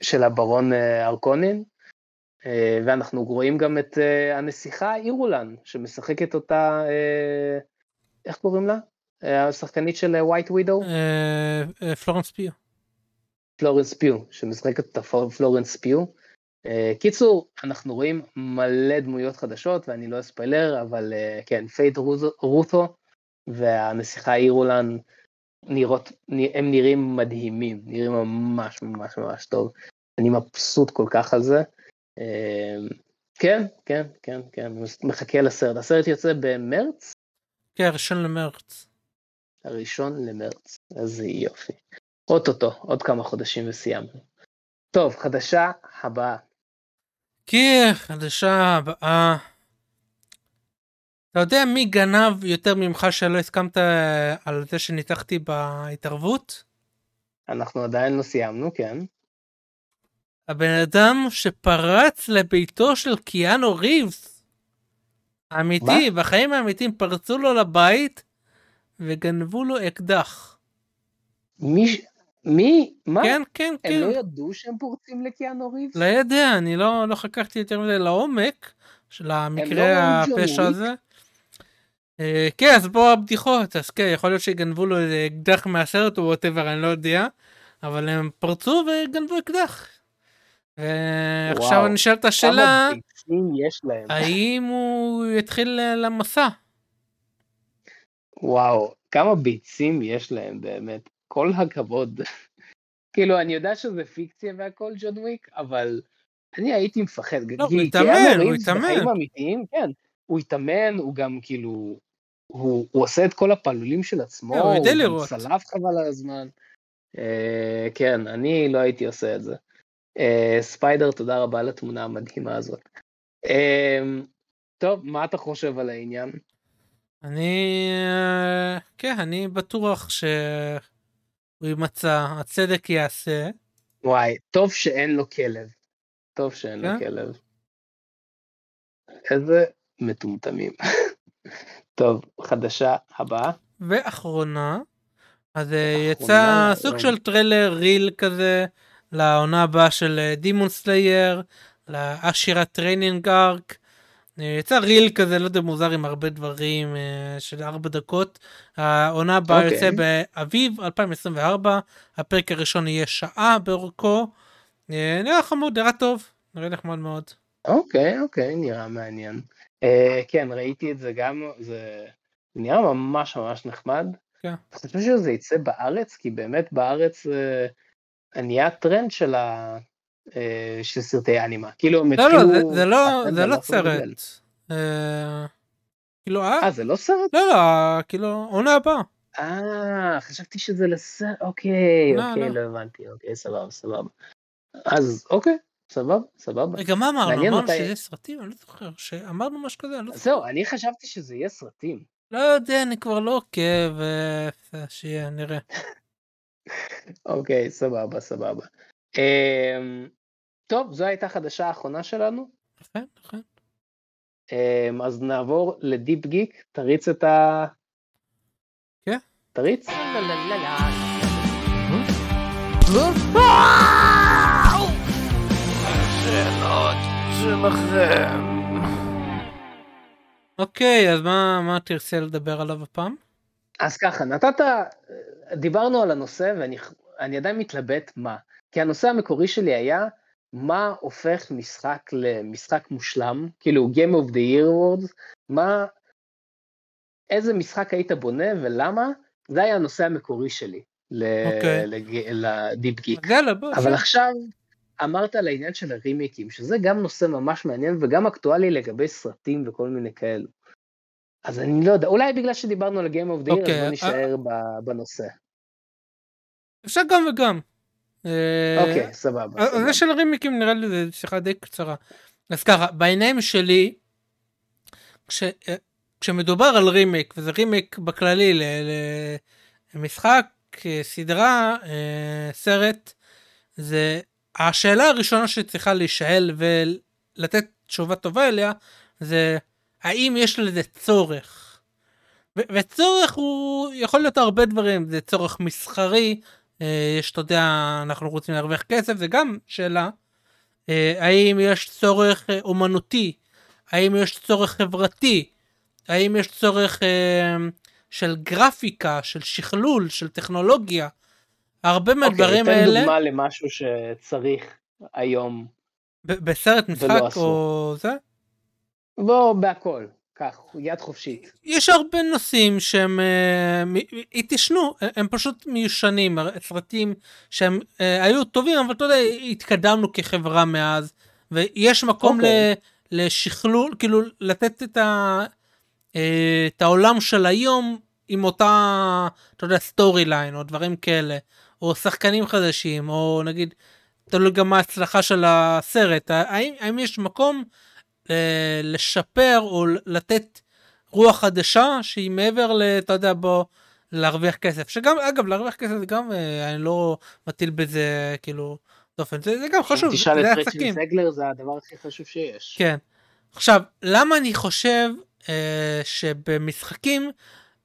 של הברון uh, ארקונין, ואנחנו רואים גם את uh, הנסיכה אירולן, שמשחקת אותה, uh, איך קוראים לה? השחקנית של ווייט ווידו? אה, אה, פלורנס פיו. פלורנס פיו, שמשחקת את פלורנס פיו. אה, קיצור, אנחנו רואים מלא דמויות חדשות, ואני לא אספיילר, אבל אה, כן, פייד ראות'ה והנסיכה אירולן נראות, הם נראים מדהימים, נראים ממש ממש ממש טוב. אני מבסוט כל כך על זה. אה, כן, כן, כן, כן, מחכה לסרט. הסרט יוצא במרץ, כן, ראשון למרץ. הראשון למרץ, איזה יופי. אוטוטו, עוד כמה חודשים וסיימנו. טוב, חדשה הבאה. כן, חדשה הבאה. אתה יודע מי גנב יותר ממך שלא הסכמת אה, על זה שניתחתי בהתערבות? אנחנו עדיין לא סיימנו, כן. הבן אדם שפרץ לביתו של קיאנו ריבס. אמיתי, בחיים האמיתיים פרצו לו לבית וגנבו לו אקדח. מי, ש- מי, מה? כן, כן, הם כן. לא ידעו שהם פורצים לקיאנו ריבס? לא יודע, אני לא, לא חקרתי יותר מדי לעומק של לא המקרה ג'ון הפשע? הזה. אה, כן, אז בוא הבדיחות, אז כן, יכול להיות שגנבו לו איזה אקדח מהסרט או whatever, אני לא יודע, אבל הם פרצו וגנבו אקדח. שואל את כמה השאלה? האם הוא יתחיל אה, למסע? וואו, כמה ביצים יש להם באמת. כל הכבוד. [laughs] כאילו, אני יודע שזה פיקציה והכל, ג'ון וויק, אבל אני הייתי מפחד. לא, הוא התאמן, הוא התאמן. בחיים אמיתיים, כן. הוא התאמן, הוא גם כאילו, הוא, הוא עושה את כל הפעלולים של עצמו, כן, הוא לראות. צלף חבל על הזמן. אה, כן, אני לא הייתי עושה את זה. אה, ספיידר, תודה רבה על התמונה המדהימה הזאת. אה, טוב, מה אתה חושב על העניין? אני... אה, כן, אני בטוח שהוא יימצא, הצדק ייעשה. וואי, טוב שאין לו כלב. טוב שאין לו כן? כלב. איזה מטומטמים. [laughs] טוב, חדשה הבאה. ואחרונה, אז אה, יצא אחרונה, סוג לא. של טריילר reel כזה לעונה הבאה של Demon Slayer, ל Hashira Training Arc. אה, יצא reel כזה, לא יודע, מוזר עם הרבה דברים אה, של ארבע דקות. העונה הבאה אוקיי. יוצא באביב 2024, הפרק הראשון יהיה שעה באורכו. אה, נראה חמוד, נראה טוב, נראה נחמד מאוד. אוקיי, אוקיי, נראה מעניין. אה, כן, ראיתי את זה גם, זה נראה ממש ממש נחמד. כן. אתה חושב שזה יצא בארץ? כי באמת בארץ אה, נהיה טרנד של ה... אה, של סרטי אנימה. כאילו הם לא, לא, זה- התחילו... לא, זה לא. סרט. אה, כאילו, אה, אה, זה לא סרט? לא, לא, כאילו, עונה הבאה. אה, חשבתי שזה לסרט, אוקיי, אוקיי, לא. הבנתי, אוקיי, סבבה, סבבה. אז אוקיי, סבבה, סבבה. רגע, מה אמרנו? אמרנו מתי- שזה סרטים? אני לא זוכר. שאמרנו משהו כזה? אני לא זוכר. זהו, אני חשבתי שזה יהיה סרטים. לא יודע, אני כבר לא עוקב, אה, שיהיה, נראה. [laughs] אוקיי, סבבה, סבבה. אמ, טוב, זו הייתה החדשה האחרונה שלנו. נכון, נכון. אז נעבור לדיפ גיק, תריץ את ה... כן. תריץ? אוקיי, אז מה תרצה לדבר עליו הפעם? אז ככה, נתת, דיברנו על הנושא ואני אני עדיין מתלבט מה. כי הנושא המקורי שלי היה, מה הופך משחק למשחק מושלם, כאילו Game of the Year Awards, מה, איזה משחק היית בונה ולמה, זה היה הנושא המקורי שלי אוקיי. לדיפ גיק. אבל עכשיו אמרת על העניין של הרימיקים, שזה גם נושא ממש מעניין וגם אקטואלי לגבי סרטים וכל מיני כאלו. אז אני לא יודע, אולי בגלל שדיברנו על Game of the Year, אוקיי, אז בוא אה- נישאר ב- בנושא. אפשר גם וגם. אה, אוקיי, סבבה. אז. זה של הרימיקים נראה לי זה שיחה די קצרה. אז ככה, בעיניים שלי, כש, אה, כשמדובר על רימיק, וזה רימיק בכללי למשחק, אה, סדרה, אה, סרט, זה השאלה הראשונה שצריכה להישאל ולתת תשובה טובה אליה, זה האם יש לזה צורך. ו- וצורך הוא יכול להיות הרבה דברים, זה צורך מסחרי, אה, יש, אתה יודע, אנחנו רוצים להרוויח כסף, זה גם שאלה. אה, האם יש צורך אה, אומנותי? האם יש צורך חברתי? האם יש צורך אה, של גרפיקה, של שכלול, של טכנולוגיה? הרבה מהדברים אוקיי, תן האלה, דוגמה למשהו שצריך היום, ב- בסרט משחק. או זה, בוא, בהכל, קח, יד חופשית. יש הרבה נושאים שהם אה, התיישנו, הם פשוט מיושנים, סרטים שהם אה, היו טובים, אבל אתה יודע, התקדמנו כחברה מאז, ויש מקום אוקיי. ל, לשכלול, כאילו לתת את, ה, אה, את העולם של היום עם אותה, אתה יודע, storyline, או דברים כאלה, או שחקנים חדשים, או נגיד, תלוי גם מה ההצלחה של הסרט, האם, האם יש מקום אה, לשפר או לתת רוח חדשה שהיא מעבר ל... אתה יודע, בוא... להרוויח כסף. שגם אגב להרוויח כסף זה גם אה, אני לא מטיל בזה כאילו דופן. זה, זה גם חשוב תשאל זה את ריצ'רד עסקים זגלר, זה הדבר הכי חשוב שיש. כן. עכשיו למה אני חושב אה, שבמשחקים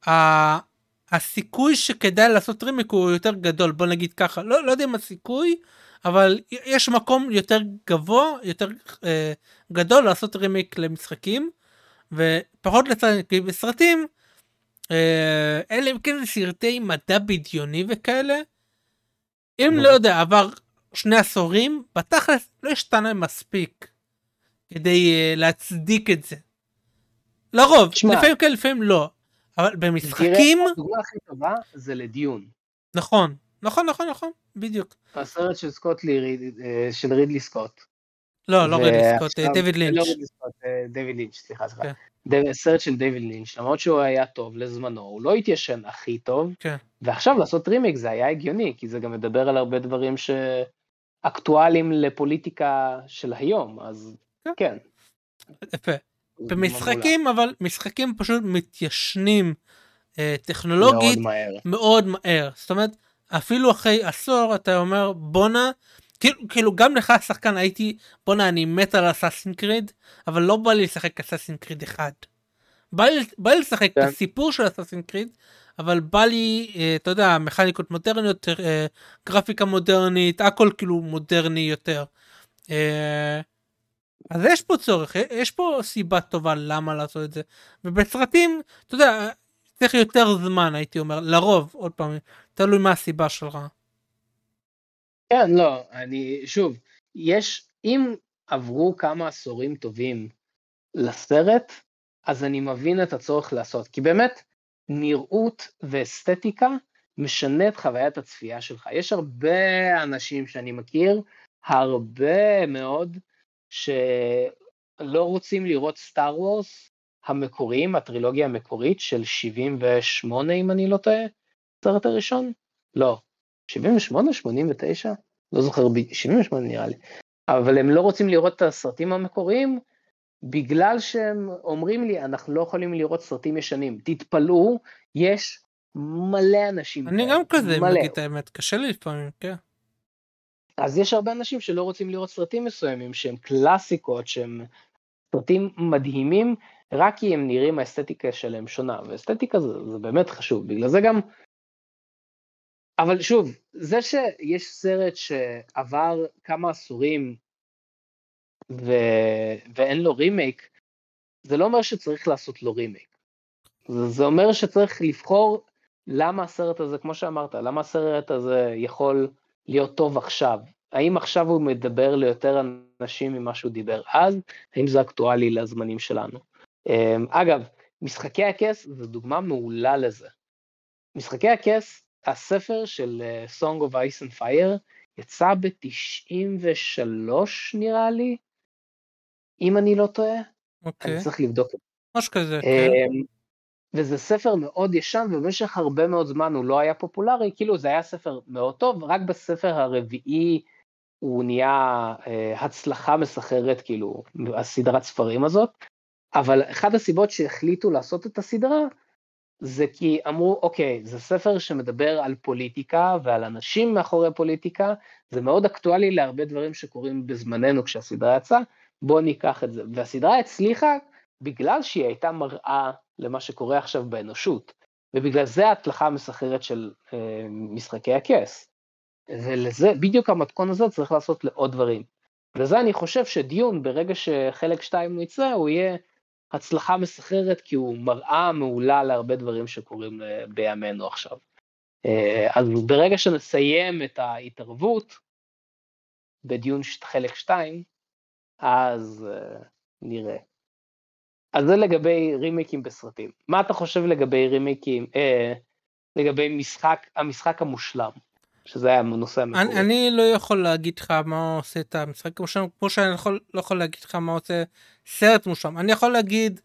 ה... הסיכוי שכדאי לעשות רימיק הוא יותר גדול? בוא נגיד ככה. לא, לא יודע אם הסיכוי אבל יש מקום יותר גבוה יותר אה, גדול לעשות רימיק למשחקים ופחות לצד כי בסרטים אה, אלא אם כן סרטי מדע בדיוני וכאלה. אם נו. לא יודע עבר שני עשורים בתכלס לא השתנה מספיק. כדי אה, להצדיק את זה. לרוב, תשמע, לפעמים כן, לפעמים לא. אבל במשחקים, תראה, הדוגמה הכי טובה זה ל Dune. נכון, נכון, נכון, נכון, בדיוק. הסרט של סקוט לירי, אה, של רידלי סקוט. לא, לא רידלי סקוט, ועכשיו- אה, דיוויד לא לינץ'. רידלי סקוט, אה, דיוויד לינץ', סליחה, סליחה. כן. סרט של דיוויד לינץ', למרות שהוא היה טוב לזמנו, הוא לא התיישן הכי טוב, כן. ועכשיו לעשות רימיק זה היה הגיוני, כי זה גם מדבר על הרבה דברים שאקטואליים לפוליטיקה של היום, אז כן. כן. יפה. במשחקים, אבל משחקים פשוט מתיישנים אה, מאוד טכנולוגית מהר. מאוד מהר. זאת אומרת, אפילו אחרי עשור אתה אומר בואנה, כאילו, כאילו גם לך השחקן הייתי, בואנה אני מת על אסאסין קריד, אבל לא בא לי לשחק אסאסין קריד אחד. בא לי, בא לי לשחק את כן. הסיפור של אסאסין קריד, אבל בא לי, אה, אתה יודע, מכניקות מודרניות, אה, גרפיקה מודרנית, הכל כאילו מודרני יותר. אה, אז יש פה צורך, יש פה סיבה טובה למה לעשות את זה. ובסרטים, אתה יודע, צריך יותר זמן הייתי אומר, לרוב, עוד פעם, תלוי מה הסיבה שלך. כן, לא, אני, שוב, יש, אם עברו כמה עשורים טובים לסרט, אז אני מבין את הצורך לעשות, כי באמת, נראות ואסתטיקה משנה את חוויית הצפייה שלך. יש הרבה אנשים שאני מכיר, הרבה מאוד, שלא רוצים לראות סטאר וורס המקוריים, הטרילוגיה המקורית של 78, אם אני לא טועה, הסרט הראשון? לא. 78, 89? לא זוכר, ב- 78 נראה לי. אבל הם לא רוצים לראות את הסרטים המקוריים, בגלל שהם אומרים לי, אנחנו לא יכולים לראות סרטים ישנים. תתפלאו, יש מלא אנשים. אני גם כזה, אם. נגיד את האמת, קשה לי לפעמים, כן. אז יש הרבה אנשים שלא רוצים לראות סרטים מסוימים שהם קלאסיקות, שהם סרטים מדהימים, רק כי הם נראים האסתטיקה שלהם שונה, ואסתטיקה זה, זה באמת חשוב, בגלל זה גם... אבל שוב, זה שיש סרט שעבר כמה עשורים ו... ואין לו רימייק, זה לא אומר שצריך לעשות לו רימייק. זה, זה אומר שצריך לבחור למה הסרט הזה, כמו שאמרת, למה הסרט הזה יכול להיות טוב עכשיו. האם עכשיו הוא מדבר ליותר אנשים ממה שהוא דיבר אז? האם זה אקטואלי לזמנים שלנו? אמ, אגב, משחקי הכס זו דוגמה מעולה לזה. משחקי הכס, הספר של אה, Song of Ice and Fire יצא ב-93 נראה לי, אם אני לא טועה, אוקיי, אני צריך לבדוק את זה. משהו כזה, כן. אמ, וזה ספר מאוד ישן ובמשך הרבה מאוד זמן הוא לא היה פופולרי, כאילו זה היה ספר מאוד טוב, רק בספר הרביעי הוא נהיה אה, הצלחה מסחררת, כאילו, הסדרת ספרים הזאת, אבל אחת הסיבות שהחליטו לעשות את הסדרה, זה כי אמרו, אוקיי, זה ספר שמדבר על פוליטיקה ועל אנשים מאחורי פוליטיקה, זה מאוד אקטואלי להרבה דברים שקורים בזמננו כשהסדרה יצאה, בואו ניקח את זה. והסדרה הצליחה בגלל שהיא הייתה מראה למה שקורה עכשיו באנושות, ובגלל זה ההצלחה המסחררת של אה, משחקי הכס. ולזה, בדיוק המתכון הזה צריך לעשות לעוד דברים. וזה אני חושב שדיון, ברגע שחלק 2 יצא, הוא יהיה הצלחה מסחררת, כי הוא מראה מעולה להרבה דברים שקורים אה, בימינו עכשיו. אה, אז ברגע שנסיים את ההתערבות בדיון חלק 2, אז אה, נראה. אז זה לגבי רימיקים בסרטים. מה אתה חושב לגבי רימיקים, אה, לגבי משחק, המשחק המושלם, שזה היה הנושא המקורי. אני, אני לא יכול להגיד לך מה עושה את המשחק מושלם כמו שאני יכול, לא יכול להגיד לך מה עושה סרט מושלם אני יכול להגיד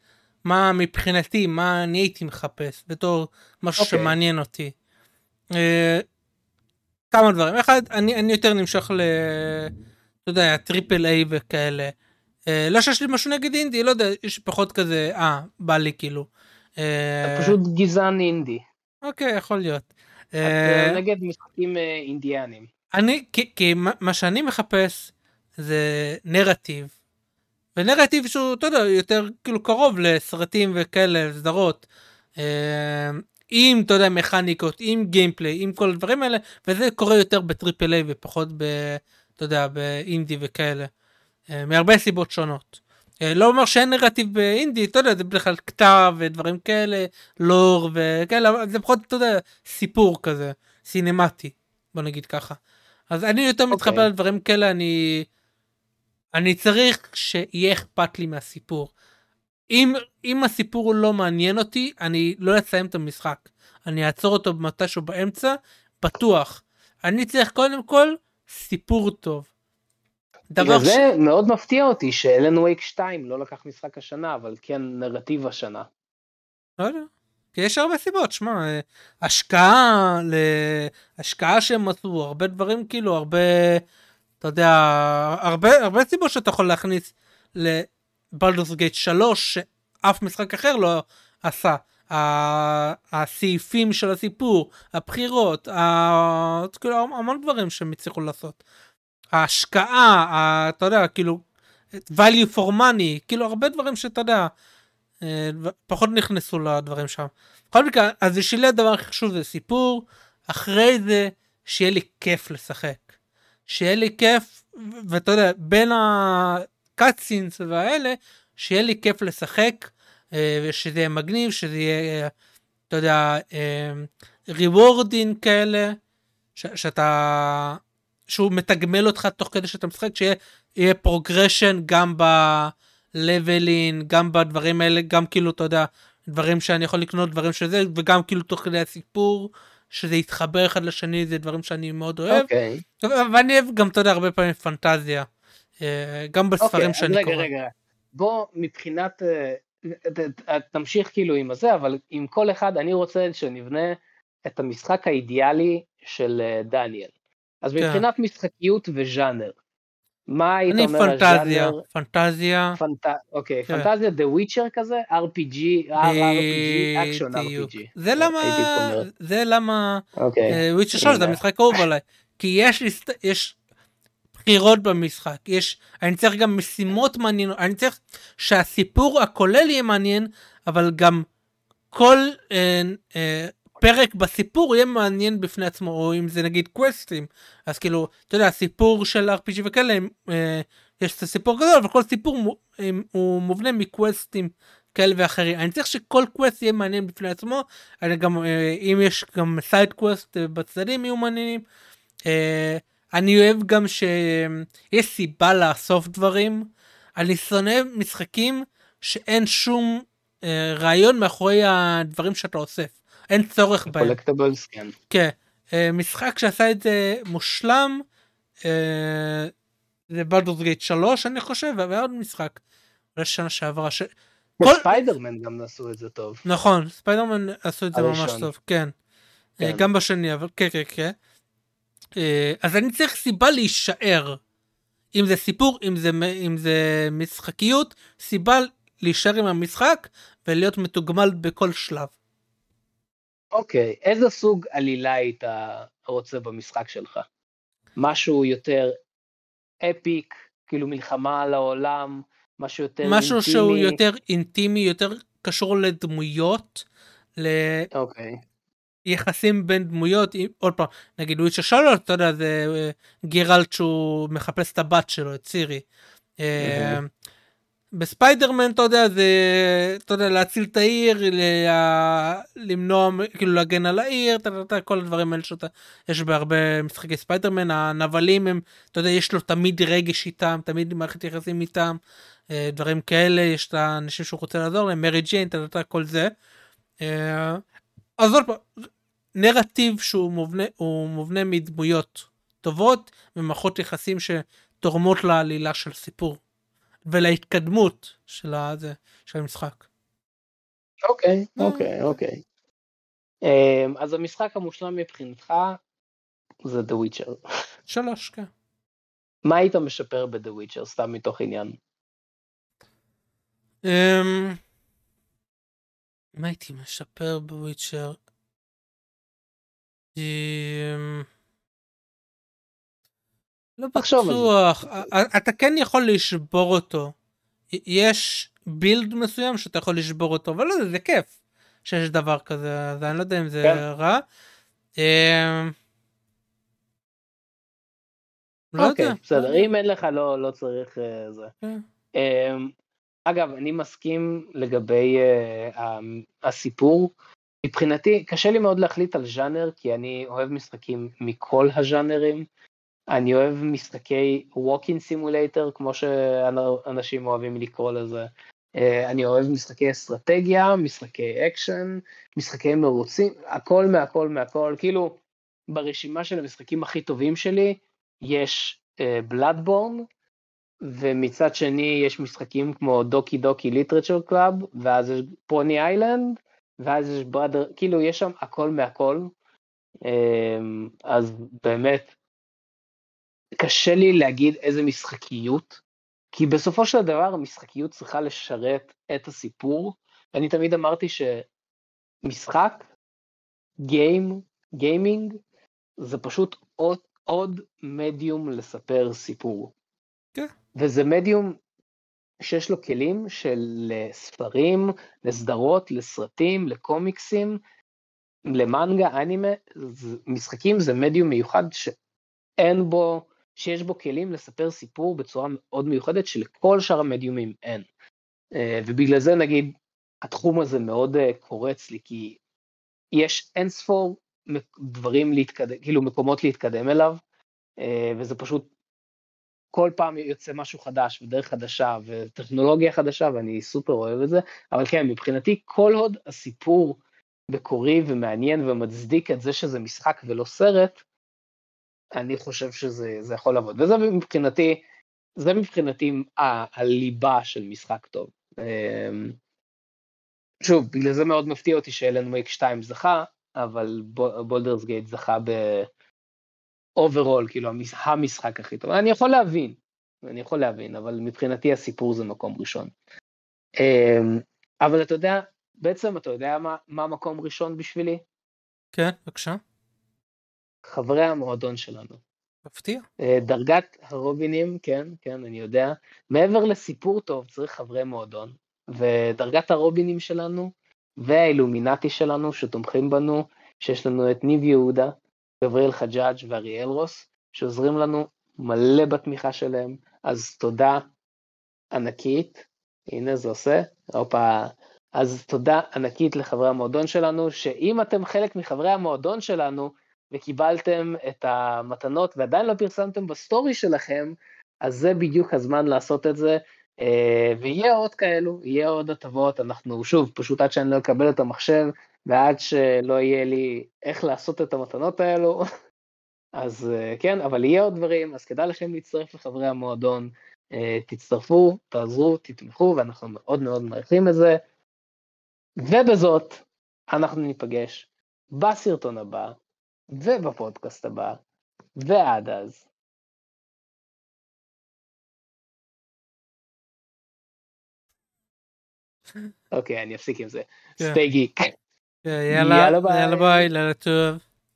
מה מבחינתי מה אני הייתי מחפש בתור משהו אוקיי. שמעניין אותי. אה, כמה דברים אחד אני, אני יותר נמשך ל... אתה יודע triple A וכאלה. אה, לא שיש לי משהו נגד אינדי לא יודע יש פחות כזה אה בא לי כאילו. אה, אתה פשוט גזען אינדי. אוקיי יכול להיות. אה, נגד משחקים אה, אינדיאנים. אני כי, כי מה, שאני מחפש זה נרטיב. ונרטיב שהוא אתה יודע יותר כאילו קרוב לסרטים וכאלה סדרות. אה, עם אתה יודע מכניקות עם גיימפליי עם כל הדברים האלה וזה קורה יותר בטריפל איי ופחות ב... אתה יודע באינדי וכאלה. מהרבה סיבות שונות. אה, לא אומר שאין נרטיב באינדי אתה יודע זה בדרך כלל כתב ודברים כאלה לור וכאלה אבל זה פחות אתה יודע סיפור כזה סינמטי בוא נגיד ככה. אז אני יותר מתחבר אוקיי. לדברים כאלה אני אני צריך שיהיה אכפת לי מהסיפור. אם, אם הסיפור לא מעניין אותי, אני לא אסיים את המשחק. אני אעצור אותו מתישהו באמצע, בטוח. אני צריך קודם כל סיפור טוב. דבר וזה ש... מאוד מפתיע אותי שאלן וייק 2 לא לקח משחק השנה, אבל כן נרטיב השנה. לא יודע. כי יש הרבה סיבות, שמע, השקעה. השקעה שהם עשו, הרבה דברים כאילו, הרבה, אתה יודע, הרבה, הרבה סיבות שאתה יכול להכניס לבלדוס גייט 3, שאף משחק אחר לא עשה. הסעיפים של הסיפור, הבחירות. כאילו המון דברים שהם הצליחו לעשות. ההשקעה, ה... אתה יודע, כאילו, value for money, כאילו הרבה דברים שאתה יודע, אה, פחות נכנסו לדברים שם. בכל מקרה, אז בשבילי הדבר הכי חשוב זה סיפור, אחרי זה שיהיה לי כיף לשחק. שיהיה לי כיף, ואתה יודע, בין הקאטסינס והאלה, שיהיה לי כיף לשחק, אה, ושזה יהיה מגניב, שזה יהיה, אתה יודע, ריוורדין כאלה, ש- שאתה, שהוא מתגמל אותך תוך כדי שאתה משחק, שיהיה progression גם ב leveling, גם בדברים האלה, גם כאילו, אתה יודע, דברים שאני יכול לקנות, דברים שזה, וגם כאילו תוך כדי הסיפור, שזה יתחבר אחד לשני, זה דברים שאני מאוד אוהב. אוקיי. ואני אוהב גם, אתה יודע, הרבה פעמים פנטזיה. אה, גם בספרים אוקיי, שאני אז קורא. רגע, רגע. בוא, מבחינת... אה, תמשיך כאילו עם הזה, אבל עם כל אחד אני רוצה שנבנה את המשחק האידיאלי של אה, דניאל. אז כן. מבחינת משחקיות וז'אנר, מה היית אני אומר פנטזיה, הז'אנר? פנטזיה, פנט... אוקיי, כן. פנטזיה דה וויצ'ר כזה? RPG, RPG, אקשון. RPG. זה למה. זה למה. וויצ'ר 3 זה. המשחק אהוב עליי. כי יש יש בחירות במשחק, יש, אני צריך גם משימות מעניינות, אני צריך שהסיפור הכולל יהיה מעניין, אבל גם כל אה, אה, פרק בסיפור יהיה מעניין בפני עצמו, או אם זה נגיד קווסטים, אז כאילו, אתה יודע, הסיפור של RPG וכאלה, אה, יש את הסיפור גדול, אבל כל סיפור הם- הוא מובנה מקווסטים כאלה ואחרים. אני צריך שכל quest יהיה מעניין בפני עצמו, אני גם, אה, אם יש גם side quest אה, בצדדים יהיו מעניינים. אה, אני אוהב גם שיש סיבה לאסוף דברים. אני שונא משחקים שאין שום אה, רעיון מאחורי הדברים שאתה אוסף. אין צורך בהם. collectibles, כן. כן. אה, משחק שעשה את זה מושלם. אה, זה Baldur's Gate 3 אני חושב ועוד משחק. אולי שנה שעברה. ש... כל- ספיידרמן גם עשו את זה טוב. נכון ספיידרמן עשו את זה ממש. טוב כן. אה, כן. גם בשני אבל כן כן כן. אז אני צריך סיבה להישאר. אם זה סיפור אם זה אם זה משחקיות סיבה להישאר עם המשחק ולהיות מתוגמל בכל שלב. אוקיי, איזה סוג עלילה היית רוצה במשחק שלך? משהו יותר אפיק, כאילו מלחמה על העולם, משהו יותר משהו שהוא אינטימי? יותר אינטימי יותר קשור לדמויות. אוקיי, ליחסים בין דמויות עוד פעם נגיד Witcher 3 אתה יודע זה אה, גרלט שהוא מחפש את הבת שלו את סירי. אה, בספיידרמן אתה יודע זה אתה יודע להציל את העיר ל- למנוע כאילו להגן על העיר אתה יודע, כל הדברים האלה שאתה יש בהרבה משחקי ספיידרמן הנבלים הם אתה יודע יש לו תמיד רגש איתם תמיד מערכת יחסים איתם אה, דברים כאלה יש את האנשים שהוא רוצה לעזור להם מרי ג'יין אתה יודע כל זה. אה, אז עוד פעם נרטיב שהוא מובנה הוא מובנה מדמויות טובות ומערכות יחסים שתורמות לעלילה של סיפור ולהתקדמות של הזה של המשחק. אוקיי, אה. אוקיי, אוקיי. אמ, אז המשחק המושלם מבחינתך זה The Witcher. שלוש כן. מה היית משפר ב-The Witcher, סתם מתוך עניין? אמ, מה הייתי משפר בוויצ'ר? אמ, לא. בטוח, אתה כן יכול לשבור אותו. יש בילד מסוים שאתה יכול לשבור אותו, אבל לא זה כיף שיש דבר כזה, אז אני לא יודע אם זה כן. רע. אמ, לא אוקיי, יודע. בסדר, אם אין לך לא לא צריך אה, זה. כן. אמ, אגב, אני מסכים לגבי ה- הסיפור. מבחינתי, קשה לי מאוד להחליט על ז'אנר, כי אני אוהב משחקים מכל הז'אנרים. אני אוהב משחקי walking simulator, כמו שאנשים אוהבים לקרוא לזה. אה, אני אוהב משחקי אסטרטגיה, משחקי אקשן, משחקי מרוצים, הכל מהכל מהכל, כאילו ברשימה של המשחקים הכי טובים שלי יש Bloodborne, אה, ומצד שני יש משחקים כמו Doki Doki Literature Club, ואז יש Pony Island, ואז יש Brother, כאילו יש שם הכל מהכל, אמ, אז באמת, קשה לי להגיד איזה משחקיות, כי בסופו של דבר המשחקיות צריכה לשרת את הסיפור, ואני תמיד אמרתי שמשחק, גיים, גיימינג, זה פשוט עוד, עוד מדיום לספר סיפור. כן. וזה מדיום שיש לו כלים של ספרים, לסדרות, לסרטים, לקומיקסים, למנגה, אנימה, משחקים זה מדיום מיוחד שאין בו, שיש בו כלים לספר סיפור בצורה מאוד מיוחדת שלכל שאר המדיומים אין. אה, ובגלל זה נגיד התחום הזה מאוד אה, קורץ לי, כי יש אין ספור דברים להתקדם, כאילו מקומות להתקדם אליו, וזה פשוט כל פעם יוצא משהו חדש ודרך חדשה וטכנולוגיה חדשה ואני סופר אוהב את זה, אבל כן, מבחינתי כל עוד הסיפור מקורי ומעניין ומצדיק את זה שזה משחק ולא סרט, אני חושב שזה יכול לעבוד. וזה מבחינתי, זה מבחינתי הליבה של משחק טוב. אמ, שוב, בגלל זה מאוד מפתיע אותי ש Alan Wake 2 זכה, אבל Baldur's Gate זכה ב... overall, כאילו המשחק הכי טוב. אני יכול להבין, אני יכול להבין, אבל מבחינתי הסיפור זה מקום ראשון. אמ, אבל אתה יודע, בעצם אתה יודע מה, מה מקום ראשון בשבילי? כן, בבקשה. חברי המועדון שלנו. מפתיע. אה, דרגת הרובינים, כן, כן, אני יודע. מעבר לסיפור טוב צריך חברי מועדון, ודרגת הרובינים שלנו והאילומינטי שלנו שתומכים בנו, שיש לנו את ניב יהודה, גבריאל חג'אג' ואריאל רוס, שעוזרים לנו מלא בתמיכה שלהם, אז תודה ענקית, הנה זה עושה, הופה, אז תודה ענקית לחברי המועדון שלנו, שאם אתם חלק מחברי המועדון שלנו, וקיבלתם את המתנות ועדיין לא פרסמתם בסטורי שלכם, אז זה בדיוק הזמן לעשות את זה, אה, ויהיה עוד כאלו, יהיה עוד הטבות, אנחנו שוב, פשוט עד שאני לא אקבל את המחשב, ועד שלא יהיה לי איך לעשות את המתנות האלו, [laughs] אז אה, כן, אבל יהיה עוד דברים, אז כדאי לכם להצטרף לחברי המועדון, אה, תצטרפו, תעזרו, תתמכו, ואנחנו מאוד מאוד מעריכים את זה. ובזאת, אנחנו ניפגש בסרטון הבא, ובפודקאסט הבא, ועד אז. [laughs] אוקיי, אני אפסיק עם זה. כן. סטי גיק. יאללה, יאללה ביי, לילה טוב.